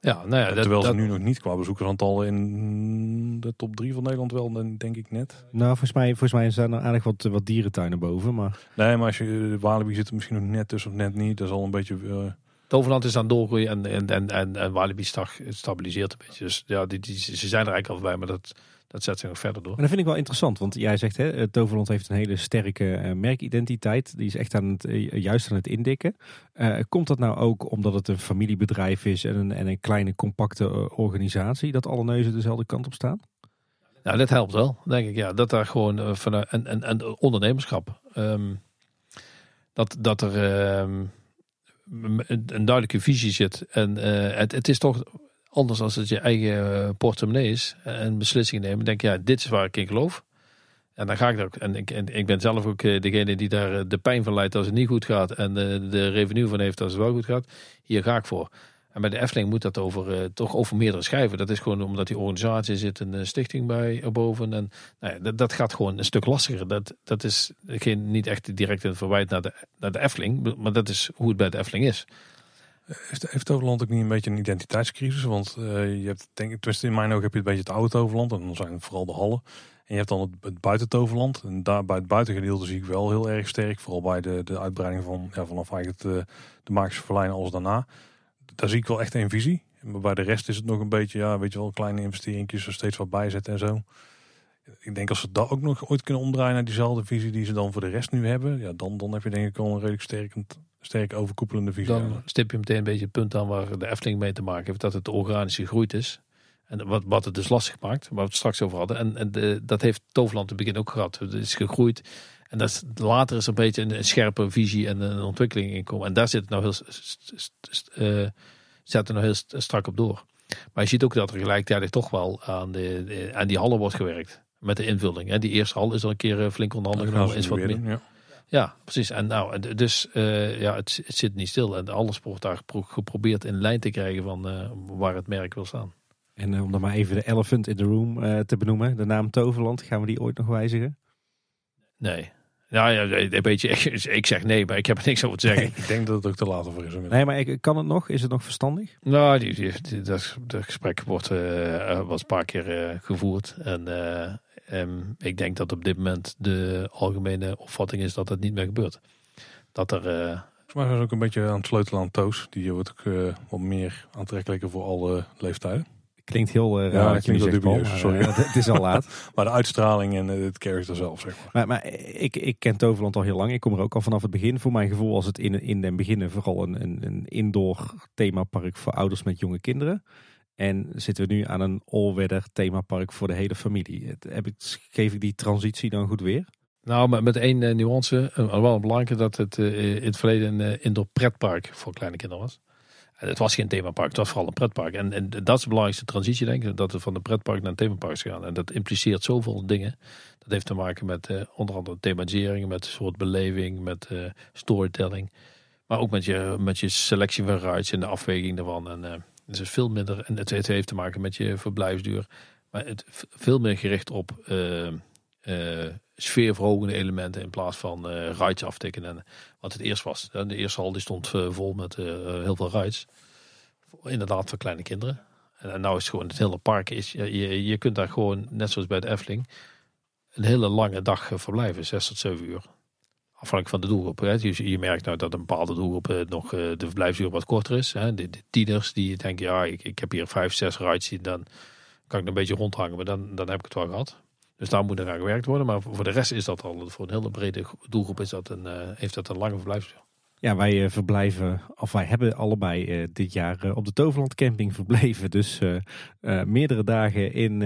Ja, nou ja, dat, Terwijl dat, ze nu nog niet qua bezoekersaantal in de top 3 van Nederland wel, dan denk ik net. Nou, volgens mij, volgens mij zijn er aardig wat, wat dierentuinen boven. Maar Nee, maar als je eh, Walibi zit er misschien nog net tussen of net niet. Dat is al een beetje. eh, Toverland is aan het doorgroeien en, en, en, en, en Walibi stabiliseert een beetje. Dus ja, die, die, ze zijn er eigenlijk al bij, maar dat, dat zet zich nog verder door. Maar dat vind ik wel interessant, want jij zegt, hè, eh, Toverland heeft een hele sterke eh, merkidentiteit. Die is echt aan het, eh, juist aan het indikken. Komt dat nou ook omdat het een familiebedrijf is en een, en een kleine compacte organisatie, dat alle neuzen dezelfde kant op staan? Nou, dat helpt wel, denk ik. Ja, dat daar gewoon eh, vanuit en, en, en ondernemerschap. ehm, dat, dat er ehm, een, duidelijke visie zit. En eh, het, het is toch anders als het je eigen eh, portemonnee is. En beslissingen nemen. Denk ja, dit is waar ik in geloof. En dan ga ik er ook. En ik, en ik ben zelf ook eh, degene die daar de pijn van leidt als het niet goed gaat. En de, de revenue van heeft als het wel goed gaat. Hier ga ik voor. En bij de Efteling moet dat over, uh, toch over meerdere schijven. Dat is gewoon omdat die organisatie zit een stichting bij erboven. En nou ja, dat, dat, gaat gewoon een stuk lastiger. Dat, dat is geen, niet echt direct een verwijt naar de, naar de Efteling. Maar dat is hoe het bij de Efteling is. Heeft, heeft Toverland ook niet een beetje een identiteitscrisis? Want uh, je hebt, denk tenminste in mijn ogen heb je een beetje het oude Toverland. En dan zijn het vooral de hallen. En je hebt dan het, het buitentoverland. En daar bij het buitengedeelte zie ik wel heel erg sterk. Vooral bij de, de uitbreiding van ja, vanaf eigenlijk eh, de Magische Verlijnen als daarna. Daar zie ik wel echt een visie. Maar bij de rest is het nog een beetje, ja, weet je wel, kleine investeringjes er steeds wat bijzetten en zo. Ik denk als ze dat ook nog ooit kunnen omdraaien naar diezelfde visie die ze dan voor de rest nu hebben. Ja, dan, dan heb je denk ik al een redelijk sterk, sterk overkoepelende visie. Dan stip je meteen een beetje het punt aan waar de Efteling mee te maken heeft. Dat het organisch gegroeid is. En wat, wat het dus lastig maakt, waar we het straks over hadden. En, en dat heeft Toverland in het begin ook gehad. Het is gegroeid. En dat is, later is er een beetje een, scherpe visie en een ontwikkeling in komen. En daar zit het nou heel, uh, zet er nou heel strak op door. Maar je ziet ook dat er gelijktijdig toch wel aan, de, aan die hallen wordt gewerkt. Met de invulling. Hè. Die eerste hal is al een keer eh, flink onder handen genomen. Is wat meer. Ja. ja. precies. En nou, dus uh, ja, het, het, zit niet stil. En alles wordt daar geprobeerd in lijn te krijgen van uh, waar het merk wil staan. En om dan maar even de elephant in the room uh, te benoemen. De naam Toverland, gaan we die ooit nog wijzigen? Nee. Nou ja, een beetje, ik zeg nee, maar ik heb er niks over te zeggen. ik denk dat het ook te laat voor is. Nee, maar ik, kan het nog? Is het nog verstandig? Nou, die, die, dat, gesprek wordt, uh, was een paar keer uh, gevoerd. En um, ik denk dat op dit moment de algemene opvatting is dat het niet meer gebeurt. Dat er... Volgens mij is ook een beetje aan het sleutelen aan Toos. Die wordt ook wat meer aantrekkelijker voor alle leeftijden. Klinkt heel uh, raar. Ja, dat klinkt dubieus, sorry. Uh, het is al laat. maar de uitstraling en het character zelf, zeg maar. Maar, maar ik, ik ken Toverland al heel lang. Ik kom er ook al vanaf het begin. Voor mijn gevoel was het in, in den beginnen vooral een, een, een indoor themapark voor ouders met jonge kinderen. En zitten we nu aan een all-weather themapark voor de hele familie. Heb ik, geef ik die transitie dan goed weer? Nou, maar met één nuance. Wel belangrijk dat het in het verleden een indoor pretpark voor kleine kinderen was. Het was geen themapark, het was vooral een pretpark. En, en dat is de belangrijkste transitie, denk ik, dat we van de pretpark naar een themapark gaan. En dat impliceert zoveel dingen. Dat heeft te maken met uh, onder andere thematisering, met soort beleving, met uh, storytelling. Maar ook met je, met je selectie van rides en de afweging daarvan. En uh, het is veel minder, en het, het, heeft te maken met je verblijfsduur. Maar het veel meer gericht op sfeerverhogende elementen in plaats van uh, rides aftikken. En wat het eerst was. De eerste hal stond uh, vol met uh, heel veel rides. Inderdaad voor kleine kinderen. En, en nou is het gewoon het hele park. Is, je, je kunt daar gewoon, net zoals bij de Efteling, een hele lange dag verblijven. 6 tot 7 uur. Afhankelijk van de doelgroep. Hè. Je, merkt nou dat een bepaalde doelgroep nog de verblijfsuur wat korter is. Hè. De, tieners die denken, ja, ik, ik heb hier 5, 6 rides. Dan kan ik een beetje rondhangen. Maar dan, dan heb ik het wel gehad. Dus daar moet er aan gewerkt worden. Maar voor de rest is dat al, voor een hele brede doelgroep is dat een, uh, heeft dat een lange verblijfsduur. Ja, wij uh, verblijven, of wij hebben allebei uh, dit jaar op de Toverland camping verbleven. Dus meerdere dagen in,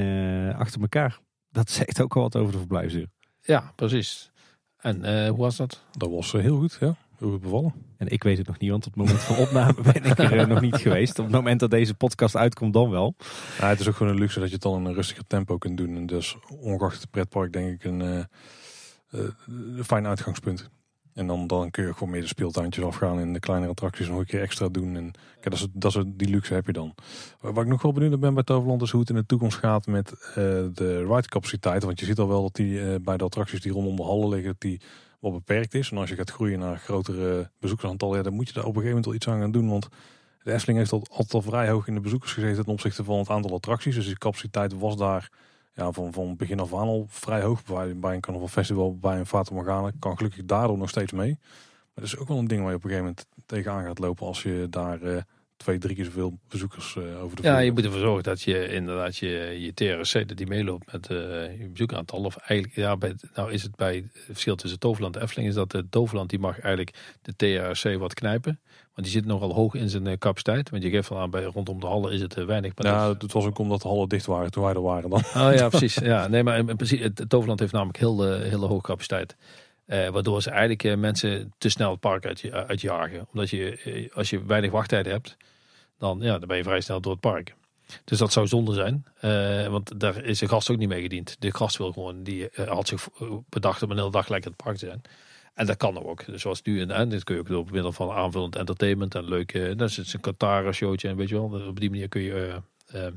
achter elkaar. Dat zegt ook al wat over de verblijfsduur. Ja, precies. En hoe was dat? Dat was heel goed, ja. Heel goed bevallen. En ik weet het nog niet, want op het moment van opname ben ik er eh, nog niet geweest. Op het moment dat deze podcast uitkomt, dan wel. Het is ook gewoon een luxe dat je het dan in een rustiger tempo kunt doen. En dus ongeacht het pretpark denk ik een, uh, een fijn uitgangspunt. En dan, dan kun je gewoon meer de speeltuintjes afgaan en de kleinere attracties nog een keer extra doen. En kijk, dat is, dat is, die luxe heb je dan. Wat ik nog wel benieuwd ben bij Toverland is hoe het in de toekomst gaat met uh, de ride capaciteit. Want je ziet al wel dat die uh, bij de attracties die rondom de hallen liggen, die beperkt is. En als je gaat groeien naar grotere bezoekersaantallen, ja, dan moet je daar op een gegeven moment wel iets aan gaan doen. Want de Efteling heeft al, altijd al vrij hoog in de bezoekers gezeten ten opzichte van het aantal attracties. Dus die capaciteit was daar ja, van, van begin af aan al vrij hoog. Bij, bij een Carnival Festival, bij een Fata Morgana, kan gelukkig daardoor nog steeds mee. Maar dat is ook wel een ding waar je op een gegeven moment tegenaan gaat lopen als je daar uh, twee, drie keer zoveel bezoekers uh, over de Ja, je moet ervoor zorgen dat je inderdaad je, je TRC dat die meeloopt met uh, je bezoekeraantal. Of eigenlijk, ja, bij, nou is het bij het verschil tussen Toverland en Efteling is dat de Toverland die mag eigenlijk de TRC wat knijpen. Want die zit nogal hoog in zijn capaciteit. Want je geeft al aan, bij, rondom de hallen is het weinig. Maar ja, het was ook omdat de hallen dicht waren toen wij er waren dan. Oh ja, precies. Ja, nee, maar in, in principe, het Toverland heeft namelijk heel, hele hoge capaciteit. Uh, waardoor ze eigenlijk uh, mensen te snel het park uit, uitjagen. Omdat je, als je weinig wachttijd hebt, dan, ja, dan ben je vrij snel door het park. Dus dat zou zonde zijn. Eh, want daar is de gast ook niet mee gediend. De gast wil gewoon, die eh, had zich bedacht om een hele dag lekker in het park te zijn. En dat kan ook. Dus zoals nu en dit kun je ook door middel van aanvullend entertainment en leuke, dat is een Katara showtje en weet je wel. Op die manier kun je de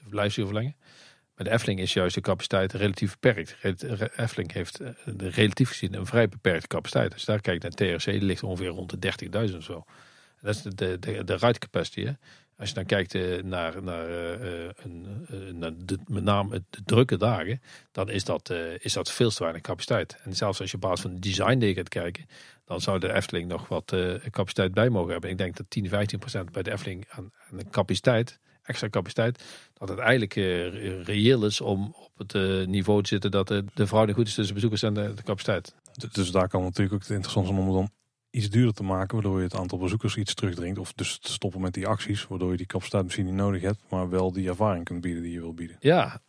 verblijfsuur verlengen. De Efteling is juist de capaciteit relatief beperkt. Efteling heeft relatief gezien een vrij beperkte capaciteit. Als je daar kijkt naar TRC, die ligt ongeveer rond de 30.000 of zo. Dat is de, de, de, de. Hè? Als je dan kijkt uh, naar, naar, uh, een, naar de, met name de drukke dagen, dan is dat, is dat veel te weinig capaciteit. En zelfs als je op basis van de design day gaat kijken, dan zou de Efteling nog wat capaciteit bij mogen hebben. Ik denk dat 10, 15 procent bij de Efteling aan, aan capaciteit, extra capaciteit, dat het eigenlijk reëel is om op het niveau te zitten dat de, de verhouding goed is tussen bezoekers en de, de capaciteit. Dus daar kan natuurlijk ook het interessant zijn om dan iets duurder te maken, waardoor je het aantal bezoekers iets terugdringt. Of dus te stoppen met die acties, waardoor je die capaciteit misschien niet nodig hebt, maar wel die ervaring kunt bieden die je wil bieden. Ja.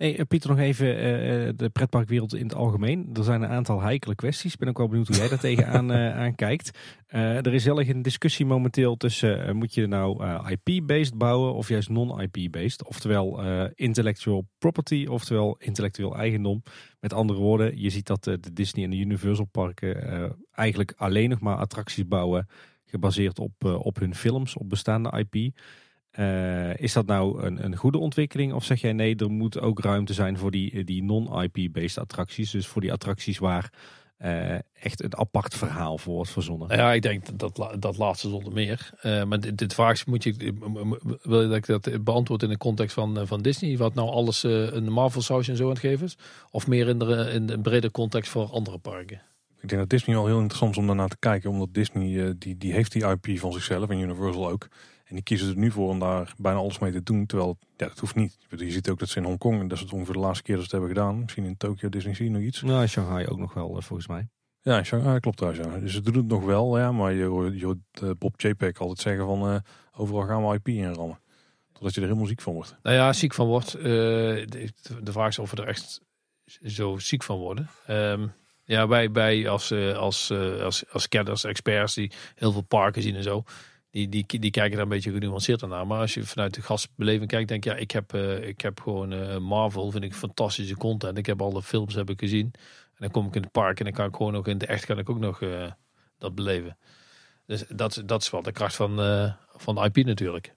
Hey, eh, Pieter, nog even uh, de pretparkwereld in het algemeen. Er zijn een aantal heikele kwesties. Ik ben ook wel benieuwd hoe jij daar tegenaan uh, aan kijkt. er is heel erg een discussie momenteel tussen moet je nou IP-based bouwen of juist non-IP-based. Oftewel intellectual property, oftewel intellectueel eigendom. Met andere woorden, je ziet dat de Disney en de Universal parken eigenlijk alleen nog maar attracties bouwen gebaseerd op, op hun films, op bestaande IP. Is dat nou een, een goede ontwikkeling? Of zeg jij nee, er moet ook ruimte zijn voor die, die non-IP-based attracties. Dus voor die attracties waar uh, echt een apart verhaal voor wordt verzonnen. Ja, ik denk dat dat laatste zonder meer. Uh, maar dit, dit vraag moet je, wil je dat ik dat beantwoord in de context van, van Disney? Wat nou alles uh, een Marvel saus en zo aan het geven is? Of meer in de, in een brede context voor andere parken? Ik denk dat Disney wel heel interessant is om daarnaar te kijken. Omdat Disney, die, die heeft die IP van zichzelf en Universal ook. En die kiezen er nu voor om daar bijna alles mee te doen. Terwijl, ja, dat hoeft niet. Je ziet ook dat ze in Hongkong, en dat is het ongeveer de laatste keer dat ze het hebben gedaan. Misschien in Tokyo, Disney Sea nog iets. Nou, in Shanghai ook nog wel, eh, volgens mij. Ja, in Shanghai klopt trouwens. Ja. Dus ze doen het nog wel, ja. Maar je hoort, je hoort uh, Bob JPEG altijd zeggen van, uh, overal gaan we IP inrammen. Totdat je er helemaal ziek van wordt. Nou ja, ziek van wordt. de, de, vraag is of we er echt zo ziek van worden. Um, ja, wij, wij als, als, als, als kenners, experts die heel veel parken zien en zo die, die, die kijken daar een beetje genuanceerd naar. Maar als je vanuit de gastbeleving kijkt, denk je, ja, ik heb, uh, ik heb gewoon uh, Marvel, vind ik fantastische content. Ik heb alle films heb ik gezien. En dan kom ik in het park en dan kan ik gewoon ook in de echt kan ik ook nog uh, dat beleven. Dus dat, dat is wel de kracht van, van de IP natuurlijk.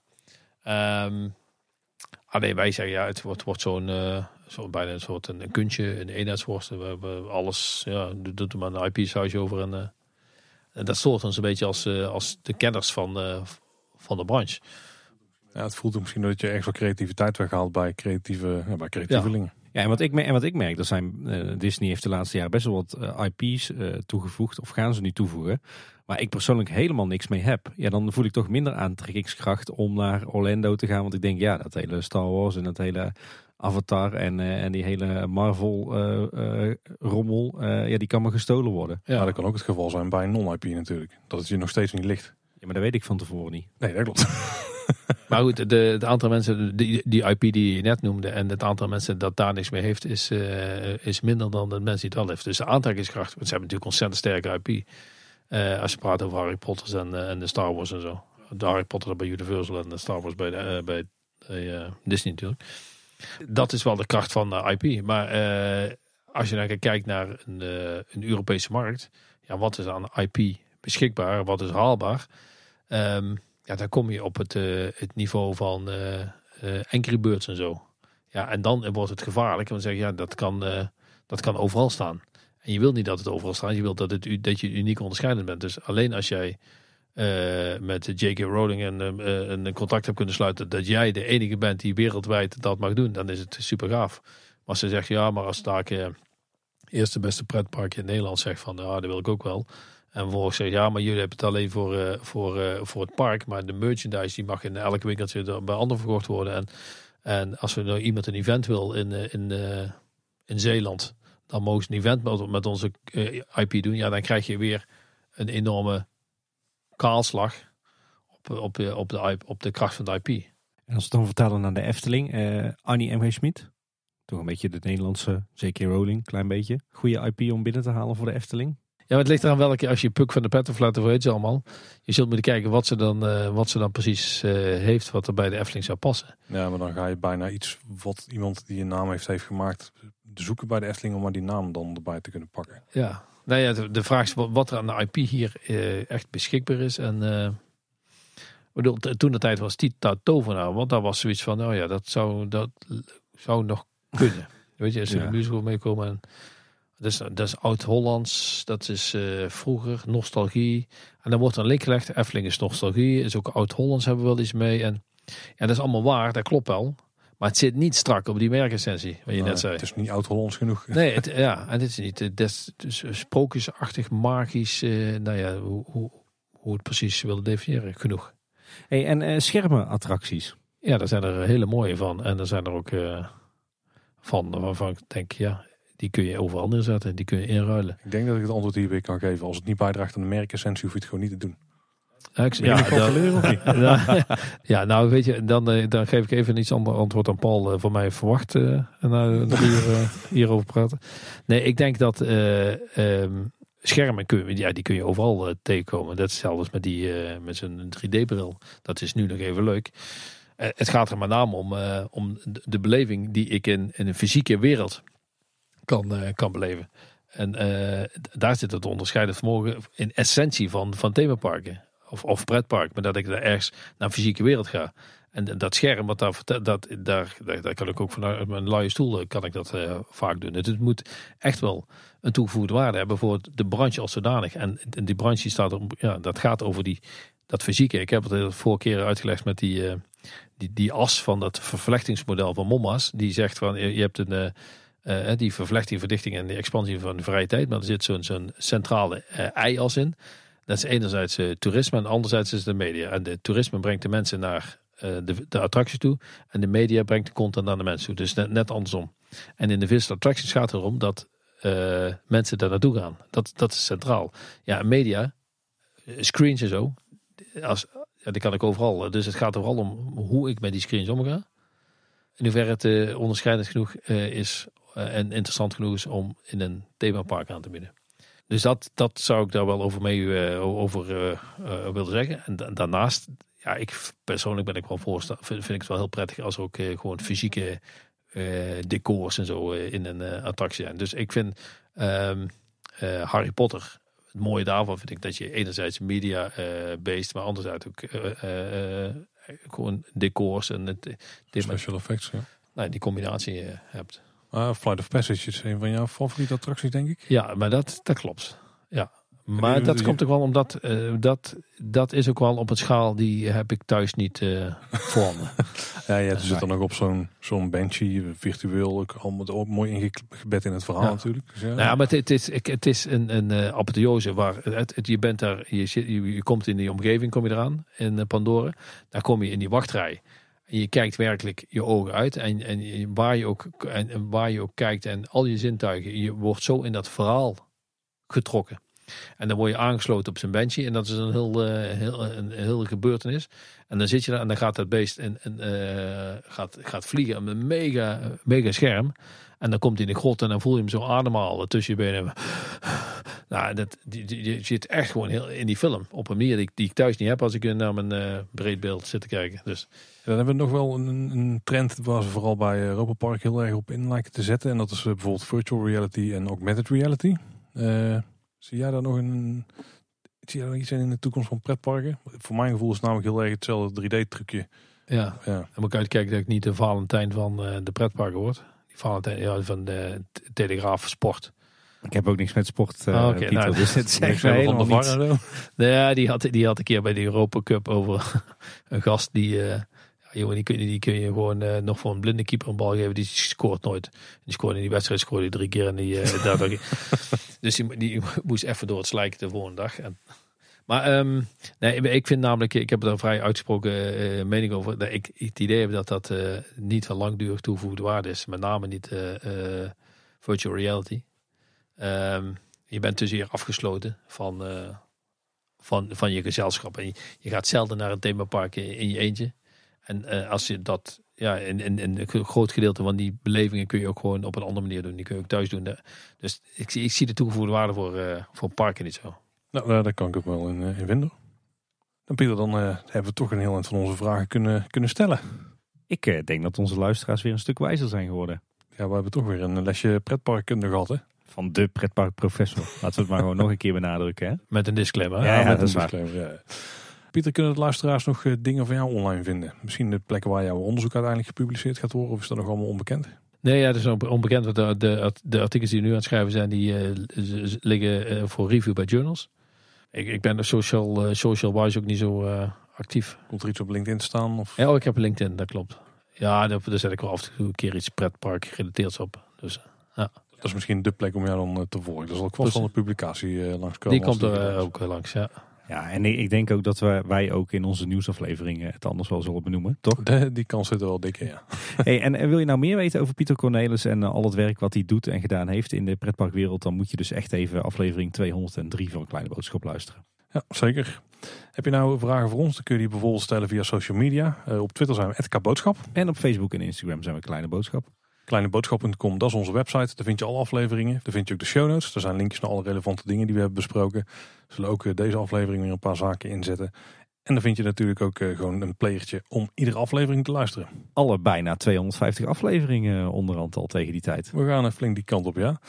Um, alleen wij zeggen, ja, het wordt, wordt zo'n zo bijna een soort een, een kuntje, een eenheidsworst. We hebben alles, ja, doet er maar een IP-sausje over en en dat stoort ons een beetje als, eh, als de kenners van, uh, van de branche. Ja, het voelt misschien dat je echt wel creativiteit weghaalt bij creatieve, ja, bij creatievelingen. Ja. en wat ik, en wat ik merk, dat zijn, uh, Disney heeft de laatste jaren best wel wat IP's toegevoegd, of gaan ze nu toevoegen, waar ik persoonlijk helemaal niks mee heb. Ja, dan voel ik toch minder aantrekkingskracht om naar Orlando te gaan, want ik denk, ja, dat hele Star Wars en dat hele Avatar en, uh, en die hele Marvel uh, uh, rommel, ja, die kan maar gestolen worden. Ja, dat kan ook het geval zijn bij een non-IP natuurlijk. Dat het je nog steeds niet ligt. Ja, maar dat weet ik van tevoren niet. Nee, dat klopt. maar goed, de, het aantal mensen, die, die IP die je net noemde en het aantal mensen dat daar niks mee heeft, is, is minder dan de mensen die het wel heeft. Dus de aantrekkingskracht, want ze hebben natuurlijk ontzettend sterke IP. als je praat over Harry Potter en, en de Star Wars en zo. De Harry Potter bij Universal en de Star Wars bij, de, bij Disney natuurlijk. Dat is wel de kracht van de IP. Maar uh, als je dan kijkt naar een, uh, een, Europese markt, ja, wat is aan IP beschikbaar, wat is haalbaar? Um, ja, dan kom je op het, uh, het niveau van Angry Birds en zo. Ja, en dan wordt het gevaarlijk. Want zeggen, ja, dat kan, dat kan overal staan. En je wilt niet dat het overal staat. Je wilt dat, het, dat je uniek onderscheidend bent. Dus alleen als jij uh, met J.K. Rowling en, uh, een contact hebt kunnen sluiten dat jij de enige bent die wereldwijd dat mag doen, dan is het super gaaf. Maar ze zegt ja, maar als daar uh, eerste beste pretparkje in Nederland zegt van ja, dat wil ik ook wel. En vervolgens zegt ja, maar jullie hebben het alleen voor, voor, voor het park, maar de merchandise die mag in elk winkeltje bij anderen verkocht worden. En, en als we nou iemand een event wil in, in, in Zeeland, dan mogen ze een event met, met onze IP doen. Ja, dan krijg je weer een enorme kaalslag op, op, op, de, op de kracht van de IP. En als we dan vertellen naar de Efteling, uh, Annie M.G. Schmid. Toch een beetje de Nederlandse J.K. Rowling, klein beetje. Goede IP om binnen te halen voor de Efteling. Ja, maar het ligt eraan welke, als je Puk van de Pettenflat of weet ze allemaal. Je zult moeten kijken wat ze dan, eh, wat ze dan precies eh, heeft, wat er bij de Efteling zou passen. Ja, maar dan ga je bijna iets wat iemand die een naam heeft, heeft gemaakt, zoeken bij de Efteling om maar die naam dan erbij te kunnen pakken. Ja, nou ja, de, de vraag is wat- wat er aan de IP hier eh, echt beschikbaar is. En eh, bedoel, toen de tijd was Tita Tovenaar, want daar was zoiets van, nou ja, dat zou, dat zou nog kunnen. Weet je, als er Ja. een musical meekomen. En, dat is, dat is oud-Hollands, dat is eh, vroeger, nostalgie. En dan wordt er een link gelegd, Efteling is nostalgie, is ook oud-Hollands hebben we wel iets mee. En ja, dat is allemaal waar, dat klopt wel. Maar het zit niet strak op die merkessentie, wat je net zei. Het is niet oud-Hollands genoeg. Nee, het, ja, en dit is niet. Het is, het is sprookjesachtig, magisch. eh, nou ja, hoe, hoe, hoe het precies willen definiëren, genoeg. Hey, en eh, schermenattracties. Ja, daar zijn er hele mooie van. En er zijn er ook eh, van waarvan ik denk, ja, die kun je overal neerzetten. Die kun je inruilen. Ik denk dat ik het antwoord hierbij kan geven. Als het niet bijdraagt aan de merkessentie, hoef je het gewoon niet te doen. Ja, ik, ja, of niet? ja, ja, nou weet je, dan, eh, dan geef ik even een iets ander antwoord dan Paul eh, van mij verwacht. eh en nou drie uur eh, hierover praten. Nee, ik denk dat eh, ehm, schermen kun je, ja, die kun je overal tegenkomen. Dat is hetzelfde als met, die, met zo'n 3D-bril. Dat is nu nog even leuk. Het gaat er met name om, om de, beleving die ik in, in een fysieke wereld kan, kan beleven. En daar zit het onderscheidend vermogen in essentie van, van themaparken of, of pretpark, maar dat ik daar ergens naar een fysieke wereld ga. En dat scherm, wat daar, dat, daar, daar, kan ik ook vanuit mijn luie stoel kan ik dat eh, vaak doen. Het, het moet echt wel een toegevoegde waarde hebben voor de branche als zodanig. En, die branche staat er, ja, dat gaat over die, dat fysieke. Ik heb het de keer uitgelegd met die, eh, die, die as van dat vervlechtingsmodel van Mommas. Die zegt van, je hebt een... eh, die vervlechting, verdichting en die expansie van de vrije tijd. Maar er zit zo'n zo'n centrale eh, i-as in. Dat is enerzijds eh, toerisme en anderzijds is de media. En de toerisme brengt de mensen naar eh, de, de attractie toe. En de media brengt de content naar de mensen toe. Dus net, andersom. En in de Vista Attractions gaat het erom dat eh, mensen daar naartoe gaan. Dat, dat is centraal. Ja, media, screens en zo. Als, ja, die kan ik overal. Dus het gaat er vooral om hoe ik met die screens omga. In hoeverre het onderscheidend genoeg is en interessant genoeg is om in een themapark aan te bieden. Dus dat, dat zou ik daar wel over mee eh, over eh, eh, willen zeggen. En da- daarnaast, ja, ik persoonlijk ben ik wel voorstander. Vind, vind ik het wel heel prettig als er ook gewoon fysieke decors en zo in een attractie zijn. Dus ik vind eh, Harry Potter. Het mooie daarvan vind ik dat je enerzijds media based, maar anderzijds ook gewoon decors en het, dit, Special effects, ja. nou, die combinatie hebt. Ah, Flight of Passage is een van jouw favoriete attracties, denk ik. Ja, maar dat, dat klopt. Ja. Maar dat komt ook wel omdat eh, dat, dat is ook wel op een schaal die heb ik thuis niet eh voor me. Ja, je zit dan ook op zo'n zo'n benchy, virtueel, ook allemaal ook mooi ingebed in het verhaal Ja. natuurlijk. Dus ja. Nou ja, maar het, het is, ik- het is een, een eh, apotheose waar het, het- je bent daar, je, zit, je, je komt in die omgeving, kom je eraan in Pandora. Daar kom je in die wachtrij. Je kijkt werkelijk je ogen uit. En, en waar, je ook, en, waar je ook kijkt en al je zintuigen, je wordt zo in dat verhaal getrokken. En dan word je aangesloten op zijn benchje. En dat is een heel, eh, heel, een, hele gebeurtenis. En dan zit je daar en dan gaat dat beest en, eh, gaat, gaat vliegen met een mega, mega scherm. En dan komt hij in de grot en dan voel je hem zo ademhalen tussen je benen. Nou, dat, die, zit echt gewoon heel in die film. Op een manier die, ik- die ik thuis niet heb als ik naar mijn eh breedbeeld zit te kijken. Dus En dan hebben we nog wel een, een trend waar ze vooral bij Europa Park heel erg op in lijken te zetten. En dat is eh, bijvoorbeeld virtual reality en augmented reality. Eh, zie jij daar nog een, zie jij daar iets in in de toekomst van pretparken? Voor mijn gevoel is het namelijk heel erg hetzelfde 3D-trucje. ja, Ja. dan moet ik uitkijken dat ik niet de Valentijn van eh, de pretparken word. Die Valentijn ja, van de Telegraaf Sport. Ik heb ook niks met sport, Pieter, nou, dus het zegt mij helemaal niets. Ja, die had, die had een keer bij de Europa Cup over een gast die... ja, jongen, die kun je, die kun je gewoon eh, nog voor een blinde keeper een bal geven. Die scoort nooit. Die scoorde in die wedstrijd scoorde drie keer. En die, daardoor- dus die, die moest even door het slijken de volgende dag. En, maar ehm, nee, ik vind namelijk, ik heb er een vrij uitgesproken eh, mening over. Dat ik het idee heb dat dat eh, niet van langdurig toegevoegde waarde is. Met name niet eh, eh, virtual reality. Ehm, je bent dus hier afgesloten van, eh, van, van je gezelschap. En je, gaat zelden naar een themapark in, in je eentje. En eh, als je dat ja, en, en een groot gedeelte van die belevingen kun je ook gewoon op een andere manier doen. Die kun je ook thuis doen. Dus ik, zie- ik zie de toegevoegde waarde voor, eh, voor parken niet zo. Nou, daar, daar kan ik ook wel in, eh, in vinden. Dan Pieter, dan eh, hebben we toch een heel eind van onze vragen kunnen, kunnen stellen. Ik eh, denk dat onze luisteraars weer een stuk wijzer zijn geworden. Ja, we hebben toch weer een lesje pretparkkunde gehad, hè? Van de pretparkprofessor. Laten we het maar gewoon nog een keer benadrukken. Hè? Met een disclaimer. Ja, ja, met dat is een waar. disclaimer, ja. Pieter, kunnen de luisteraars nog eh, dingen van jou online vinden? Misschien de plekken waar jouw onderzoek uiteindelijk gepubliceerd gaat worden, of is dat nog allemaal onbekend? Nee, ja, het is onbe- onbekend. Want de, de, de artikels die we nu aan het schrijven zijn, die eh, liggen eh, voor review bij journals. Ik, ik ben social, eh, social-wise ook niet zo eh, actief. Komt er iets op LinkedIn te staan? Of... Ja, oh, ik heb LinkedIn, dat klopt. Ja, daar, daar zet ik wel af en toe een keer iets pretpark gerelateerds op. Dus Dat is misschien de plek om jou dan eh, te volgen. Er zal ook wel een publicatie eh langskomen. die komt er eh, ook eh, langs, ja. Ja, en ik denk ook dat wij, wij ook in onze nieuwsafleveringen het anders wel zullen benoemen, toch? De- die kans zit er wel dik in, ja. Hey, en, en wil je nou meer weten over Pieter Cornelis en eh, al het werk wat hij doet en gedaan heeft in de pretparkwereld, dan moet je dus echt even aflevering 203 van Kleine Boodschap luisteren. Ja, zeker. Heb je nou vragen voor ons? Dan kun je die bijvoorbeeld stellen via social media. Eh, op Twitter zijn we @kboodschap. En op Facebook en Instagram zijn we Kleine Boodschap. Kleineboodschap.com, dat is onze website. Daar vind je alle afleveringen. Daar vind je ook de show notes. Daar zijn linkjes naar alle relevante dingen die we hebben besproken. We zullen ook eh, deze aflevering weer een paar zaken inzetten. En dan vind je natuurlijk ook eh, gewoon een playertje om iedere aflevering te luisteren. Alle bijna 250 afleveringen onderhand al tegen die tijd. We gaan eh, flink die kant op, ja.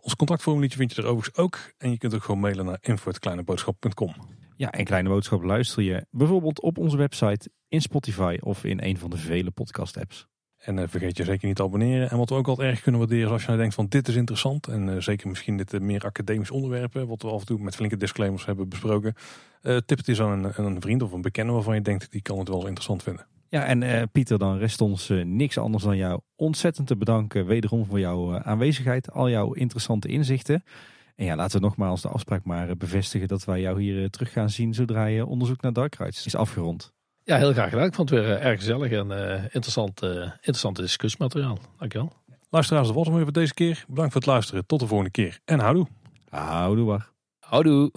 Ons contactformuliertje vind je er overigens ook. En je kunt ook gewoon mailen naar info.kleineboodschap.com. Ja, en Kleine Boodschap luister je bijvoorbeeld op onze website, in Spotify of in een van de vele podcast apps. En eh, vergeet je zeker niet te abonneren. En wat we ook altijd erg kunnen waarderen is als je nou denkt van dit is interessant. En eh, zeker misschien dit eh, meer academisch onderwerpen. Wat we af en toe met flinke disclaimers hebben besproken. tip het eens aan een, een vriend of een bekende waarvan je denkt die kan het wel interessant vinden. Ja, en Pieter, dan rest ons niks anders dan jou ontzettend te bedanken. Wederom voor jouw aanwezigheid, al jouw interessante inzichten. En ja, laten we nogmaals de afspraak maar bevestigen dat wij jou hier terug gaan zien zodra je onderzoek naar Dark Rides is afgerond. Ja, heel graag gedaan. Ik vond het weer eh, erg gezellig en eh interessant, eh interessant discussiemateriaal. Dankjewel. Luisteraars, dat was hem weer voor deze keer. Bedankt voor het luisteren. Tot de volgende keer. En houdoe. Houdoe waar. Houdoe.